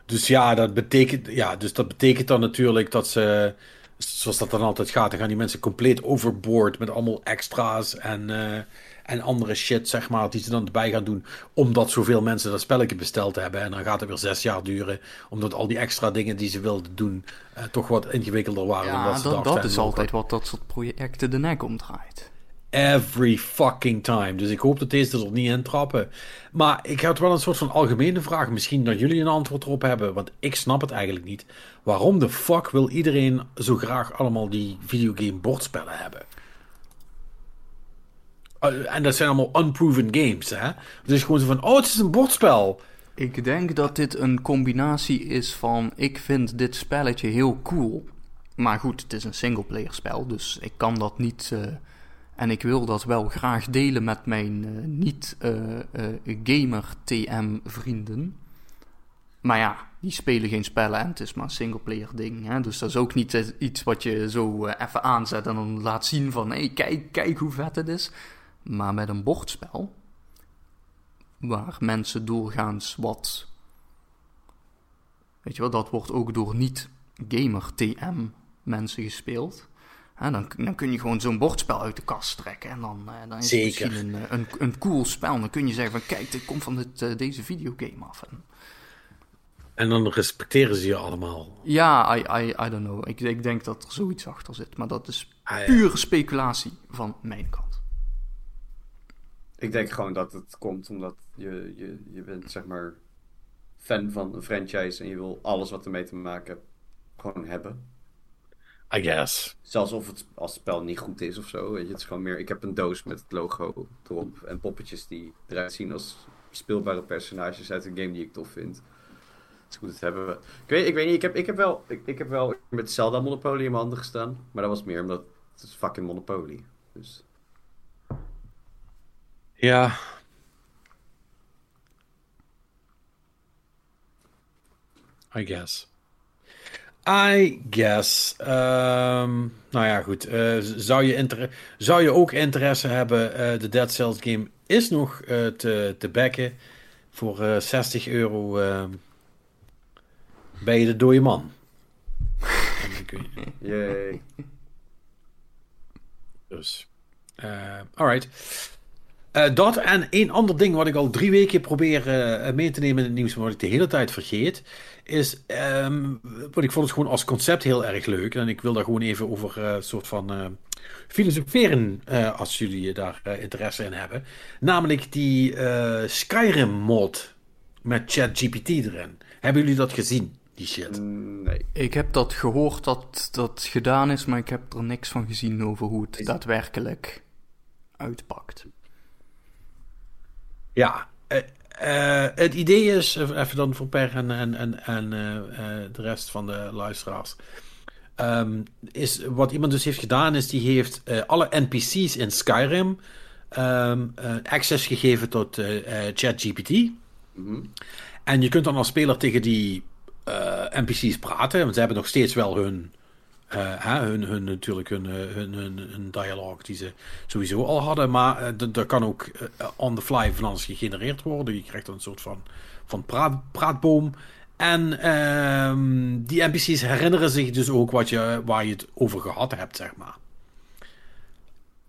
Dus ja, dat betekent, ja, dus dat betekent dan natuurlijk dat ze zoals dat dan altijd gaat, dan gaan die mensen compleet overboord met allemaal extra's en, uh, en andere shit, zeg maar, die ze dan erbij gaan doen, omdat zoveel mensen dat spelletje besteld hebben. En dan gaat het weer zes jaar duren, omdat al die extra dingen die ze wilden doen, uh, toch wat ingewikkelder waren ja, dan dat ze dachten. dat is altijd wat dat soort projecten de nek omdraait. Every fucking time. Dus ik hoop dat deze er niet in trappen. Maar ik had wel een soort van algemene vraag. Misschien dat jullie een antwoord erop hebben. Want ik snap het eigenlijk niet. Waarom de fuck wil iedereen zo graag allemaal die videogame bordspellen hebben? Uh, en dat zijn allemaal unproven games, hè? Is gewoon zo van, oh, het is een bordspel. Ik denk dat dit een combinatie is van, ik vind dit spelletje heel cool. Maar goed, het is een singleplayer spel, dus ik kan dat niet... Uh en ik wil dat wel graag delen met mijn uh, niet-gamer uh, TM-vrienden. Maar ja, die spelen geen spellen en het is maar een singleplayer ding. Dus dat is ook niet iets wat je zo even aanzet en dan laat zien van... hé, hey, kijk, kijk hoe vet het is. Maar met een bordspel, waar mensen doorgaans wat... Weet je wel, dat wordt ook door niet-gamer TM mensen gespeeld dan, dan, kun je gewoon zo'n bordspel uit de kast trekken. En dan, uh, dan is Zeker. het misschien een, een, een, cool spel. Dan kun je zeggen van kijk, dit komt van dit, uh, deze videogame af. En, en dan respecteren ze je allemaal. Ja, I, I, I don't know. Ik, ik denk dat er zoiets achter zit. Maar dat is ah, pure speculatie van mijn kant. Ik denk gewoon dat het komt omdat je, je, je bent zeg maar fan van een franchise en je wil alles wat ermee te maken hebt gewoon hebben. I guess. Zelfs of het als het spel niet goed is of zo. Weet je, het is gewoon meer. Ik heb een doos met het logo erop. En poppetjes die eruit zien als speelbare personages uit een game die ik tof vind. Het is goed, dat hebben we. Ik weet, ik weet niet, ik heb, ik heb wel. Ik, ik heb wel met Zelda Monopoly in mijn handen gestaan. Maar dat was meer omdat het is fucking Monopoly. Dus. Ja. I guess. I guess. Ehm, nou ja, goed. Uh, zou, je zou je ook interesse hebben? Uh, de Dead Cells game is nog uh, te, te backen. Voor 60 euro ehm, ben je de dode man. Yay. Dus. alright. Dat en één ander ding wat ik al drie weken probeer mee te nemen in het nieuws, maar wat ik de hele tijd vergeet, is, um, wat ik vond het gewoon als concept heel erg leuk. En ik wil daar gewoon even over een uh, soort van filosoferen, als jullie daar interesse in hebben. Namelijk die Skyrim mod met ChatGPT erin. Hebben jullie dat gezien? Die shit. Nee. Ik heb dat gehoord dat dat gedaan is, maar ik heb er niks van gezien over hoe het daadwerkelijk uitpakt. Ja, uh, uh, het idee is, even dan voor Per en, en, en, en uh, de rest van de luisteraars. Um, is, wat iemand dus heeft gedaan, is die heeft alle NPC's in Skyrim um, access gegeven tot ChatGPT. Mm -hmm. En je kunt dan als speler tegen die NPC's praten, want ze hebben nog steeds wel hun uh, hun, hun, natuurlijk hun, hun, hun, hun dialoog die ze sowieso al hadden. Maar uh, er kan ook uh, on the fly van alles gegenereerd worden. Je krijgt dan een soort van, van praat, praatboom. En ehm, die NPC's herinneren zich dus ook wat je, waar je het over gehad hebt, zeg maar.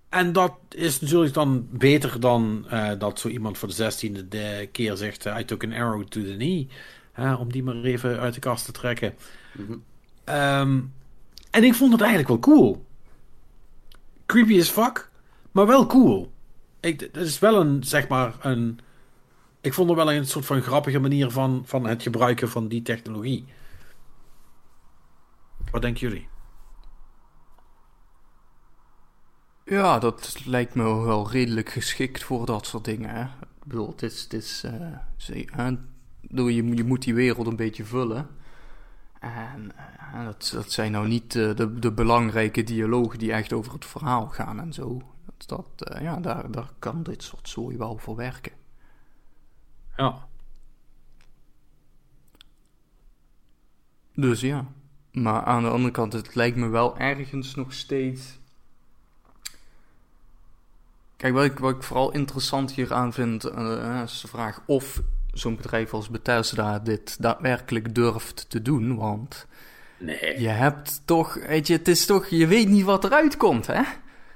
En dat is natuurlijk dan beter dan dat zo iemand voor de zestiende keer zegt: I took an arrow to the knee. om die maar even uit de kast te trekken. Mm -hmm. En ik vond het eigenlijk wel cool. Creepy as fuck, maar wel cool. Ik, het is wel een, zeg maar, een. Ik vond er wel een soort van grappige manier van, van het gebruiken van die technologie. Wat denken jullie? Ja, dat lijkt me wel redelijk geschikt voor dat soort dingen. Hè? Ik bedoel, het is. Het is uh, je moet die wereld een beetje vullen. En uh, dat, dat zijn nou niet uh, de, de belangrijke dialogen die echt over het verhaal gaan en zo. Dat, dat, uh, ja, daar, daar kan dit soort zooi wel voor werken. Ja. Dus ja. Maar aan de andere kant, het lijkt me wel ergens nog steeds. Kijk, wat ik, wat ik vooral interessant hier aan vind, is de vraag of zo'n bedrijf als Bethesda dit daadwerkelijk durft te doen. Want nee. je hebt toch, weet je, het is toch, je weet niet wat eruit komt, hè?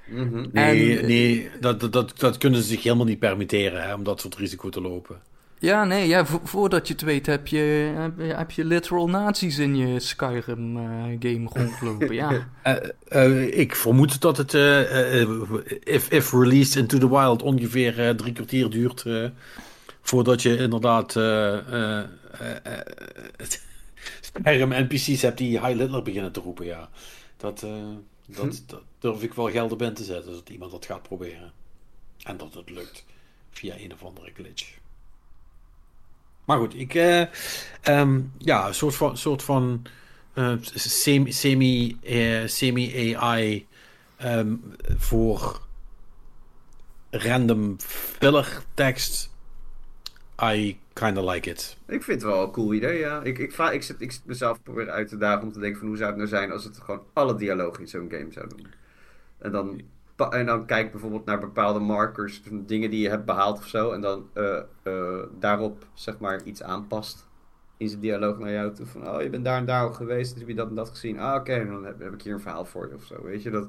Mm -hmm. Nee, en, nee dat, dat, dat kunnen ze zich helemaal niet permitteren hè, om dat soort risico te lopen. Ja, nee, ja, vo voordat je het weet heb je, heb je literal nazi's in je Skyrim-game uh, rondlopen, ja. Uh, uh, ik vermoed dat het, if, if released into the wild, ongeveer drie kwartier duurt Voordat je inderdaad uh, uh, NPC's hebt die High Littler beginnen te roepen, ja. Dat, dat, hm. dat, durf ik wel geld op in te zetten, dat iemand dat gaat proberen. En dat het lukt via een of andere glitch. Maar goed, ik, um, ja, een soort van, soort van semi, semi, semi AI um, voor random filler tekst I kind of like it. Ik vind het wel een cool idee, ja. Ik, ik, ik, ik zit ik mezelf proberen uit te dagen om te denken van hoe zou het nou zijn als het gewoon alle dialoog in zo'n game zou doen. En dan, en dan kijk bijvoorbeeld naar bepaalde markers, dingen die je hebt behaald of zo. En dan uh, uh, daarop zeg maar iets aanpast in zijn dialoog naar jou toe. Van, oh, je bent daar en daar al geweest, dus heb je dat en dat gezien. Ah, oké, dan heb, heb, ik hier een verhaal voor je of zo, weet je. Dat,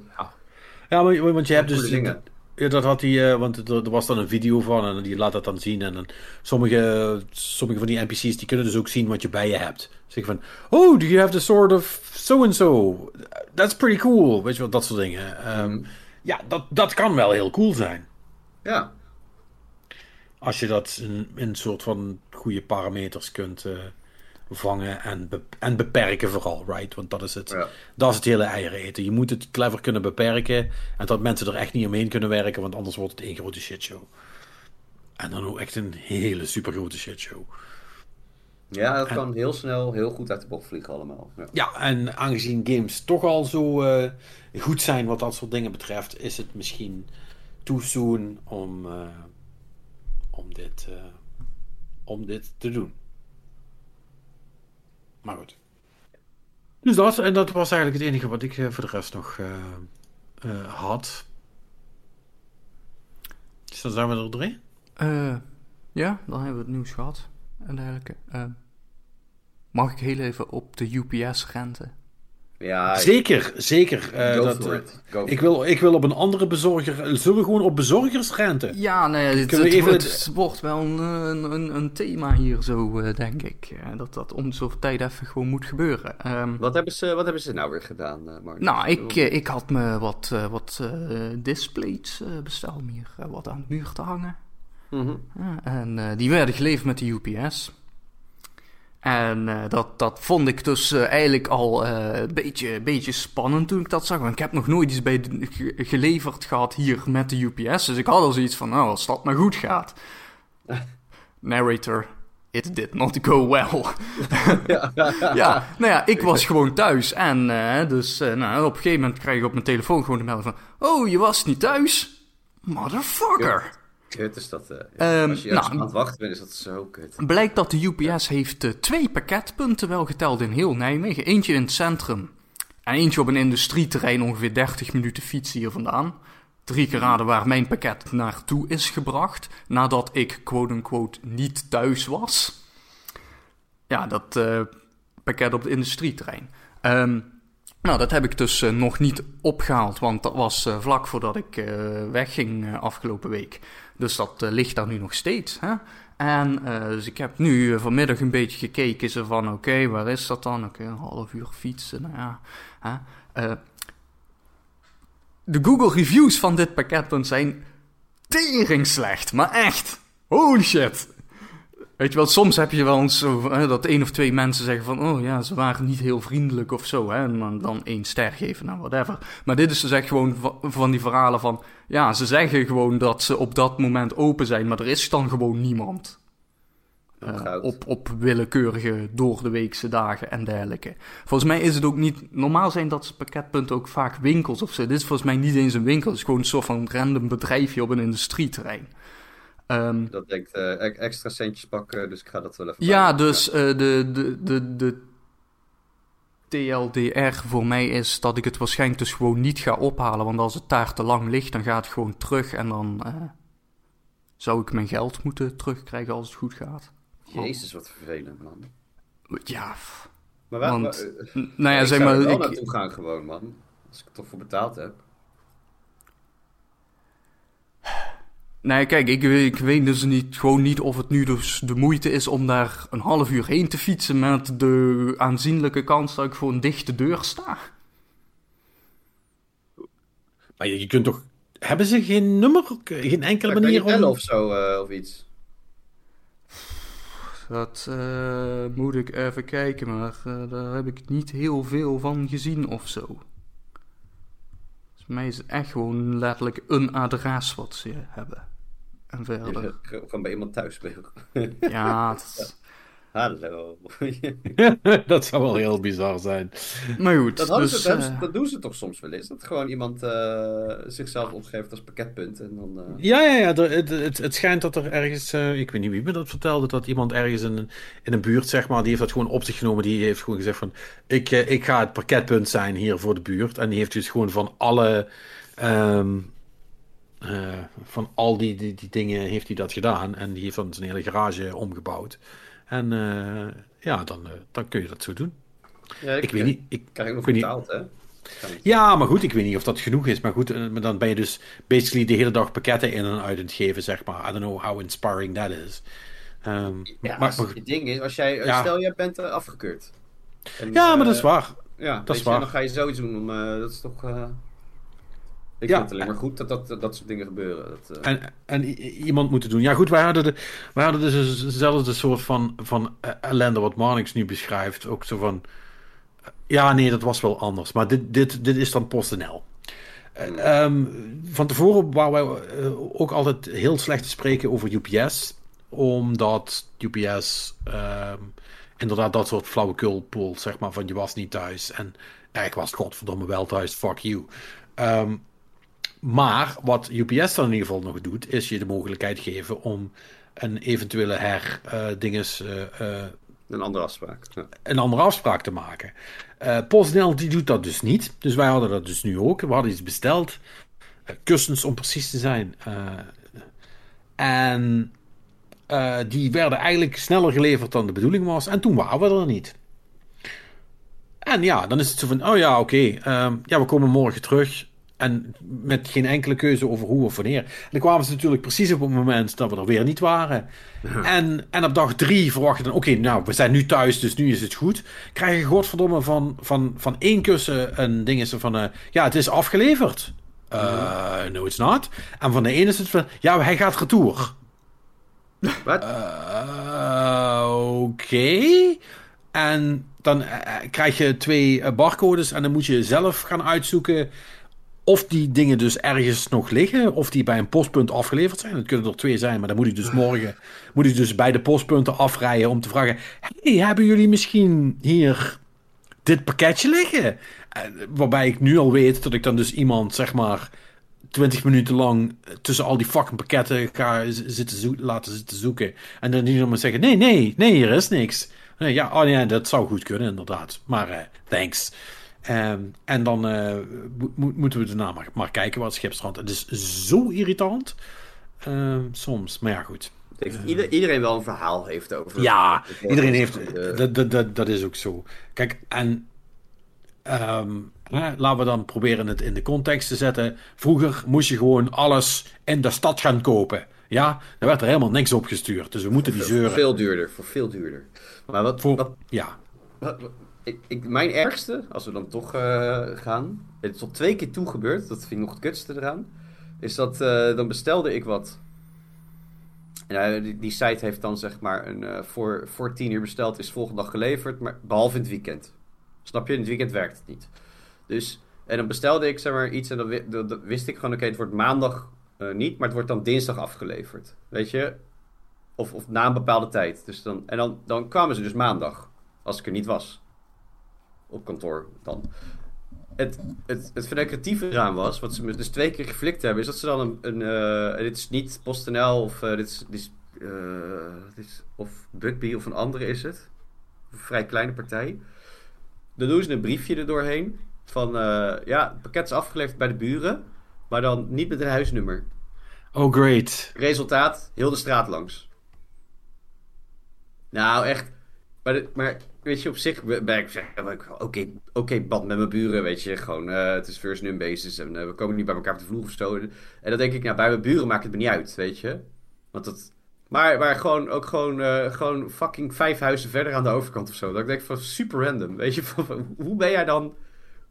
ja, maar, want je hebt dus... Dingen. Ja, dat had hij, uh, want er, was dan een video van en die laat dat dan zien. En sommige, sommige van die NPC's die kunnen dus ook zien wat je bij je hebt. Zeg van, oh, do you have the sword of so-and-so? That's pretty cool. Weet je wat, dat soort dingen. Um, ja, dat, dat kan wel heel cool zijn. Ja. Als je dat in, in een soort van goede parameters kunt... Uh, vangen en, en beperken vooral, right? Want dat is het, dat is het hele eieren eten. Je moet het clever kunnen beperken en dat mensen er echt niet omheen kunnen werken, want anders wordt het één grote shitshow. En dan ook echt een hele super grote shitshow. Ja, dat kan heel snel heel goed uit de bocht vliegen allemaal. Ja, ja en aangezien games toch al zo uh, goed zijn wat dat soort dingen betreft, is het misschien too soon om, uh, om, dit, uh, om dit te doen. Maar goed. Dus dat, en dat was eigenlijk het enige wat ik voor de rest nog had. Dus dan zijn we er doorheen. ja, dan hebben we het nieuws gehad en dergelijke. mag ik heel even op de UPS-rente? Ja, zeker, zeker. Uh, dat, ik, wil, ik wil op een andere bezorger. Zullen we gewoon op bezorgersrente? Ja, nee, het, het, even... het, wordt wel een, een, een, thema hier zo, uh, denk ik. dat dat om zoveel tijd even gewoon moet gebeuren. Um, wat, hebben ze, wat hebben ze nou weer gedaan, Mark? Nou, ik, ik had me wat, wat displays besteld om hier wat aan de muur te hangen. Mm -hmm. en die werden geleverd met de UPS. En uh, dat, dat vond ik dus uh, eigenlijk al uh, een beetje, beetje spannend toen ik dat zag. Want ik heb nog nooit iets bij geleverd gehad hier met de UPS. Dus ik had al zoiets van, nou, als dat maar goed gaat. Narrator, it did not go well. ja, nou ja, ik was gewoon thuis. En dus nou, op een gegeven moment krijg ik op mijn telefoon gewoon de melding van... Oh, je was niet thuis? Motherfucker. Kut is dat. Uh, um, als je nou, aan het wachten bent, is dat zo kut. Blijkt dat de UPS heeft uh, twee pakketpunten wel geteld in heel Nijmegen. Eentje in het centrum en eentje op een industrieterrein ongeveer 30 minuten fietsen hier vandaan. Drie keer raden waar mijn pakket naartoe is gebracht nadat ik quote-unquote niet thuis was. Ja, dat uh, pakket op het industrieterrein. Um, nou, dat heb ik dus nog niet opgehaald, want dat was vlak voordat ik wegging afgelopen week. Dus dat uh, ligt daar nu nog steeds. Hè? En uh, dus ik heb nu uh, vanmiddag een beetje gekeken ze van oké, waar is dat dan? Oké, een half uur fietsen. Nou ja. Hè? de Google reviews van dit pakketpunt zijn tering slecht, maar echt. Holy shit. Weet je wel, soms heb je wel eens zo, hè, dat één of twee mensen zeggen van... oh ja, ze waren niet heel vriendelijk of zo. Hè, en dan, dan één ster geven, nou whatever. Maar dit is dus echt gewoon van die verhalen van... ja, ze zeggen gewoon dat ze op dat moment open zijn... maar er is dan gewoon niemand. Uh, op, op willekeurige door de weekse dagen en dergelijke. Volgens mij is het ook niet... Normaal zijn dat pakketpunten ook vaak winkels of zo. Dit is volgens mij niet eens een winkel. Het is gewoon een soort van random bedrijfje op een industrieterrein. Um, dat denkt uh, extra centjes pakken, dus ik ga dat wel even. Ja, dus uh, de, de, de, de TLDR voor mij is dat ik het waarschijnlijk dus gewoon niet ga ophalen. Want als het daar te lang ligt, dan gaat het gewoon terug en dan uh, zou ik mijn geld moeten terugkrijgen als het goed gaat. Jezus, wat vervelend, man. Ja. Maar waar, want, nou ja, zeg maar. Ik er naartoe gaan, gewoon, man. Als ik het toch voor betaald heb. Nee, kijk, ik, ik, weet dus niet, gewoon niet of het nu dus de moeite is om daar een half uur heen te fietsen met de aanzienlijke kans dat ik voor een dichte deur sta. Maar je, kunt toch... Hebben ze geen nummer? Geen enkele manier om... of zo, uh, of iets? Dat uh, moet ik even kijken, maar uh, daar heb ik niet heel veel van gezien of zo. Volgens mij is het echt gewoon letterlijk een adres wat ze hebben en verder. Gewoon bij iemand thuis spelen. Ja, het... Hallo. dat zou wel heel bizar zijn. Maar goed, dat, dus, ze, uh... dat doen ze toch soms wel eens. Dat gewoon iemand uh, zichzelf opgeeft als pakketpunt. En dan, uh... Ja, ja, ja. Het, het, het, schijnt dat er ergens, ik weet niet wie me dat vertelde, dat iemand ergens in, in een buurt, zeg maar, die heeft dat gewoon op zich genomen. Die heeft gewoon gezegd van, ik, ik ga het pakketpunt zijn hier voor de buurt. En die heeft dus gewoon van alle... Um, uh, van al die, die, die, dingen heeft hij dat gedaan. En die heeft dan zijn hele garage omgebouwd. En uh, ja, dan, uh, dan kun je dat zo doen. Ja, ik, ik weet niet. Ik krijg ik nog betaald, hè? Ja, maar goed, ik weet niet of dat genoeg is. Maar goed, maar dan ben je dus basically de hele dag pakketten in en uit aan het geven, zeg maar. I don't know how inspiring that is. Um, ja, maar, het ding is, als jij, ja. stel jij bent afgekeurd. En, ja, maar dat is waar. Ja, dat is waar. dan ga je zoiets doen. Om, dat is toch... Ik ja. vind het alleen maar goed dat dat, dat soort dingen gebeuren. Dat, uh... en, en iemand moeten doen. Ja, goed, wij hadden, de, wij hadden dus dezelfde soort van, van ellende wat Marnix nu beschrijft. Ook zo van. Ja, nee, dat was wel anders. Maar dit, dit, dit is dan PostNL. Um, van tevoren waren wij uh, ook altijd heel slecht te spreken over UPS. Omdat UPS um, inderdaad dat soort flauwekul poelt, zeg maar, van je was niet thuis. En ja, ik was godverdomme wel thuis, fuck you. Um, maar wat UPS dan in ieder geval nog doet, is je de mogelijkheid geven om een eventuele her uh, dinges uh, uh, Een andere afspraak. Een andere afspraak te maken. Uh, PostNL die doet dat dus niet. Dus wij hadden dat dus nu ook. We hadden iets besteld. Kussens om precies te zijn. En die werden eigenlijk sneller geleverd dan de bedoeling was. En toen waren we er niet. En ja, dan is het zo van, oh ja, oké, okay, um, ja, we komen morgen terug. En met geen enkele keuze over hoe of wanneer. En dan kwamen ze natuurlijk precies op het moment dat we er weer niet waren. En, en op dag drie verwacht je dan, oké, nou, we zijn nu thuis, dus nu is het goed. Krijg je godverdomme van, van, van één kussen een ding is er van, uh, ja, het is afgeleverd. Uh, no, it's not. En van de ene is het van, ja, hij gaat retour. Wat? Uh, oké. En dan krijg je twee barcodes en dan moet je zelf gaan uitzoeken of die dingen dus ergens nog liggen, of die bij een postpunt afgeleverd zijn. Het kunnen er twee zijn, maar dan moet ik dus morgen moet ik dus bij de postpunten afrijden om te vragen: hebben jullie misschien hier dit pakketje liggen? Waarbij ik nu al weet dat ik dan dus iemand, zeg maar, 20 minuten lang tussen al die fucking pakketten ga zitten laten zitten zoeken. En dan die dan maar zeggen: nee, nee, nee, hier is niks. Ja, oh ja, dat zou goed kunnen, inderdaad. Maar uh, thanks. Um, en dan uh, mo moeten we daarna maar, maar kijken wat schipstrand. Het is zo irritant. Uh, soms, maar ja, goed. Ieder, iedereen wel een verhaal heeft over. Ja, iedereen heeft. Dat, dat, dat, dat is ook zo. Kijk, en. Um, laten we dan proberen het in de context te zetten. Vroeger moest je gewoon alles in de stad gaan kopen. Ja, daar werd er helemaal niks op gestuurd. Dus we moeten die zeuren. Voor veel duurder, voor veel duurder. Maar wat. Voor, wat, ja. Wat, ik, mijn ergste, als we dan toch uh, gaan, het is tot twee keer toe gebeurd, dat vind ik nog het kutste eraan, is dat uh, dan bestelde ik wat. En, die, die, site heeft dan zeg maar een, voor, voor tien uur besteld, is volgende dag geleverd, maar behalve in het weekend. Snap je? In het weekend werkt het niet. Dus, en dan bestelde ik zeg maar iets en dan, wist ik gewoon, oké, het wordt maandag niet, maar het wordt dan dinsdag afgeleverd. Weet je? Of, of na een bepaalde tijd. Dus dan, en dan, dan kwamen ze dus maandag, als ik er niet was op kantoor dan. Het, het, het verneukeratieve eraan was, wat ze me dus twee keer geflikt hebben, is dat ze dan een. een uh, dit is niet PostNL of uh, dit is, dit is, uh, dit is, of Bugby of een andere is het. Een vrij kleine partij. Dan doen ze een briefje er doorheen van ja, het pakket is afgeleverd bij de buren, maar dan niet met een huisnummer. Oh, great. Resultaat, heel de straat langs. Nou, echt. Maar, maar weet je, op zich ben ik oké, okay, band met mijn buren, weet je. Gewoon, uh, het is first name basis en uh, we komen niet bij elkaar op de vloer of. En dan denk ik, nou, bij mijn buren maakt het me niet uit, weet je. Want dat... Maar, maar gewoon, ook gewoon, uh, gewoon fucking vijf huizen verder aan de overkant of zo. Dat ik denk van super random, weet je. hoe ben jij dan,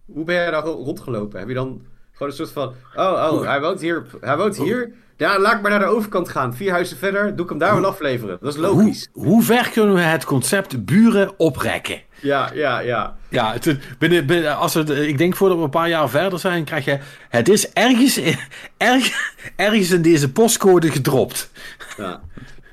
hoe ben jij dan rondgelopen? Heb je dan gewoon een soort van, oh, oh, hij woont hier, hij woont hier. Ja, laat ik maar naar de overkant gaan. Vier huizen verder, doe ik hem daar wel afleveren. Dat is logisch. Hoe, hoe ver kunnen we het concept buren oprekken? Ja, ja, ja. Ja, het, binnen, binnen, als het, ik denk voordat we een paar jaar verder zijn, krijg je... Het is ergens, erg, ergens in deze postcode gedropt. Ja.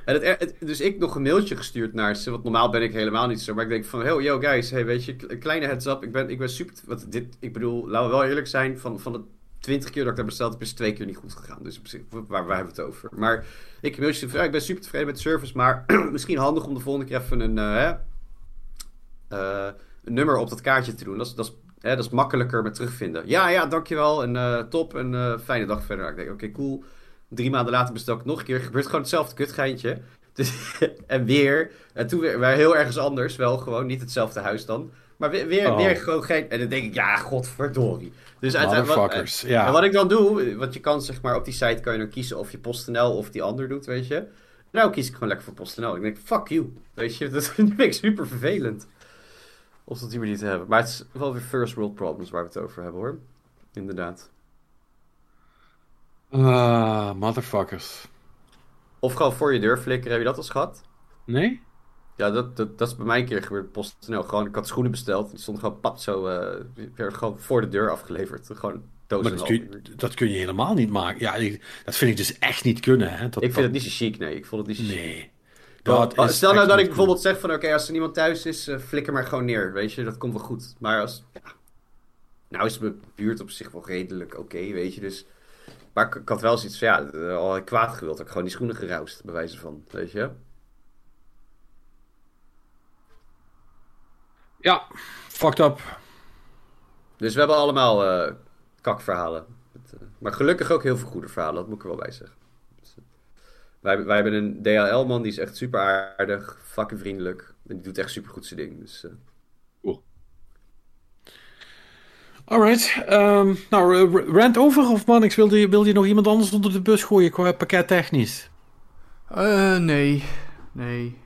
En het, dus ik nog een mailtje gestuurd naar ze. Want normaal ben ik helemaal niet zo. Maar ik denk van, hey, yo guys, hey, weet je, kleine heads up. Ik ben, ik ben super... Wat, dit, ik bedoel, laten we wel eerlijk zijn. Van, van de twintig keer dat ik daar besteld heb, is twee keer niet goed gegaan. Dus waar, waar hebben we het over? Maar ik, ik ben super tevreden met de service. Maar misschien handig om de volgende keer even een, uh, uh, een nummer op dat kaartje te doen. Dat is, dat is, hè, dat is makkelijker met terugvinden. Ja, ja, dankjewel. En uh, top. En fijne dag verder. Ik denk, oké, cool. Drie maanden later bestel ik nog een keer. Gebeurt gewoon hetzelfde kutgeintje. Dus, en weer. En toen weer, weer heel ergens anders. Wel gewoon niet hetzelfde huis dan. Maar weer, weer, oh. weer gewoon geen. En dan denk ik, ja, godverdorie. Dus uiteindelijk. Wat, ja. En wat ik dan doe, want je kan zeg maar op die site kan je dan kiezen of je PostNL of die ander doet, weet je. Nou kies ik gewoon lekker voor PostNL. Ik denk, fuck you. Weet je, dat vind ik super vervelend. Of dat die manier te hebben. Maar het is wel weer first world problems waar we het over hebben hoor. Inderdaad. Ah, motherfuckers. Of gewoon voor je deur flikkeren. Heb je dat al gehad? Nee? Ja, dat, dat, dat is bij mij een keer gebeurd. PostNL. Gewoon, ik had schoenen besteld. Die stond gewoon pap zo. Uh, werd gewoon voor de deur afgeleverd. Gewoon dozen. Dat kun, je, dat kun je helemaal niet maken. Ja, dat vind ik dus echt niet kunnen. Hè? Dat, ik vind het niet zo chic, nee. Ik vond het niet zo nee. chic. Dat stel nou dat ik bijvoorbeeld zeg van... Oké, als er niemand thuis is, uh, flikker maar gewoon neer. Weet je, dat komt wel goed. Maar als... Ja, nou is mijn buurt op zich wel redelijk oké, weet je. Dus... Maar ik, ik, had wel zoiets van, ja, uh, al kwaad gewild. Ik gewoon die schoenen geroust, bij wijze van, weet je. Ja, fucked up. Dus we hebben allemaal uh, kakverhalen. Maar gelukkig ook heel veel goede verhalen, dat moet ik er wel bij zeggen. Dus, wij, wij hebben een DHL-man, die is echt super aardig, fucking vriendelijk. En die doet echt super goed zijn ding. Dus, uh... cool. Alright. Um, nou, rant over of man, ik wilde, wilde je nog iemand anders onder de bus gooien qua pakket technisch? Uh, nee. Nee.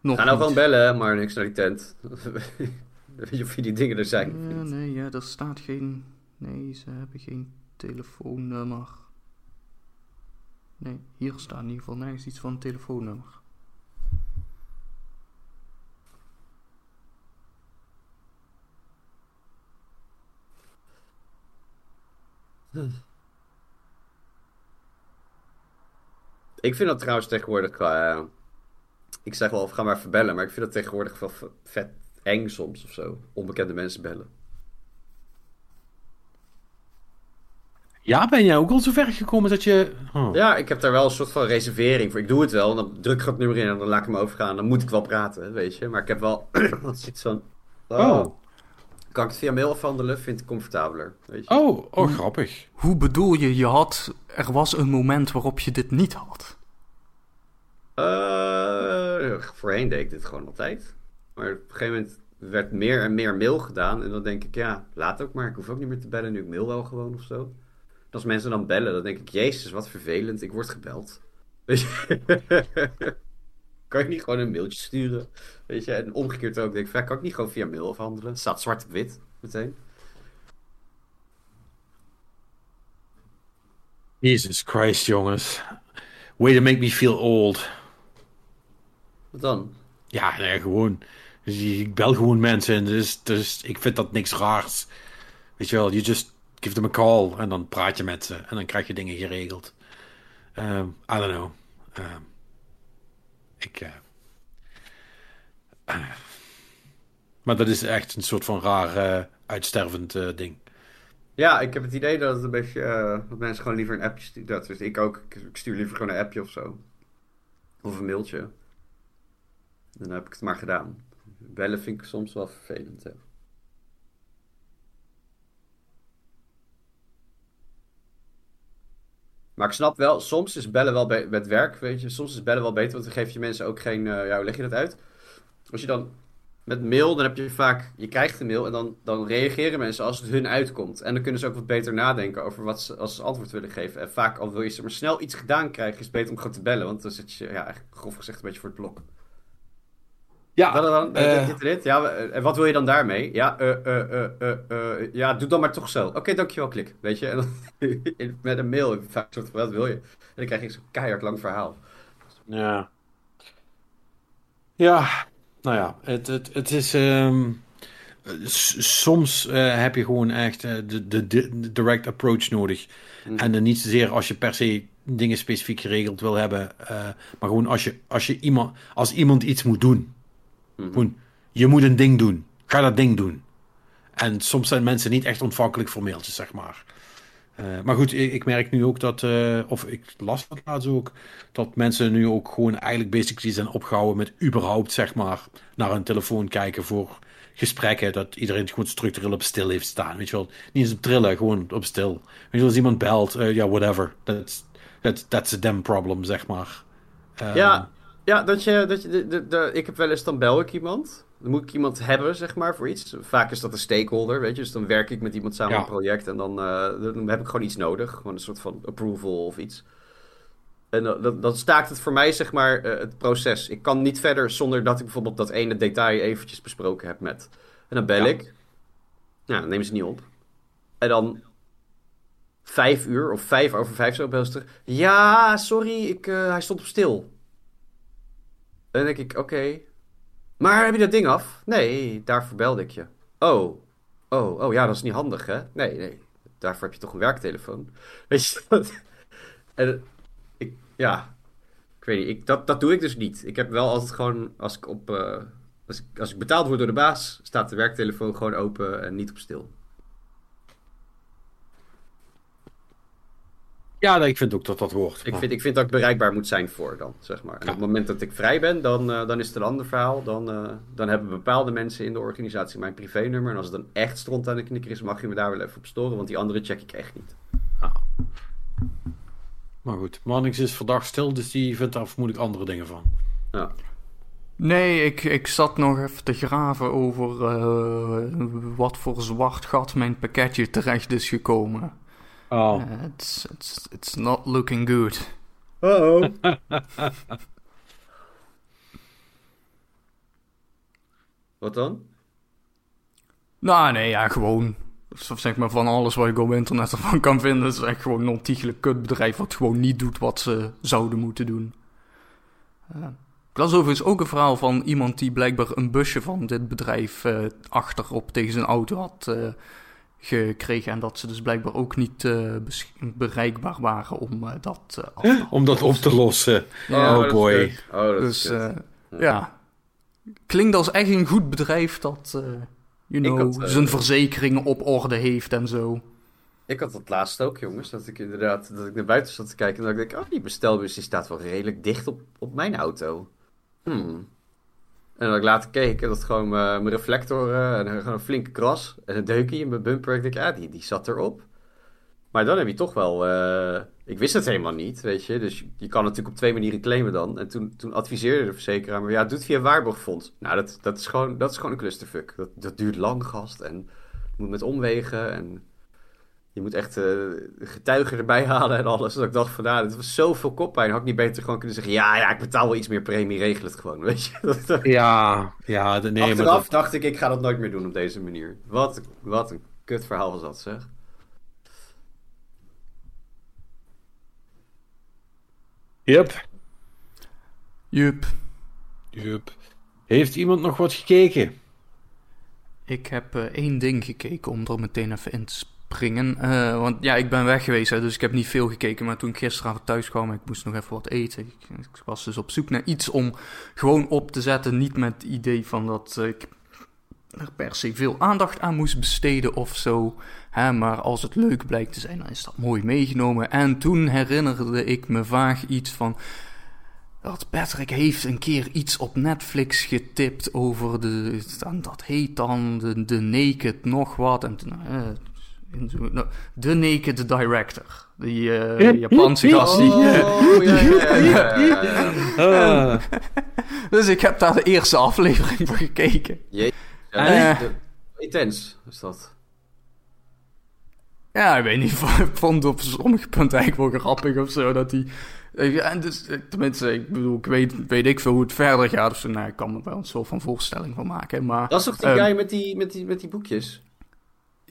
Nog Ga nou gewoon bellen, maar niks naar die tent. Weet je of je die dingen er zijn? Uh, nee, ja, er staat geen... Nee, ze hebben geen telefoonnummer. Nee, hier staat in ieder geval nergens iets van een telefoonnummer. Ik vind dat trouwens tegenwoordig. Uh, ik zeg wel, ga maar verbellen, maar ik vind dat tegenwoordig wel vet eng soms of zo. Onbekende mensen bellen. Ja, ben jij ook al zo ver gekomen dat je. Oh. Ja, ik heb daar wel een soort van reservering voor. Ik doe het wel, dan druk ik het nummer in en dan laat ik hem overgaan. Dan moet ik wel praten, weet je. Maar ik heb wel iets van. Oh. oh. Kan ik het via mail afhandelen? Vind ik comfortabeler. Weet je? Oh, oh, grappig. Hoe bedoel je, je had. Er was een moment waarop je dit niet had? Uh, voorheen deed ik dit gewoon altijd. Maar op een gegeven moment werd meer en meer mail gedaan. En dan denk ik, ja, laat ook maar. Ik hoef ook niet meer te bellen nu. Ik mail wel gewoon of zo. als mensen dan bellen, dan denk ik, jezus, wat vervelend. Ik word gebeld. Kan je niet gewoon een mailtje sturen? Weet je? En omgekeerd ook. Denk ik, kan ik niet gewoon via mail afhandelen? Staat zwart op wit meteen. Jesus Christ, jongens. Way to make me feel old. Wat dan? Ja, nee, gewoon. Dus ik bel gewoon mensen. Dus, dus ik vind dat niks raars. Weet je wel, you just give them a call. En dan praat je met ze. En dan krijg je dingen geregeld. Um, I don't know. Um, ik. Uh, uh, maar dat is echt een soort van raar uh, uitstervend ding. Ja, ik heb het idee dat het een beetje. dat mensen gewoon liever een appje sturen. Dat dus ik ook. Ik stuur liever gewoon een appje of zo. Of een mailtje. Dan heb ik het maar gedaan. Bellen vind ik soms wel vervelend. Hè. Maar ik snap wel, soms is bellen wel met werk, weet je. Soms is bellen wel beter, want dan geef je mensen ook geen... Uh, ja, hoe leg je dat uit? Als je dan met mail, dan heb je vaak... Je krijgt een mail en dan, dan reageren mensen als het hun uitkomt. En dan kunnen ze ook wat beter nadenken over wat ze als antwoord willen geven. En vaak, al wil je ze maar snel iets gedaan krijgen, is het beter om gewoon te bellen. Want dan zit je, ja, grof gezegd, een beetje voor het blok. Ja. Dan, dan, uh, dit, Ja, en wat wil je dan daarmee? Ja, uh, ja doe dan maar toch zo. Oké, dankjewel, klik. Weet je? En dan, met een mail, soort wat wil je? En dan krijg je zo'n keihard lang verhaal. Ja. Ja, nou ja, het, het, het is... Um, soms uh, heb je gewoon echt uh, de, de, de, direct approach nodig. Mm. En dan niet zozeer als je per se dingen specifiek geregeld wil hebben. Uh, maar gewoon als, je, als, je iemand, als iemand iets moet doen. Mm je moet een ding doen. Ga dat ding doen. En soms zijn mensen niet echt ontvankelijk voor mailtjes, zeg maar. Uh, maar goed, ik, ik, merk nu ook dat, uh, of ik las dat laatst ook, dat mensen nu ook gewoon eigenlijk basically zijn opgehouden met überhaupt, zeg maar, naar hun telefoon kijken voor gesprekken. Dat iedereen gewoon structureel op stil heeft staan. Weet je wel, niet eens op trillen, gewoon op stil. Weet je wel, als iemand belt, uh, ja, yeah, whatever. That's, that's, that's a damn problem, zeg maar. ja, ja, dat je, dat je de, de, de, ik heb wel eens, dan bel ik iemand. Dan moet ik iemand hebben, zeg maar, voor iets. Vaak is dat een stakeholder, weet je. Dus dan werk ik met iemand samen ja. een project en dan, uh, dan heb ik gewoon iets nodig. Gewoon een soort van approval of iets. En dan, dan staakt het voor mij, zeg maar, uh, het proces. Ik kan niet verder zonder dat ik bijvoorbeeld dat ene detail eventjes besproken heb met. En dan bel ja. ik. Ja, dan nemen ze niet op. En dan vijf uur of vijf over vijf zo bel ze Ja, sorry, ik, hij stond op stil. Dan denk ik, oké. Maar heb je dat ding af? Nee, daarvoor belde ik je. Oh. Oh, oh ja, dat is niet handig, hè? Nee, nee. Daarvoor heb je toch een werktelefoon? Weet je dat? En ik, ja. Ik weet niet, ik, dat, dat doe ik dus niet. Ik heb wel altijd gewoon, als ik op... Uh, als, ik, als ik betaald word door de baas, staat de werktelefoon gewoon open en niet op stil. Ja, ik vind ook dat dat hoort. Ik, vind, ik vind dat ik bereikbaar moet zijn voor dan, zeg maar. En op het moment dat ik vrij ben, dan, uh, dan is het een ander verhaal. Dan, uh, dan hebben bepaalde mensen in de organisatie mijn privénummer. En als het dan echt stront aan de knikker is, mag je me daar wel even op storen. Want die andere check ik echt niet. Ah. Maar goed, Mannings is verdacht stil, dus die vindt daar vermoedelijk andere dingen van. Ja. Nee, ik, ik zat nog even te graven over uh, wat voor zwart gat mijn pakketje terecht is gekomen. Oh. Uh, it's, it's, it's not looking good. Uh-oh. wat dan? Nou, nee, ja, gewoon. Zeg maar van alles wat ik op internet ervan kan vinden. Het is echt gewoon een ontiegelijk kutbedrijf wat gewoon niet doet wat ze zouden moeten doen. Uh. Ik las overigens ook een verhaal van iemand die blijkbaar een busje van dit bedrijf uh, achterop tegen zijn auto had uh, gekregen. En dat ze dus blijkbaar ook niet uh, bereikbaar waren om dat af te Om dat op te lossen. oh, oh boy. Oh, dus ja. ja. Klinkt als echt een goed bedrijf dat you know, zijn verzekeringen op orde heeft en zo. Ik had dat laatst ook, jongens. Dat ik inderdaad dat ik naar buiten zat te kijken. En dat ik denk, oh, die bestelbus die staat wel redelijk dicht op, op mijn auto. Hmm. En dat ik later keek, dat gewoon mijn, reflector en gewoon een flinke kras en een deukje in mijn bumper. Ik denk, ja, die, die zat erop. Maar dan heb je toch wel... Uh, ik wist het helemaal niet, weet je. Dus je kan natuurlijk op twee manieren claimen dan. En toen, toen adviseerde de verzekeraar me... Ja, doe het via waarborgfonds. Nou, dat, dat, is gewoon, dat is gewoon een clusterfuck. Dat, dat duurt lang, gast. En moet met omwegen en... Je moet echt uh, getuigen erbij halen en alles. Dat ik dacht van, nou, dit was zoveel koppijn. Had ik niet beter gewoon kunnen zeggen... Ja, ja, ik betaal wel iets meer premie, regel het gewoon, weet je. ja, ja. Nee, Achteraf maar dat... dacht ik, ik ga dat nooit meer doen op deze manier. Wat, wat een kut verhaal was dat, zeg. Yup. Yup. Yup. Heeft iemand nog wat gekeken? Ik heb uh, één ding gekeken om er meteen even in te springen. Uh, want ja, ik ben weg geweest, dus ik heb niet veel gekeken. Maar toen ik gisteravond thuis kwam, ik moest nog even wat eten. Ik, was dus op zoek naar iets om gewoon op te zetten. Niet met het idee van dat ik er per se veel aandacht aan moest besteden of zo. Hè, maar als het leuk blijkt te zijn, dan is dat mooi meegenomen. En toen herinnerde ik me vaag iets van. Dat Patrick heeft een keer iets op Netflix getipt over de. Dat heet dan de, de Naked nog wat. En uh, de Naked Director. Die uh, Japanse gast. Die, oh, ja, dus ik heb daar de eerste aflevering van gekeken. Jee. Uh, intens is dat. Ja, ik weet niet. Ik vond op sommige punten eigenlijk wel grappig of zo. Dat hij. En dus, tenminste, ik bedoel, ik weet, weet ik veel hoe het verder gaat. Dus nou, ik kan me wel een soort van voorstelling van maken. Maar, dat is toch die um, guy met die, met, die, met die boekjes?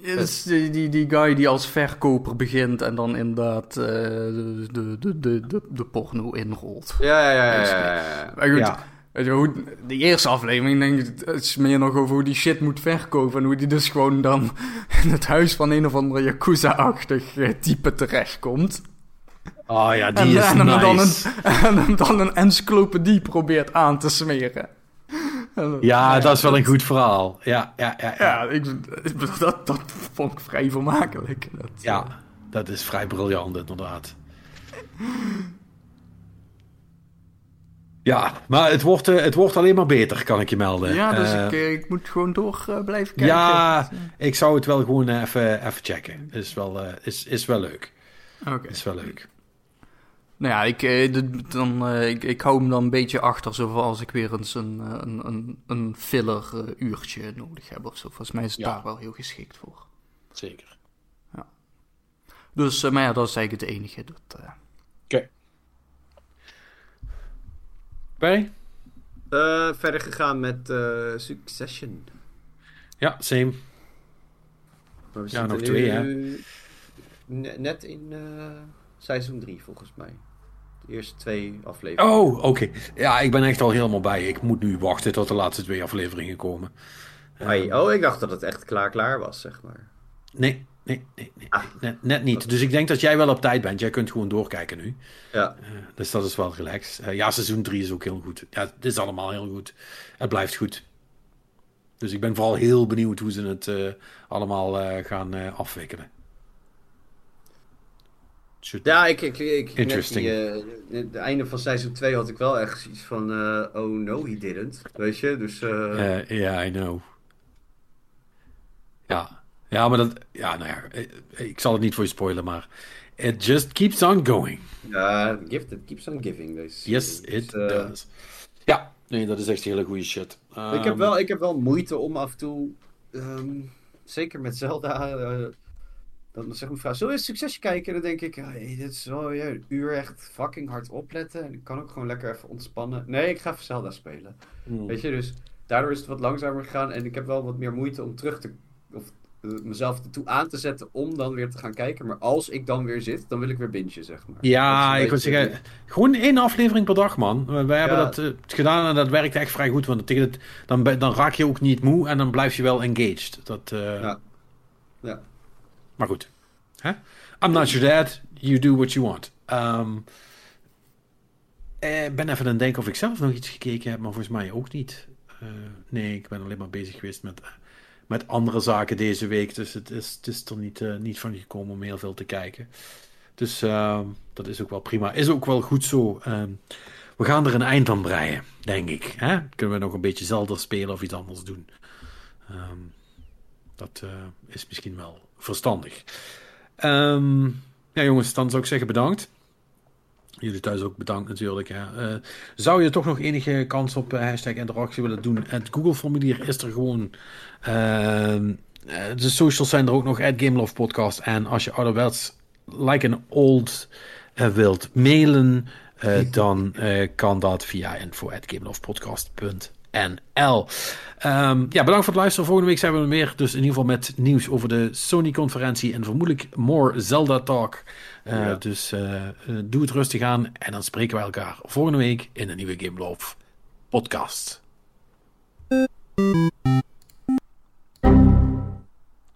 Ja, dus die, die, die guy die als verkoper begint en dan inderdaad uh, de, de, de, de, de, porno inrolt. Ja, ja, ja. ja, ja, Maar goed, Weet je, hoe, de eerste aflevering denk ik, het is meer nog over hoe die shit moet verkopen. En hoe die dus gewoon dan in het huis van een of andere Yakuza-achtig eh, type terechtkomt. Oh ja, die is en nice. Dan een, en hem dan een encyclopedie probeert aan te smeren. Ja, dat is wel een goed verhaal. Ja, ja, ja. Ja, ja ik, dat, dat vond ik vrij vermakelijk. Dat, ja, dat is vrij briljant inderdaad. Ja, maar het wordt, uh, het wordt alleen maar beter, kan ik je melden. Ja, dus uh, ik, ik, moet gewoon door blijven kijken. Ja, ik zou het wel gewoon even, even checken. Is wel, is, is wel leuk. Oké. Okay. Is wel leuk. Nou ja, ik, dan, ik, ik hou hem dan een beetje achter, zoals ik weer eens een, een, een, een filler uurtje nodig heb of zo. Volgens mij is het ja. daar wel heel geschikt voor. Zeker. Ja. Dus, maar ja, dat is eigenlijk het enige. Dat, Oké. Bij? Uh, verder gegaan met uh, Succession. Ja, same. ja, nog twee, hè? Net in uh, seizoen 3, volgens mij. Eerste twee afleveringen. Oh, oké. Okay. Ja, ik ben echt al helemaal bij. Ik moet nu wachten tot de laatste twee afleveringen komen. Hey, oh, ik dacht dat het echt klaar klaar was, zeg maar. Nee, nee, nee, nee. Ah. Net, net, niet. Dus ik denk dat jij wel op tijd bent. Jij kunt gewoon doorkijken nu. Ja. Uh, dus dat is wel relaxed. Uh, ja, seizoen 3 is ook heel goed. Ja, het is allemaal heel goed. Het blijft goed. Dus ik ben vooral heel benieuwd hoe ze het uh, allemaal gaan afwikkelen. Ja, ik, ik, ik, Interesting. Die, het einde van seizoen 2 had ik wel echt iets van, oh no, he didn't. Weet je, dus... Ja, yeah, I know. Ja, ja, maar dat, ja, nou ja, ik zal het niet voor je spoilen, maar it just keeps on going. Ja, gift it keeps on giving. Dus, yes, dus, it does. Ja, nee, dat is echt hele goede shit. ik, heb ehm, wel, ik heb wel moeite om af en toe, um, zeker met Zelda, uh, dan zegt mijn vrouw, zullen we een succesje kijken? En dan denk ik, hey, dit is wel een uur echt fucking hard opletten. En ik kan ook gewoon lekker even ontspannen. Nee, ik ga even Zelda spelen. Hmm. Weet je, dus daardoor is het wat langzamer gegaan. En ik heb wel wat meer moeite om terug te, of eh, mezelf ertoe aan te zetten om dan weer te gaan kijken. Maar als ik dan weer zit, dan wil ik weer bintje, zeg maar. Ja, ik wil zeggen, gewoon één aflevering per dag, man. We, hebben dat uh, gedaan en dat werkt echt vrij goed. Want tegen het, dan, dan raak je ook niet moe en dan blijf je wel engaged. Dat, uh... ja. ja. Maar goed. I'm not your dad. You do what you want. Um, ik ben even aan het denken of ik zelf nog iets gekeken heb, maar volgens mij ook niet. nee, ik ben alleen maar bezig geweest met met andere zaken deze week. Dus het is, het is er niet, uh, niet van gekomen om heel veel te kijken. Dus uh, dat is ook wel prima. Is ook wel goed zo. Uh, we gaan er een eind aan breien, denk ik. Hè? Kunnen we nog een beetje Zelda spelen of iets anders doen. Dat eh, is misschien wel verstandig. Um, ja, jongens, dan zou ik zeggen bedankt. Jullie thuis ook bedankt natuurlijk. Hè. Uh, zou je toch nog enige kans op uh, hashtag interactie willen doen? Het Google-formulier is er gewoon. Uh, de socials zijn er ook nog. At Gamelove Podcast. En als je ouderwets, like an old, wilt mailen, dan kan dat via info at NL. Ehm, ja, bedankt voor het luisteren. Volgende week zijn we er meer. Dus in ieder geval met nieuws over de Sony-conferentie. En vermoedelijk more Zelda-talk. Eh, dus eh, eh, doe het rustig aan. En dan spreken we elkaar volgende week in een nieuwe Game Love podcast.